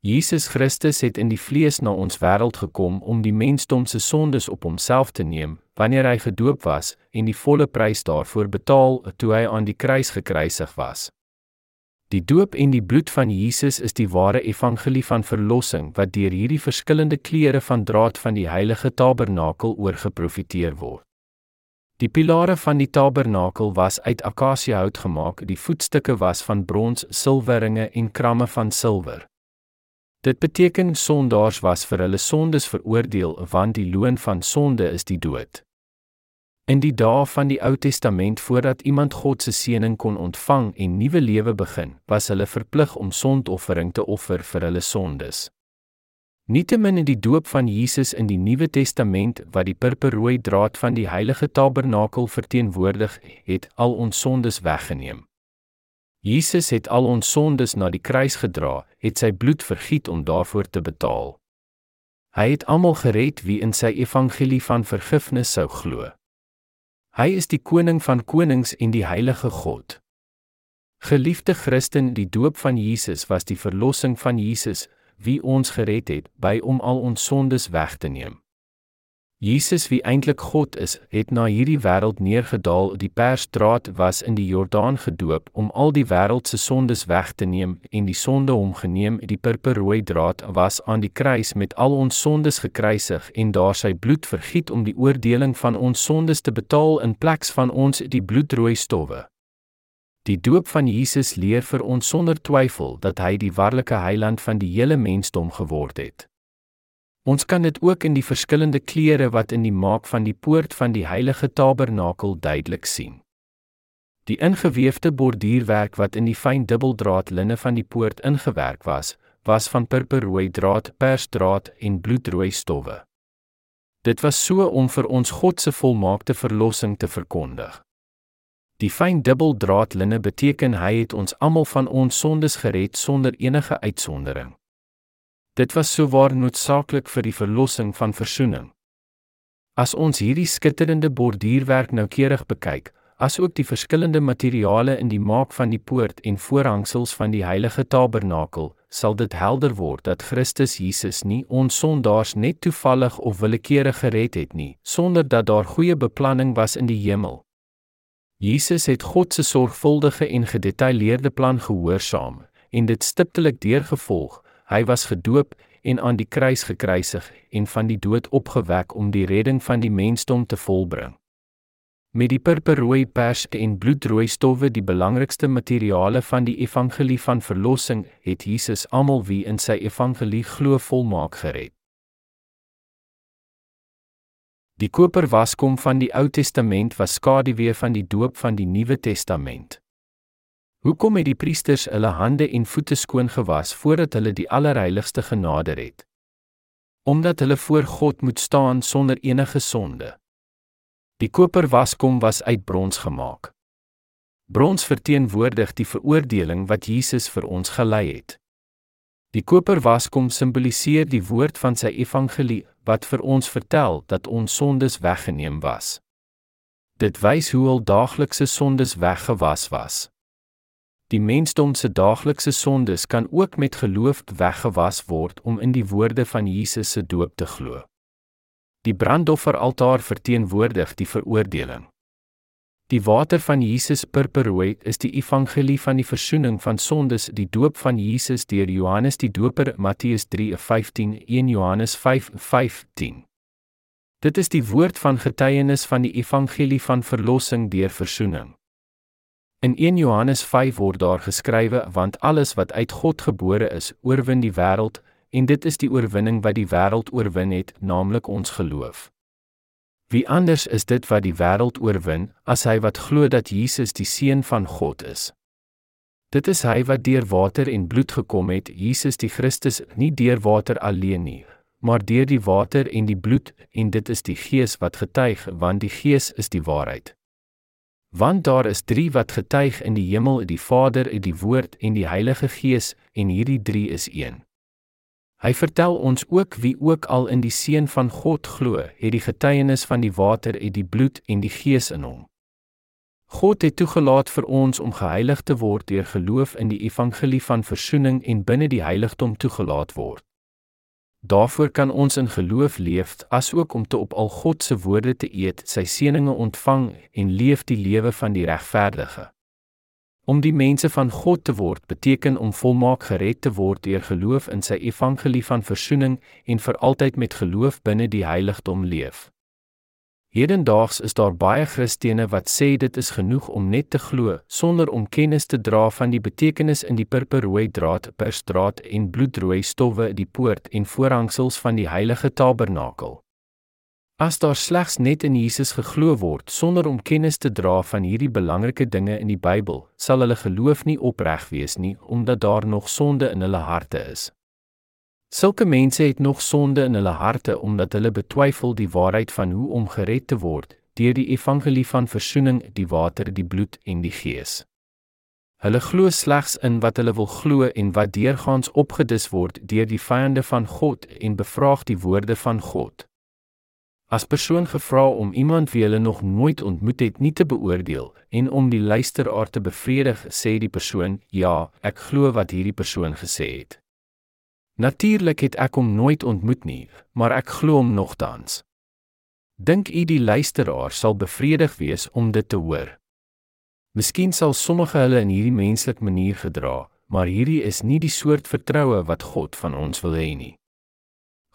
Jesus Christus het in die vlees na ons wêreld gekom om die mensdom se sondes op homself te neem wanneer hy gedoop was en die volle prys daarvoor betaal toe hy aan die kruis gekruisig was. Die doop en die bloed van Jesus is die ware evangelie van verlossing wat deur hierdie verskillende kleure van draad van die heilige tabernakel oorgeprofeteer word. Die pilare van die tabernakel was uit akasiëhout gemaak, die voetstukke was van brons, silwerringe en kramme van silwer. Dit beteken sondaars was vir hulle sondes veroordeel want die loon van sonde is die dood. In die dae van die Ou Testament voordat iemand God se seëning kon ontvang en nuwe lewe begin, was hulle verplig om sondoffering te offer vir hulle sondes. Nietemin in die doop van Jesus in die Nuwe Testament wat die purperrooi draad van die heilige tabernakel verteenwoordig, het al ons sondes weggeneem. Jesus het al ons sondes na die kruis gedra, het sy bloed vergiet om daarvoor te betaal. Hy het almal gered wie in sy evangelie van vergifnis sou glo. Hy is die koning van konings en die heilige God. Geliefde Christen, die doop van Jesus was die verlossing van Jesus, wie ons gered het by om al ons sondes weg te neem. Jesus wie eintlik God is, het na hierdie wêreld neergedaal. Die persdraad was in die Jordaan gedoop om al die wêreld se sondes weg te neem en die sonde hom geneem. Die purperrooi draad was aan die kruis met al ons sondes gekruisig en daar sy bloed vergiet om die oordeling van ons sondes te betaal in plek van ons die bloedrooi stowwe. Die doop van Jesus leer vir ons sonder twyfel dat hy die waarlike heiland van die hele mensdom geword het. Ons kan dit ook in die verskillende kleure wat in die maak van die poort van die heilige tabernakel duidelik sien. Die ingeweefde borduurwerk wat in die fyn dubbeldraad linne van die poort ingewerk was, was van purperrooi draad, persdraad en bloedrooi stowwe. Dit was so om vir ons God se volmaakte verlossing te verkondig. Die fyn dubbeldraad linne beteken hy het ons almal van ons sondes gered sonder enige uitsondering. Dit was souwaar noodsaaklik vir die verlossing van verzoening. As ons hierdie skitterende borduurwerk noukeurig bekyk, asook die verskillende materiale in die maak van die poort en voorhangsels van die heilige tabernakel, sal dit helder word dat Christus Jesus nie ons sondaars net toevallig of willekeurig gered het nie, sonder dat daar goeie beplanning was in die hemel. Jesus het God se sorgvuldige en gedetailleerde plan gehoorsaam en dit stiptelik deurgevolg. Hy was gedoop en aan die kruis gekruisig en van die dood opgewek om die redding van die mensdom te volbring. Met die purperrooi pers en bloedrooi stowwe die belangrikste materiale van die evangelie van verlossing, het Jesus almal wie in sy evangelie glo volmaak gered. Die koperwaskom van die Ou Testament was skaduwee van die doop van die Nuwe Testament. Hoekom het die priesters hulle hande en voete skoon gewas voordat hulle die allerheiligste genader het? Omdat hulle voor God moet staan sonder enige sonde. Die koper waskom was uit brons gemaak. Brons verteenwoordig die veroordeling wat Jesus vir ons gelei het. Die koper waskom simboliseer die woord van sy evangelie wat vir ons vertel dat ons sondes weggeneem was. Dit wys hoe al daaglikse sondes weggewas was. Die mensdom se daaglikse sondes kan ook met geloof weggewas word om in die woorde van Jesus se doop te glo. Die brandofferaltaar verteenwoordig die veroordeling. Die water van Jesus purperrooi is die evangelie van die verzoening van sondes, die doop van Jesus deur Johannes die Doper, Matteus 3:15, 1 Johannes 5:15. Dit is die woord van getuienis van die evangelie van verlossing deur verzoening. In 1 Johannes 5 word daar geskrywe want alles wat uit God gebore is, oorwin die wêreld en dit is die oorwinning wat die wêreld oorwin het, naamlik ons geloof. Wie anders is dit wat die wêreld oorwin as hy wat glo dat Jesus die seun van God is? Dit is hy wat deur water en bloed gekom het, Jesus die Christus, nie deur water alleen nie, maar deur die water en die bloed en dit is die Gees wat getuig, want die Gees is die waarheid. Want daar is 3 wat getuig in die hemel, die Vader, die Woord en die Heilige Gees, en hierdie 3 is een. Hy vertel ons ook wie ook al in die seun van God glo, het die getuienis van die water en die bloed en die Gees in hom. God het toegelaat vir ons om geheilig te word deur geloof in die evangelie van verzoening en binne die heiligdom toegelaat word. Daarvoor kan ons in geloof leef, asook om te op al God se woorde te eet, sy seëninge ontvang en leef die lewe van die regverdige. Om die mense van God te word beteken om volmaak gered te word deur geloof in sy evangelie van verzoening en vir altyd met geloof binne die heiligdom leef. Hedendaags is daar baie Christene wat sê dit is genoeg om net te glo sonder om kennis te dra van die betekenis in die purperrooi draad, persdraad en bloedrooi stowwe, die poort en voorhangsels van die heilige tabernakel. As daar slegs net in Jesus geglo word sonder om kennis te dra van hierdie belangrike dinge in die Bybel, sal hulle geloof nie opreg wees nie omdat daar nog sonde in hulle harte is. Sulke mense het nog sonde in hulle harte omdat hulle betwyfel die waarheid van hoe om gered te word deur die evangelie van verzoening, die water, die bloed en die gees. Hulle glo slegs in wat hulle wil glo en wat deurgaans opgedis word deur die vyande van God en bevraag die woorde van God. As persoon gevra om iemand wie hulle nog nooit ontmoet het nie te beoordeel en om die luisteraar te bevredig, sê die persoon: "Ja, ek glo wat hierdie persoon gesê het." Natuurlik het ek hom nooit ontmoet nie, maar ek glo hom nogtans. Dink u die luisteraar sal bevredig wees om dit te hoor? Miskien sal sommige hulle in hierdie menslike manier gedra, maar hierdie is nie die soort vertroue wat God van ons wil hê nie.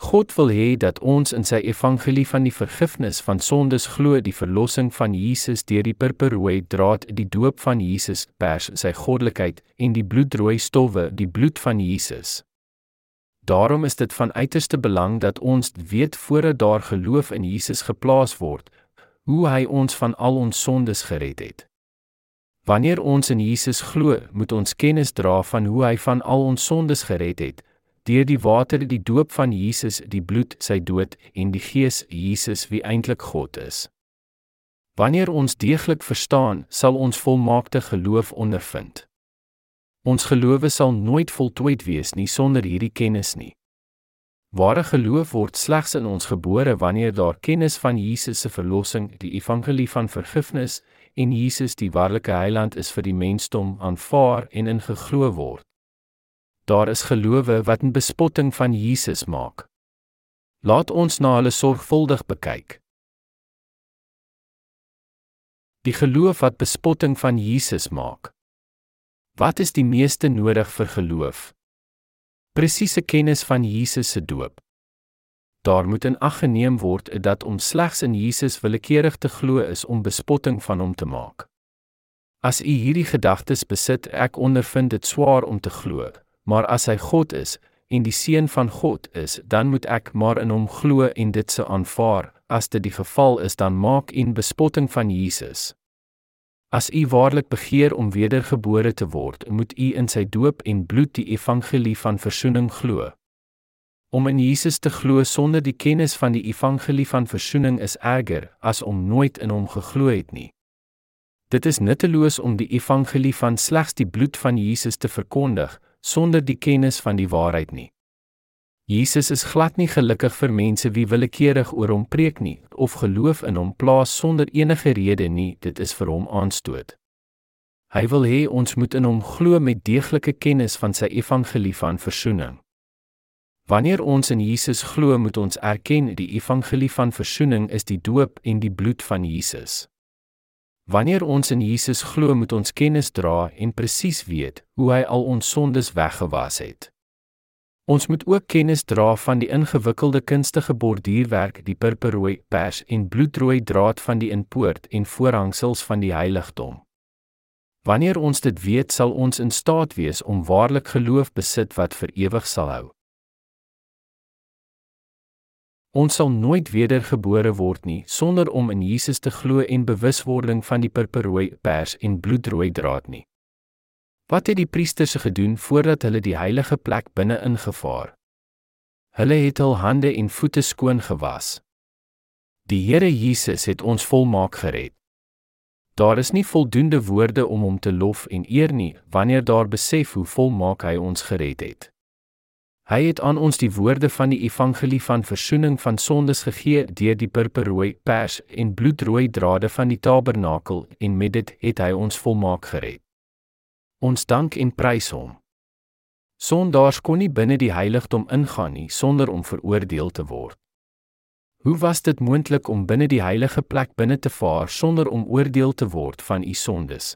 God wil hê dat ons in sy evangelie van die vergifnis van sondes glo, die verlossing van Jesus deur die purperrooi draad, die doop van Jesus, pers sy goddelikheid en die bloedrooi stowwe, die bloed van Jesus. Daarom is dit van uiterste belang dat ons weet voordat daar geloof in Jesus geplaas word, hoe hy ons van al ons sondes gered het. Wanneer ons in Jesus glo, moet ons kennis dra van hoe hy van al ons sondes gered het, deur die water, die doop van Jesus, die bloed, sy dood en die Gees Jesus wie eintlik God is. Wanneer ons deeglik verstaan, sal ons volmaakte geloof ondervind. Ons gelowe sal nooit voltooid wees nie sonder hierdie kennis nie. Ware geloof word slegs in ons gebore wanneer daar kennis van Jesus se verlossing, die evangelie van vergifnis en Jesus die waarlike heiland is vir die mensdom aanvaar en in geglo word. Daar is gelowe wat 'n bespotting van Jesus maak. Laat ons na hulle sorgvuldig bekyk. Die geloof wat bespotting van Jesus maak. Wat is die meeste nodig vir geloof? Presiese kennis van Jesus se doop. Daar moet in ag geneem word dat om slegs in Jesus willekeurig te glo is om bespotting van hom te maak. As u hierdie gedagtes besit, ek ondervind dit swaar om te glo, maar as hy God is en die seun van God is, dan moet ek maar in hom glo en dit se aanvaar. As dit die geval is, dan maak u bespotting van Jesus. As u waarlik begeer om wedergebore te word, moet u in sy doop en bloed die evangelie van verzoening glo. Om in Jesus te glo sonder die kennis van die evangelie van verzoening is erger as om nooit in hom geglo het nie. Dit is nutteloos om die evangelie van slegs die bloed van Jesus te verkondig, sonder die kennis van die waarheid nie. Jesus is glad nie gelukkig vir mense wie willekeurig oor hom preek nie of geloof in hom plaas sonder enige rede nie, dit is vir hom aanstoot. Hy wil hê ons moet in hom glo met deeglike kennis van sy evangelie van verzoening. Wanneer ons in Jesus glo, moet ons erken die evangelie van verzoening is die doop en die bloed van Jesus. Wanneer ons in Jesus glo, moet ons kennis dra en presies weet hoe hy al ons sondes weggewas het. Ons moet ook kennis dra van die ingewikkelde kunstige borduurwerk, die purperrooi, pers en bloedrooi draad van die inpoort en voorhangsels van die heiligdom. Wanneer ons dit weet, sal ons in staat wees om waarlik geloof besit wat vir ewig sal hou. Ons sal nooit wedergebore word nie sonder om in Jesus te glo en bewuswording van die purperrooi, pers en bloedrooi draad nie. Wat het die priesters gedoen voordat hulle die heilige plek binne ingevaar? Hulle het hul hande en voete skoon gewas. Die Here Jesus het ons volmaak gered. Daar is nie voldoende woorde om hom te lof en eer nie wanneer daar besef hoe volmaak hy ons gered het. Hy het aan ons die woorde van die evangelie van verzoening van sondes gegee deur die purperrooi, pers en bloedrooi drade van die tabernakel en met dit het hy ons volmaak gered. Ons dank en prys hom. Sondaars kon nie binne die heiligdom ingaan nie sonder om veroordeel te word. Hoe was dit moontlik om binne die heilige plek binne te vaar sonder om oordeel te word van u sondes?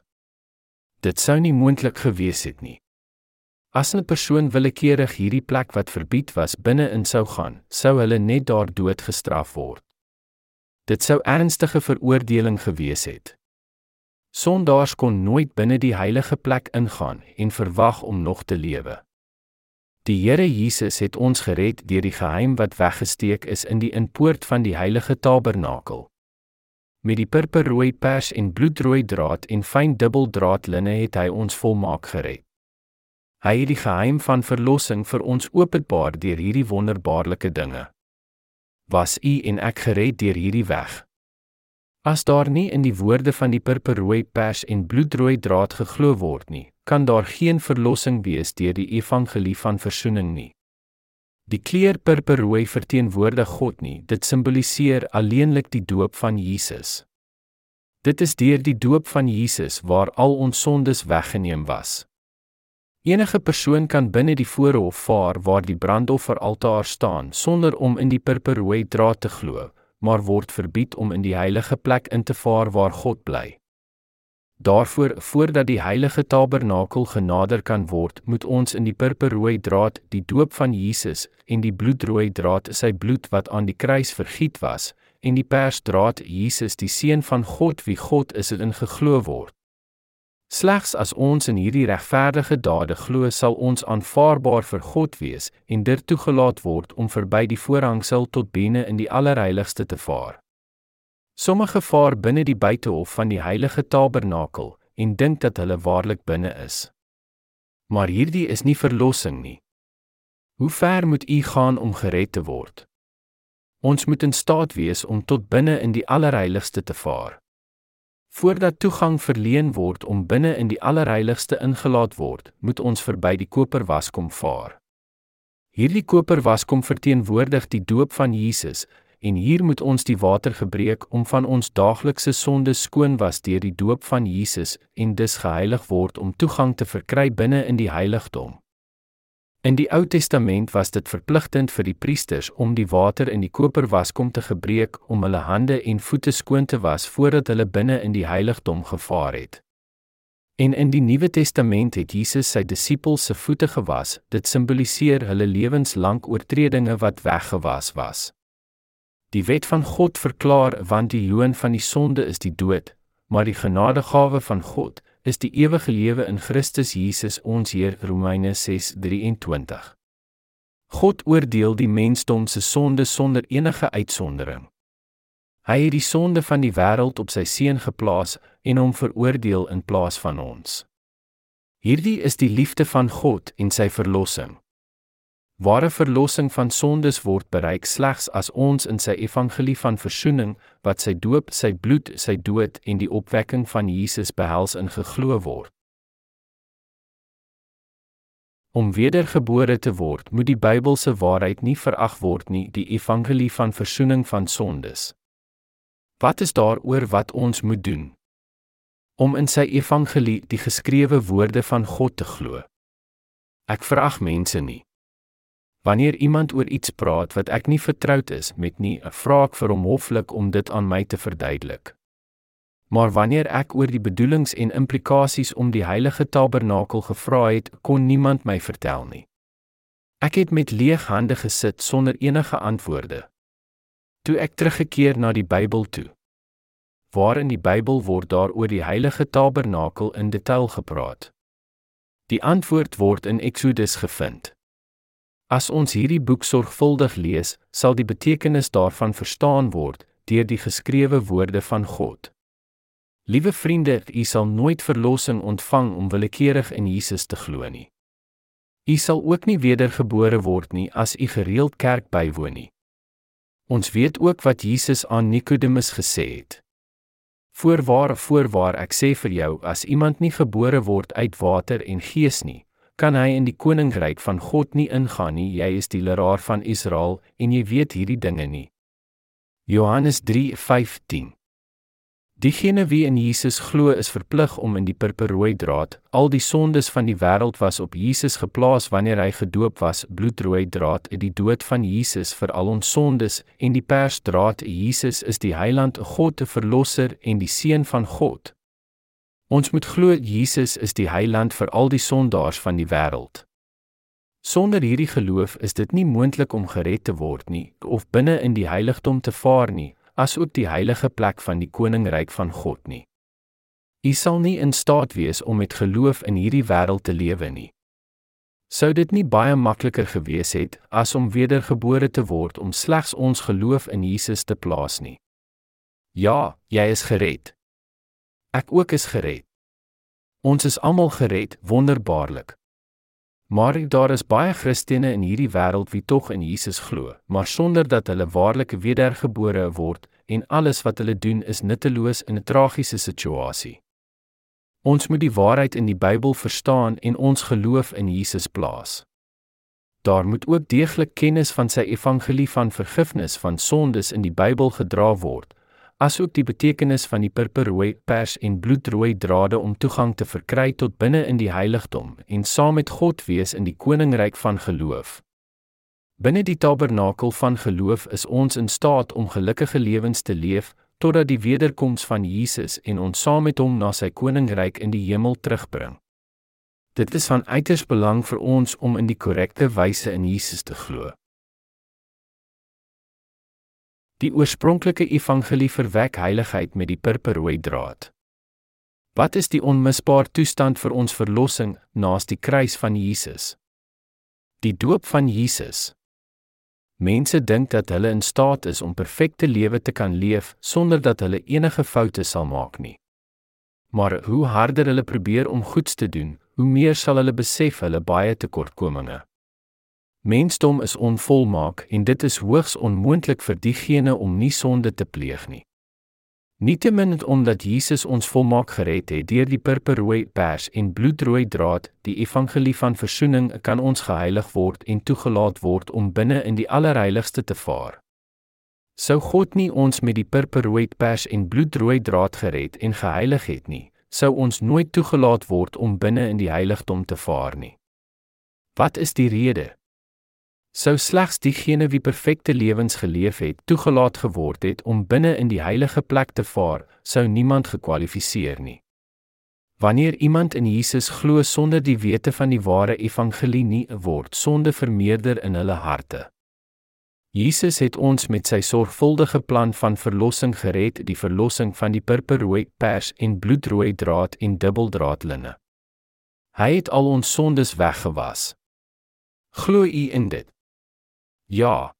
Dit sou nie moontlik gewees het nie. As 'n persoon willekeurig hierdie plek wat verbied was binne in sou gaan, sou hulle net daar dood gestraf word. Dit sou ernstige veroordeling gewees het. Sondaars kon nooit binne die heilige plek ingaan en verwag om nog te lewe. Die Here Jesus het ons gered deur die geheim wat weggesteek is in die inpoort van die heilige tabernakel. Met die purperrooi pers en bloedrooi draad en fyn dubbeldraad linne het hy ons volmaak gered. Hy het die geheim van verlossing vir ons openbaar deur hierdie wonderbaarlike dinge. Was u en ek gered deur hierdie weg? As daar nie in die woorde van die purperrooi pers en bloedrooi draad geglo word nie, kan daar geen verlossing wees deur die evangelie van verzoening nie. Die kleur purperrooi verteenwoordig God nie, dit simboliseer alleenlik die doop van Jesus. Dit is deur die doop van Jesus waar al ons sondes weggeneem was. Enige persoon kan binne die voorhof vaar waar die brandofferaltaar staan sonder om in die purperrooi draad te glo, maar word verbied om in die heilige plek in te vaar waar God bly. Daarvoor voordat die heilige tabernakel genader kan word, moet ons in die purperrooi draad, die doop van Jesus, en die bloedrooi draad, sy bloed wat aan die kruis vergiet was, en die persdraad, Jesus die seun van God wie God is, in geglo word. Slegs as ons in hierdie regverdige dade glo, sal ons aanvaarbaar vir God wees en dit toegelaat word om verby die voorhangsel tot binne in die allerheiligste te vaar. Sommige vaar binne die buitehof van die heilige tabernakel en dink dat hulle waarlik binne is. Maar hierdie is nie verlossing nie. Hoe ver moet u gaan om gered te word? Ons moet in staat wees om tot binne in die allerheiligste te vaar. Voordat toegang verleen word om binne in die allerheiligste ingelaat word, moet ons verby die koperwaskom vaar. Hierdie koperwaskom verteenwoordig die doop van Jesus en hier moet ons die water gebreek om van ons daaglikse sondes skoon was deur die doop van Jesus en dus geheilig word om toegang te verkry binne in die heiligdom. In die Ou Testament was dit verpligtend vir die priesters om die water in die koperwaskom te gebruik om hulle hande en voete skoon te was voordat hulle binne in die heiligdom gevaar het. En in die Nuwe Testament het Jesus sy disippels se voete gewas. Dit simboliseer hulle lewenslank oortredinge wat weggewas was. Die wet van God verklaar want die loon van die sonde is die dood, maar die genadegawe van God is die ewige lewe in Christus Jesus ons Heer Romeine 6:23. God oordeel die mensdom se sonde sonder enige uitsondering. Hy het die sonde van die wêreld op sy seun geplaas en hom veroordeel in plaas van ons. Hierdie is die liefde van God en sy verlossing. Ware verlossing van sondes word bereik slegs as ons in sy evangelie van verzoening, wat sy doop, sy bloed, sy dood en die opwekking van Jesus behels in geglo word. Om wedergebore te word, moet die Bybelse waarheid nie verag word nie, die evangelie van verzoening van sondes. Wat is daaroor wat ons moet doen? Om in sy evangelie die geskrewe woorde van God te glo. Ek verag mense nie. Wanneer iemand oor iets praat wat ek nie vertroud is met nie, vra ek vir hom hoflik om dit aan my te verduidelik. Maar wanneer ek oor die bedoelings en implikasies om die heilige tabernakel gevra het, kon niemand my vertel nie. Ek het met leeg hande gesit sonder enige antwoorde. Toe ek teruggekeer na die Bybel toe. Waar in die Bybel word daar oor die heilige tabernakel in detail gepraat? Die antwoord word in Eksodus gevind. As ons hierdie boek sorgvuldig lees, sal die betekenis daarvan verstaan word deur die geskrewe woorde van God. Liewe vriende, u sal nooit verlossing ontvang om willekeurig in Jesus te glo nie. U sal ook nie wedergebore word nie as u gereeld kerk bywoon nie. Ons weet ook wat Jesus aan Nikodemus gesê het. Voorwaar, voorwaar ek sê vir jou, as iemand nie gebore word uit water en gees nie, kan hy in die koninkryk van God nie ingaan nie. Jy is die leraar van Israel en jy weet hierdie dinge nie. Johannes 3:15 Diegene wie in Jesus glo is verplig om in die purperrooi draad, al die sondes van die wêreld was op Jesus geplaas wanneer hy gedoop was, bloedrooi draad, in die dood van Jesus vir al ons sondes en die persdraad, Jesus is die heiland, God, die verlosser en die seun van God. Ons moet glo Jesus is die heiland vir al die sondaars van die wêreld. Sonder hierdie geloof is dit nie moontlik om gered te word nie of binne in die heiligdom te vaar nie, asook die heilige plek van die koninkryk van God nie. U sal nie in staat wees om met geloof in hierdie wêreld te lewe nie. Sou dit nie baie makliker gewees het as om wedergebore te word om slegs ons geloof in Jesus te plaas nie? Ja, jy is gered. Ek ook is gered. Ons is almal gered, wonderbaarlik. Maar daar is baie Christene in hierdie wêreld wie tog in Jesus glo, maar sonder dat hulle waarlik wedergebore word en alles wat hulle doen is nutteloos in 'n tragiese situasie. Ons moet die waarheid in die Bybel verstaan en ons geloof in Jesus plaas. Daar moet ook deeglik kennis van sy evangelie van vergifnis van sondes in die Bybel gedra word, asook die betekenis van die purperrooi, pers en bloedrooi drade om toegang te verkry tot binne in die heiligdom en saam met God wees in die koninkryk van geloof. Binne die tabernakel van geloof is ons in staat om gelukkige lewens te leef totdat die wederkoms van Jesus en ons saam met hom na sy koninkryk in die hemel terugbring. Dit is van uiters belang vir ons om in die korrekte wyse in Jesus te glo. Die oorspronklike evangelie verwek heiligheid met die purperrooi draad. Wat is die onmisbare toestand vir ons verlossing naas die kruis van Jesus? Die doop van Jesus. Mense dink dat hulle in staat is om perfekte lewe te kan leef sonder dat hulle enige foute sal maak nie. Maar hoe harder hulle probeer om goeds te doen, hoe meer sal hulle besef hulle baie tekortkominge. Mensdom is onvolmaak en dit is hoogs onmoontlik vir diegene om nie sonde te pleeg nie. Nietemin omdat Jesus ons volmaak gered het deur die purperrooi pers en bloedrooi draad, die evangelie van verzoening, kan ons geheilig word en toegelaat word om binne in die allerheiligste te vaar. Sou God nie ons met die purperrooi pers en bloedrooi draad gered en geheilig het nie, sou ons nooit toegelaat word om binne in die heiligdom te vaar nie. Wat is die rede? Sou slegs diegene wie perfekte lewens geleef het, toegelaat geword het om binne in die heilige plek te vaar, sou niemand gekwalifiseer nie. Wanneer iemand in Jesus glo sonder die wete van die ware evangelie nie word sonde vermeerder in hulle harte. Jesus het ons met sy sorgvuldige plan van verlossing gered, die verlossing van die purperrooi pers en bloedrooi draad en dubbeldraadlinne. Hy het al ons sondes weggewas. Glo u in dit? Ja.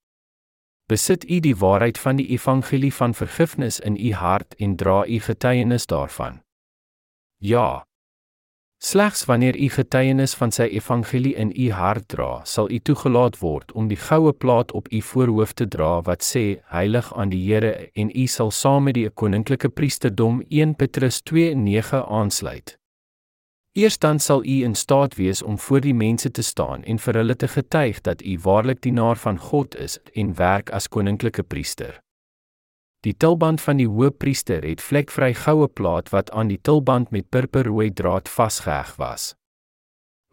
Besit u die waarheid van die evangelie van vergifnis in u hart en dra u getuienis daarvan? Ja. Slegs wanneer u getuienis van sy evangelie in u hart dra, sal u toegelaat word om die goue plaat op u voorhoof te dra wat sê heilig aan die Here en u sal saam met die koninklike priesterdom 1 Petrus 2:9 aansluit. Eers dan sal u in staat wees om voor die mense te staan en vir hulle te getuig dat u waarlik dienaar van God is en werk as koninklike priester. Die tulband van die hoëpriester het vlekvry goue plaat wat aan die tulband met purperrooi draad vasgeheg was.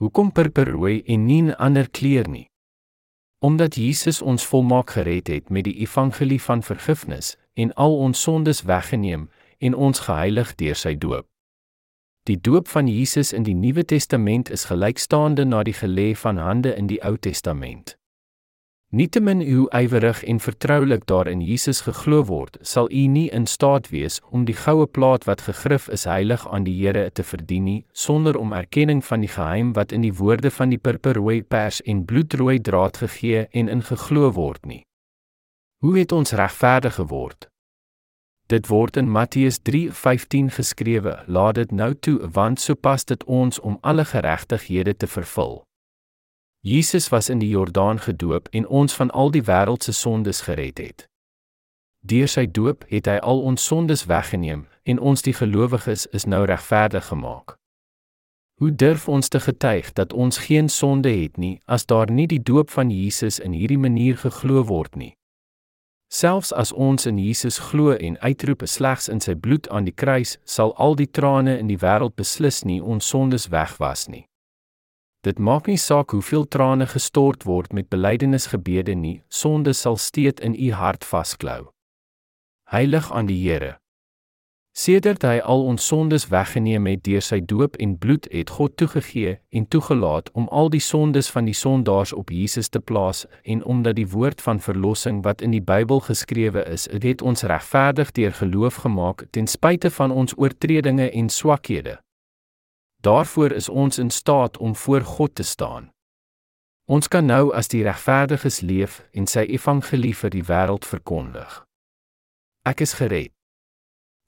Hoekom purperrooi en nie 'n ander kleur nie? Omdat Jesus ons volmaak gered het met die evangelie van vergifnis en al ons sondes weggeneem en ons geheilig deur sy doop. Die doop van Jesus in die Nuwe Testament is gelykstaande na die gelê van hande in die Ou Testament. Nietemin hoe ywerig en vertroulik daarin Jesus geglo word, sal u nie in staat wees om die goue plaat wat gegrif is heilig aan die Here te verdien nie, sonder om erkenning van die geheim wat in die woorde van die purperrooi pers en bloedrooi draad gegee en ingeglo word nie. Hoe het ons regverdig geword? Dit word in Matteus 3:15 geskrewe: Laat dit nou toe, want sopas dit ons om alle geregtighede te vervul. Jesus was in die Jordaan gedoop en ons van al die wêreld se sondes gered het. Deur sy doop het hy al ons sondes weggeneem en ons die gelowiges is nou regverdig gemaak. Hoe durf ons te getuig dat ons geen sonde het nie as daar nie die doop van Jesus in hierdie manier geglo word nie? Selfs as ons in Jesus glo en uitroep slegs in sy bloed aan die kruis, sal al die trane in die wêreld beslis nie ons sondes wegwas nie. Dit maak nie saak hoeveel trane gestort word met belydenisgebede nie, sonde sal steeds in u hart vasklou. Heilig aan die Here. Sedert hy al ons sondes weggeneem het deur sy doop en bloed, het God toegegee en toegelaat om al die sondes van die sondaars op Jesus te plaas en omdat die woord van verlossing wat in die Bybel geskrewe is, het ons regverdig deur geloof gemaak ten spyte van ons oortredinge en swakhede. Daarvoor is ons in staat om voor God te staan. Ons kan nou as die regverdiges leef en sy evangelie vir die wêreld verkondig. Ek is gered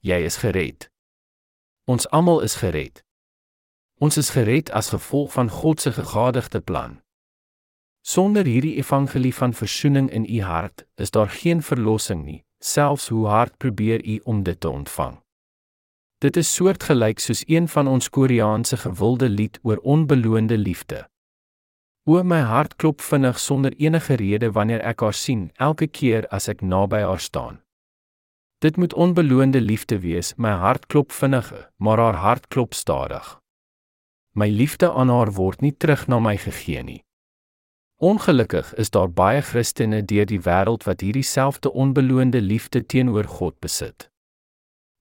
jy is gered. Ons almal is gered. Ons is gered as gevolg van God se gegadigde plan. Sonder hierdie evangelie van verzoening in u hart, is daar geen verlossing nie, selfs hoe hard probeer u om dit te ontvang. Dit is soortgelyk soos een van ons Koreaanse gewilde lied oor onbeloonde liefde. O my hart klop vinnig sonder enige rede wanneer ek haar sien, elke keer as ek naby haar staan. Dit moet onbeloonde liefde wees. My hart klop vinnig, maar haar hart klop stadig. My liefde aan haar word nie terug na my gegee nie. Ongelukkig is daar baie Christene deur die wêreld wat hierdie selfde onbeloonde liefde teenoor God besit.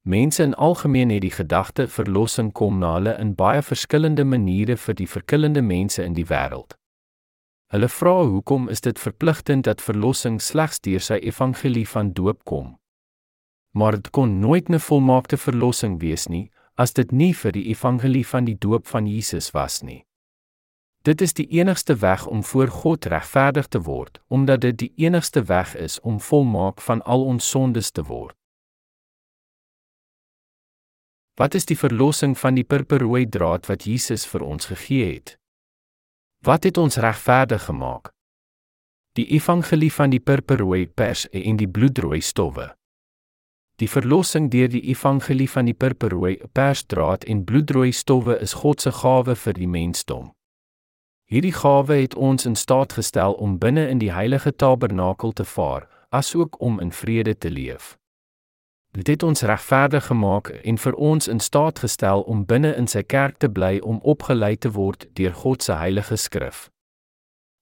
Mense in algemeen het die gedagte verlossing kom na hulle in baie verskillende maniere vir die verskillende mense in die wêreld. Hulle vra hoekom is dit verpligtend dat verlossing slegs deur sy evangelie van doop kom? Maar dit kon nooit 'n volmaakte verlossing wees nie as dit nie vir die evangelie van die doop van Jesus was nie. Dit is die enigste weg om voor God regverdig te word, omdat dit die enigste weg is om volmaak van al ons sondes te word. Wat is die verlossing van die purperrooi draad wat Jesus vir ons gegee het? Wat het ons regverdig gemaak? Die evangelie van die purperrooi pers en die bloedrooi stowwe. Die verlossing deur die evangelie van die purperrooi persdraad en bloedrooi stowwe is God se gawe vir die mensdom. Hierdie gawe het ons in staat gestel om binne in die heilige tabernakel te vaar, asook om in vrede te leef. Dit het ons regverdig gemaak en vir ons in staat gestel om binne in sy kerk te bly om opgelei te word deur God se heilige skrif.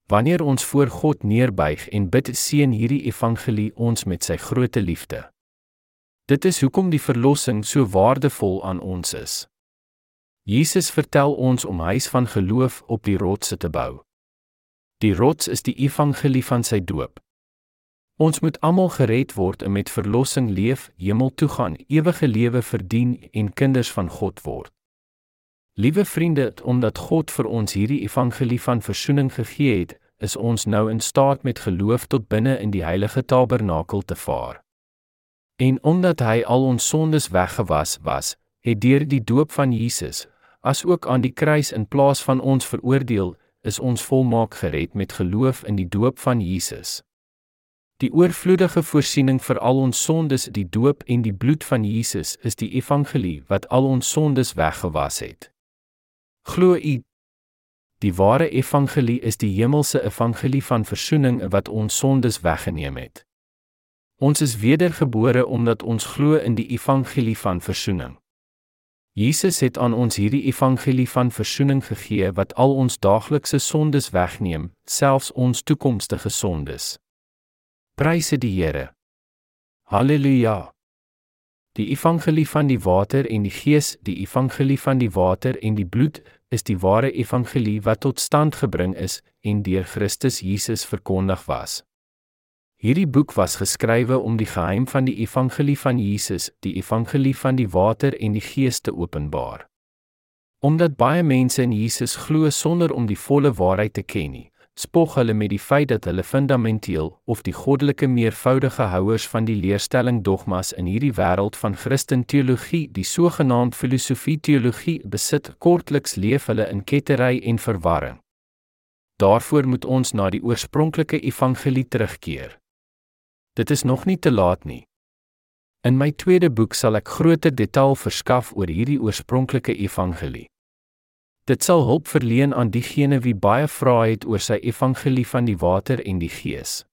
Wanneer ons voor God neerbuig en bid, seën hierdie evangelie ons met sy groote liefde. Dit is hoekom die verlossing so waardevol aan ons is. Jesus vertel ons om huis van geloof op die rots te bou. Die rots is die evangelie van sy doop. Ons moet almal gered word en met verlossing leef, hemel toe gaan, ewige lewe verdien en kinders van God word. Liewe vriende, omdat God vir ons hierdie evangelie van verzoening gegee het, is ons nou in staat met geloof tot binne in die heilige tabernakel te vaar. En omdat hy al ons sondes weggewas was, het deur die doop van Jesus, asook aan die kruis in plaas van ons veroordeel, is ons volmaak gered met geloof in die doop van Jesus. Die oorvloedige voorsiening vir al ons sondes, die doop en die bloed van Jesus is die evangelie wat al ons sondes weggewas het. Glo u Die ware evangelie is die hemelse evangelie van verzoening wat ons sondes weggeneem het. Ons is wedergebore omdat ons glo in die evangelie van verzoening. Jesus het aan ons hierdie evangelie van verzoening gegee wat al ons daaglikse sondes wegneem, selfs ons toekomstige sondes. Pryse die Here. Halleluja. Die evangelie van die water en die gees, die evangelie van die water en die bloed, is die ware evangelie wat tot stand gebring is en deur Christus Jesus verkondig was. Hierdie boek was geskrywe om die geheim van die evangelie van Jesus, die evangelie van die water en die gees te openbaar. Omdat baie mense in Jesus glo sonder om die volle waarheid te ken nie, spog hulle met die feit dat hulle fundamenteel of die goddelike meervoudige houers van die leerstelling dogmas in hierdie wêreld van Christen teologie, die sogenaamde filosofie teologie besit, kortliks leef hulle in kettery en verwarring. Daarvoor moet ons na die oorspronklike evangelie terugkeer. Dit is nog nie te laat nie. In my tweede boek sal ek groter detail verskaf oor hierdie oorspronklike evangelie. Dit sal hulp verleen aan diegene wie baie vrae het oor sy evangelie van die water en die gees.